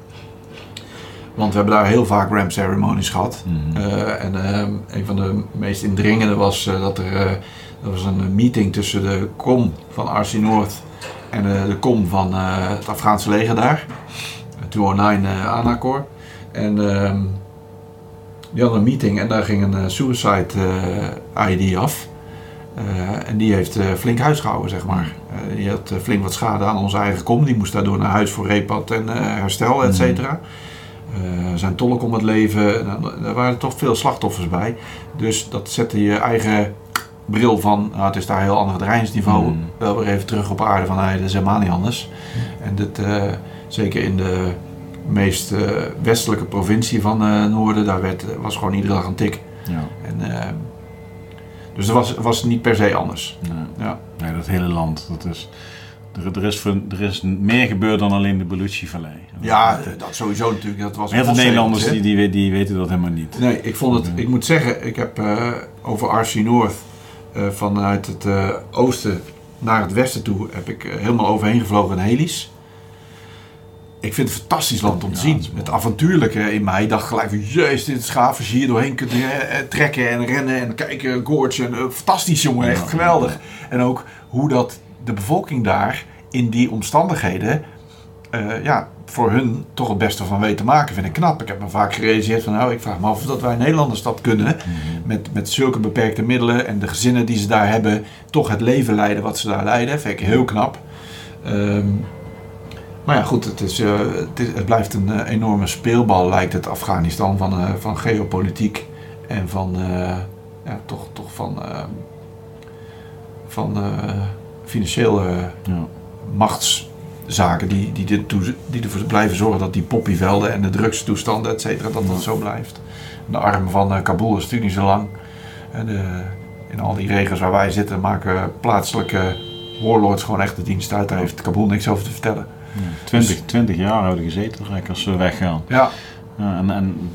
Want we hebben daar heel vaak ramp ceremonies gehad. Mhm. Eh, en ehm, een van de meest indringende was eh, dat er, eh, er was een meeting tussen de kom van RC Noord en eh, de kom van eh, het Afghaanse leger daar. Eh, 209 eh Anacor. En ehm, die hadden een meeting en daar ging een eh, suicide eh, ID af. Eh, en die heeft eh, flink huis gehouden, zeg maar. Eh, die had flink wat schade aan onze eigen kom. Die moest daardoor naar huis voor repad en herstel, et cetera. Eh, zijn tolk om het leven. Nou, Er waren toch veel slachtoffers bij. Dus dat zette je eigen bril van, nou, het is daar een heel ander dreigingsniveau. Mm. Wel weer even terug op aarde van, nee, dat is helemaal niet anders. En dit, zeker in de meest westelijke provincie van Noorden, daar werd, was gewoon iedere dag een tik. Ja. En, dus dat was, was niet per se anders. Nee. Ja. Nee, dat hele land. Dat is, er, er, is voor, er is meer gebeurd dan alleen de Belushi-vallei. Ja, dat sowieso natuurlijk. Dat was Heel veel Nederlanders die, die, die weten dat helemaal niet. Nee, ik vond het. Ik moet zeggen, ik heb eh, over RC North eh, vanuit het eh, oosten naar het westen toe heb ik helemaal overheen gevlogen in helis. Ik vind het een fantastisch land om te zien. Het avontuurlijke in mij dacht gelijk van, jezus, dit is gaaf als je hier doorheen kunt trekken en rennen en kijken, gorge. En, fantastisch jongen, echt geweldig. En ook hoe dat de bevolking daar in die omstandigheden eh, ja, voor hun toch het beste van weten te maken, vind ik knap. Ik heb me vaak gerealiseerd van, nou, ik vraag me af of dat wij Nederlanders dat kunnen. Met, met zulke beperkte middelen en de gezinnen die ze daar hebben, toch het leven leiden wat ze daar leiden. Vind ik heel knap. Ehm, maar ja, goed, het, is, eh, het, is, het blijft een eh, enorme speelbal, lijkt het Afghanistan, van, eh, van geopolitiek en van, ja, toch, toch van, van financiële Ja. machtszaken die, die, ertoe, die ervoor blijven zorgen dat die poppyvelden en de drugstoestanden, et cetera, dat dat zo blijft. De arm van Kabul is natuurlijk niet zo lang. En in al die regio's waar wij zitten maken plaatselijke warlords gewoon echt de dienst uit. Daar heeft Kabul niks over te vertellen. Ja. 20, 20 jaar houden gezeten als we weggaan. Ja, en, en,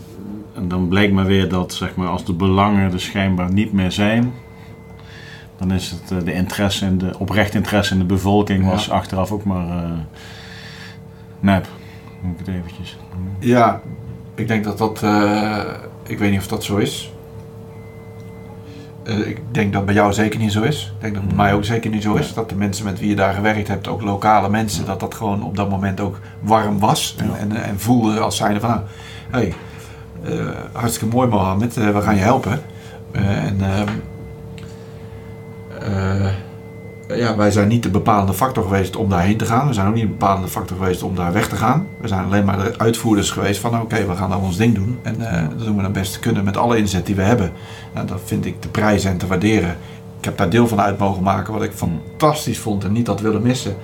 en dan blijkt maar weer dat zeg maar, als de belangen er schijnbaar niet meer zijn, dan is het eh, de interesse en de oprecht interesse in de bevolking Ja. was achteraf ook maar eh nep. Moet ik het eventjes. ja, ik denk dat dat, eh, ik weet niet of dat zo is. Eh, ik denk dat bij jou zeker niet zo is. Ik denk dat het bij mij ook zeker niet zo is. Dat de mensen met wie je daar gewerkt hebt, ook lokale mensen, dat dat gewoon op dat moment ook warm was. En, en, en voelden als zijnde van, nou, hey, eh, hartstikke mooi Mohammed, eh, we gaan je helpen. En ehm, eh, ja, wij zijn niet de bepalende factor geweest om daarheen te gaan. We zijn ook niet de bepalende factor geweest om daar weg te gaan. We zijn alleen maar de uitvoerders geweest van oké, we gaan dan ons ding doen. En eh, dat doen we het beste kunnen met alle inzet die we hebben. Nou, dat vind ik te prijzen en te waarderen. Ik heb daar deel van uit mogen maken wat ik fantastisch vond en niet had willen missen.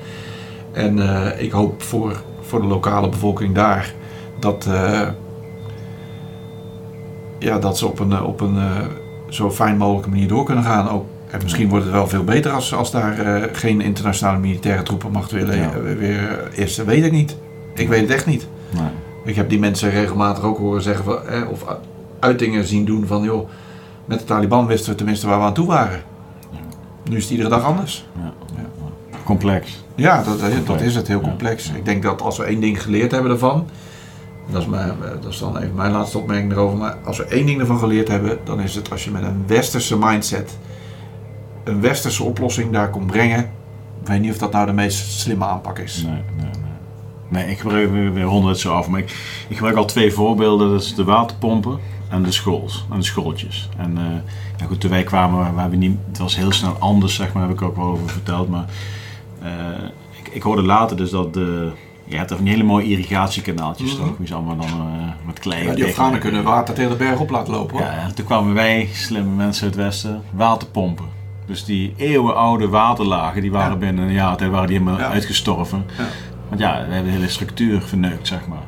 En eh, ik hoop voor, voor de lokale bevolking daar dat, eh, ja, dat ze op een, eh, op een eh, zo fijn mogelijke manier door kunnen gaan. Ook, en misschien wordt het wel veel beter als, als daar eh, geen internationale militaire troepenmacht weer, Ja. weer, weer is. Dat weet ik niet. Ik weet het echt niet. Nee. Ik heb die mensen regelmatig ook horen zeggen van, eh, of uitingen zien doen van joh, met de Taliban wisten we tenminste waar we aan toe waren. Nu is het iedere dag anders. Ja. Complex. Ja, dat, dat is het, heel complex. Ik denk dat als we één ding geleerd hebben daarvan, dat is, mijn, dat is dan even mijn laatste opmerking erover, maar als we één ding ervan geleerd hebben, dan is het als je met een westerse mindset een westerse oplossing daar komt brengen, ik weet niet of dat nou de meest slimme aanpak is. Nee, nee, nee. Nee, ik gebruik, we we ronden het zo af, maar ik, ik gebruik al twee voorbeelden. Dat is de waterpompen en de schools, en de schooltjes. En eh, ja goed, toen wij kwamen, we niet, het was heel snel anders, zeg maar, heb ik ook wel over verteld. Maar eh, ik, ik hoorde later dus dat de, je hebt er van die hele mooie irrigatiekanaaltjes toch, die ze allemaal dan eh, met klei. Ja, die Afghanen kunnen water tegen de berg op laten lopen hoor. Ja, en toen kwamen wij, slimme mensen uit het Westen, waterpompen. Dus die eeuwenoude waterlagen, die waren Ja. binnen een jaar tijd waren die helemaal Ja. uitgestorven. Ja. Want ja, we hebben de hele structuur verneukt, zeg maar.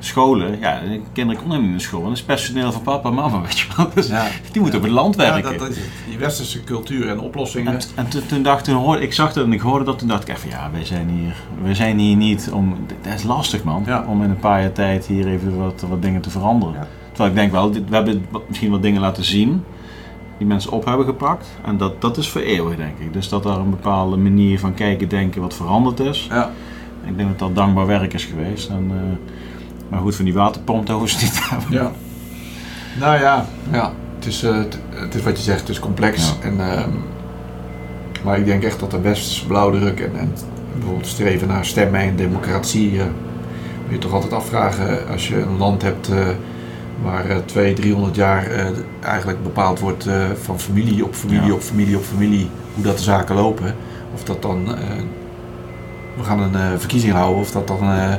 Scholen, ja, de kinderen konden niet naar school. want Dat is personeel van papa en mama, weet je wel. Dus die moeten op het land werken. dat, die westerse cultuur en oplossingen. En, en toen, toen dacht toen hoorde, ik zag dat en ik hoorde dat, toen dacht ik even, ja, wij zijn hier, wij zijn hier niet om, dat is lastig man, om in een paar jaar tijd hier even wat, wat dingen te veranderen. Terwijl ik denk wel, we hebben misschien wat dingen laten zien die mensen op hebben gepakt en dat, dat is voor eeuwig denk ik. Dus dat daar een bepaalde manier van kijken, denken wat veranderd is. Ja. Ik denk dat dat dankbaar werk is geweest. En, eh, maar goed, van die waterpomp daar hoeven ze niet te hebben. Ja. Nou ja, ja. Het, is, eh, het, het is wat je zegt, het is complex. Ja. En, ehm, maar ik denk echt dat de westerse blauwdruk en, en bijvoorbeeld streven naar stemmen en democratie. eh, moet je toch altijd afvragen als je een land hebt eh, waar eh 200, 300 jaar eh, eigenlijk bepaald wordt eh, van familie op familie Ja. op familie op familie hoe dat de zaken lopen. Of dat dan, eh, we gaan een eh, verkiezing houden, of dat dan eh,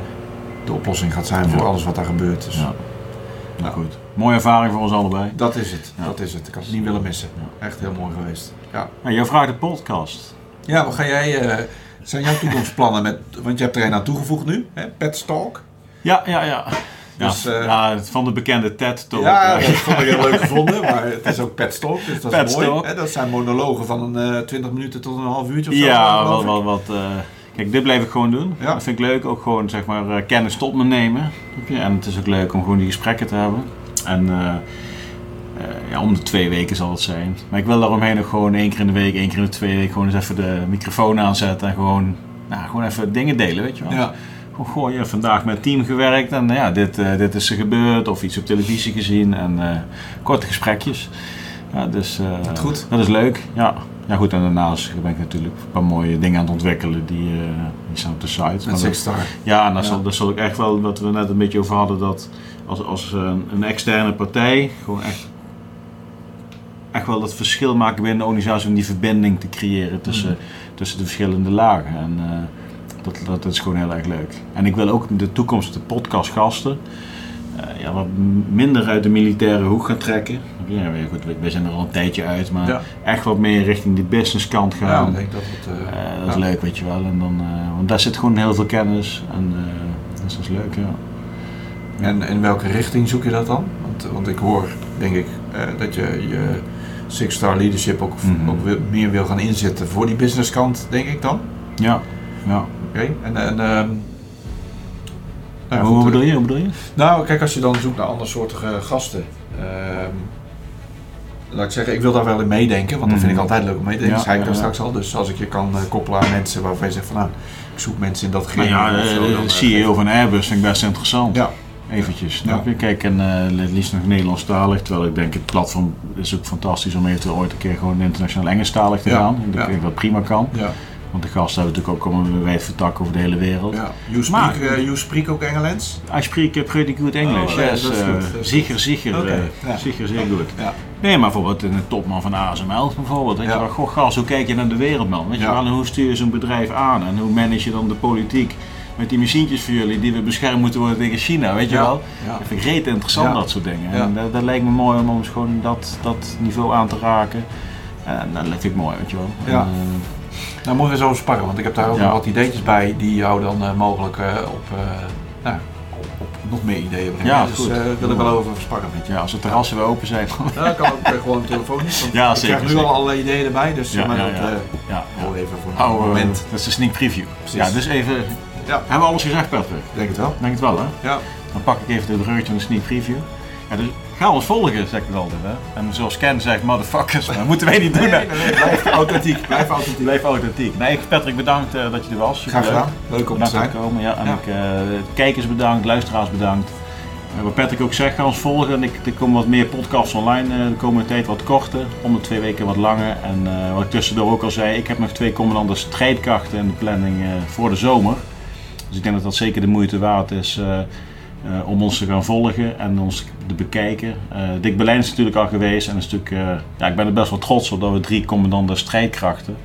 de oplossing gaat zijn voor Ja. alles wat daar gebeurt. Dus, Ja. Nou goed, mooie ervaring voor ons allebei. dat is het, dat is het. Ik had het niet willen missen. Echt heel mooi geweest. Ja, Nou, jij vraagt de podcast. ja wat ga jij, eh, zijn jouw toekomstplannen met, want je hebt er een aan toegevoegd nu, hè? Pet Talk. Ja, ja, ja. Ja, Dus, eh, ja, van de bekende TED Talk. Ja, dat vond ik heel leuk gevonden, maar het is ook Pet Talk, dus dat is mooi. Hè? Dat zijn monologen van een eh 20 minuten tot een half uurtje of zo. Ja, wat, ik. wat, wat, eh, kijk, dit blijf ik gewoon doen. Ja. Dat vind ik leuk. Ook gewoon, zeg maar, eh, kennis tot me nemen. En het is ook leuk om gewoon die gesprekken te hebben. En eh, eh, ja, om de twee weken zal het zijn. Maar ik wil daaromheen nog gewoon één keer in de week, één keer in de twee weken gewoon eens even de microfoon aanzetten. En gewoon, nou, gewoon even dingen delen, weet je wel. Ja, goh, je hebt vandaag met het team gewerkt en ja, dit, eh, dit is er gebeurd of iets op televisie gezien en eh, korte gesprekjes. Ja, dus eh, Wat goed. dat is leuk. Ja. ja, goed. En daarnaast ben ik natuurlijk een paar mooie dingen aan het ontwikkelen die, die staan op de site. Met dat- Six Star. ja, en dat, Ja. Zal, dat zal ik echt wel, wat we net een beetje over hadden, dat als, als een, een externe partij gewoon echt, echt wel het verschil maken binnen de organisatie om die verbinding te creëren tussen, tussen de verschillende lagen. En dat, dat, dat is gewoon heel erg leuk. En ik wil ook in de toekomst de podcastgasten eh, ja, wat minder uit de militaire hoek gaan trekken. Ja, goed, we, zijn er al een tijdje uit, maar Ja. echt wat meer richting de business kant Ja, gaan. ik denk dat het... eh, Eh, dat is ja. leuk, weet je wel. En dan, want daar zit gewoon heel veel kennis. En dus dat is leuk, ja. En in welke richting zoek je dat dan? Want, want ik hoor, denk ik, dat je je Six Star Leadership ook, Mhm. ook meer wil gaan inzetten voor die businesskant, denk ik dan. Ja, ja. Oké. En, en ehm, nou, ja, Hoe goed, bedoel je? Hoe bedoel je? Nou, kijk, als je dan zoekt naar andersoortige gasten. ehm, laat ik zeggen, ik wil daar wel in meedenken, want dat vind ik Mhm. altijd leuk om mee te denken. Ja, zei ik ja, daar ja. straks al. Dus als ik je kan eh, koppelen aan mensen waarvan je zegt van nou, ik zoek mensen in dat Nou gebied. ja, zo, eh, de eh, CEO van Airbus vind ik best interessant. Ja, Eventjes, snap je? Kijk, en eh, het liefst nog Nederlandstalig. Terwijl ik denk, het platform is ook fantastisch om eventueel ooit een keer gewoon internationaal Engelstalig te Ja, gaan. Ik ja. denk dat dat prima kan. ja, Want de gasten hebben natuurlijk ook allemaal wijd vertak over de hele wereld. ja. You Maar- speak, eh, you speak ook Engels? I speak uh, pretty good English, Oh, ja, yes. dat is eh, dat Zeker, zeker, eh, zeker, zeer goed. Ja. Nee, maar bijvoorbeeld een topman van ASML bijvoorbeeld. Ja. je wel, goh, gast, hoe kijk je naar de wereld, man? Weet je wel, en hoe stuur je zo'n bedrijf aan? En hoe manage je dan de politiek met die machientjes voor jullie die we beschermd moeten worden tegen China, weet je Ja. wel? Ja. Dat vind ik reet interessant, Ja. dat soort dingen. En dat, dat lijkt me mooi om eens gewoon dat, dat niveau aan te raken. En dat vind ik mooi, weet je wel. Ja. En, eh, Nou, moeten we zo sparren, want ik heb daar ook Ja. nog wat ideetjes bij die jou dan eh, mogelijk eh, op, eh, nou, op, op nog meer ideeën brengen. Ja, dus goed. wil ik wel over sparren met je. Ja, als de terrassen weer open zijn. Ja, dat kan ook gewoon telefonisch. Want Ja, ik zeker, krijg nu zeker. al allerlei ideeën erbij, dus Ja, maar ja, dat ja. eh, ja, hou even voor een moment. dat is de sneak preview. Precies. Ja, dus even... Ja. Hebben we alles gezegd, Patrick? Denk het wel. Denk het wel, hè? Ja. Dan pak ik even de bruggetje van de sneak preview. Ja, dus ga ons volgen, zeg ik altijd. Hè? En zoals Ken zegt, motherfuckers, maar dat moeten wij niet doen. Nee, hè? nee, nee, blijf authentiek. Blijf authentiek. Blijf authentiek. Nee, Patrick, bedankt eh, dat je er was. Graag Superleuk. gedaan. Leuk om te zijn. komen. Ja, en Ja. ik, eh, kijkers bedankt, luisteraars bedankt. Eh, wat Patrick ook zegt, ga ons volgen. En ik, er komen wat meer podcasts online eh, de komende tijd, wat korter. Om de twee weken wat langer. En eh, wat ik tussendoor ook al zei, ik heb nog twee commandante strijdkrachten in de planning eh, voor de zomer. Dus ik denk dat dat zeker de moeite waard is eh, om ons te gaan volgen en ons te bekijken. Eh Dick Berlijn is natuurlijk al geweest en een stuk, eh, ja, ik ben er best wel trots op dat we drie commandante strijdkrachten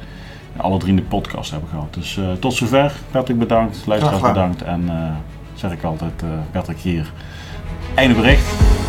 alle drie in de podcast hebben gehad. Dus tot zover. Patrick bedankt, luisteraars bedankt en zeg ik altijd, Patrick hier. Einde bericht.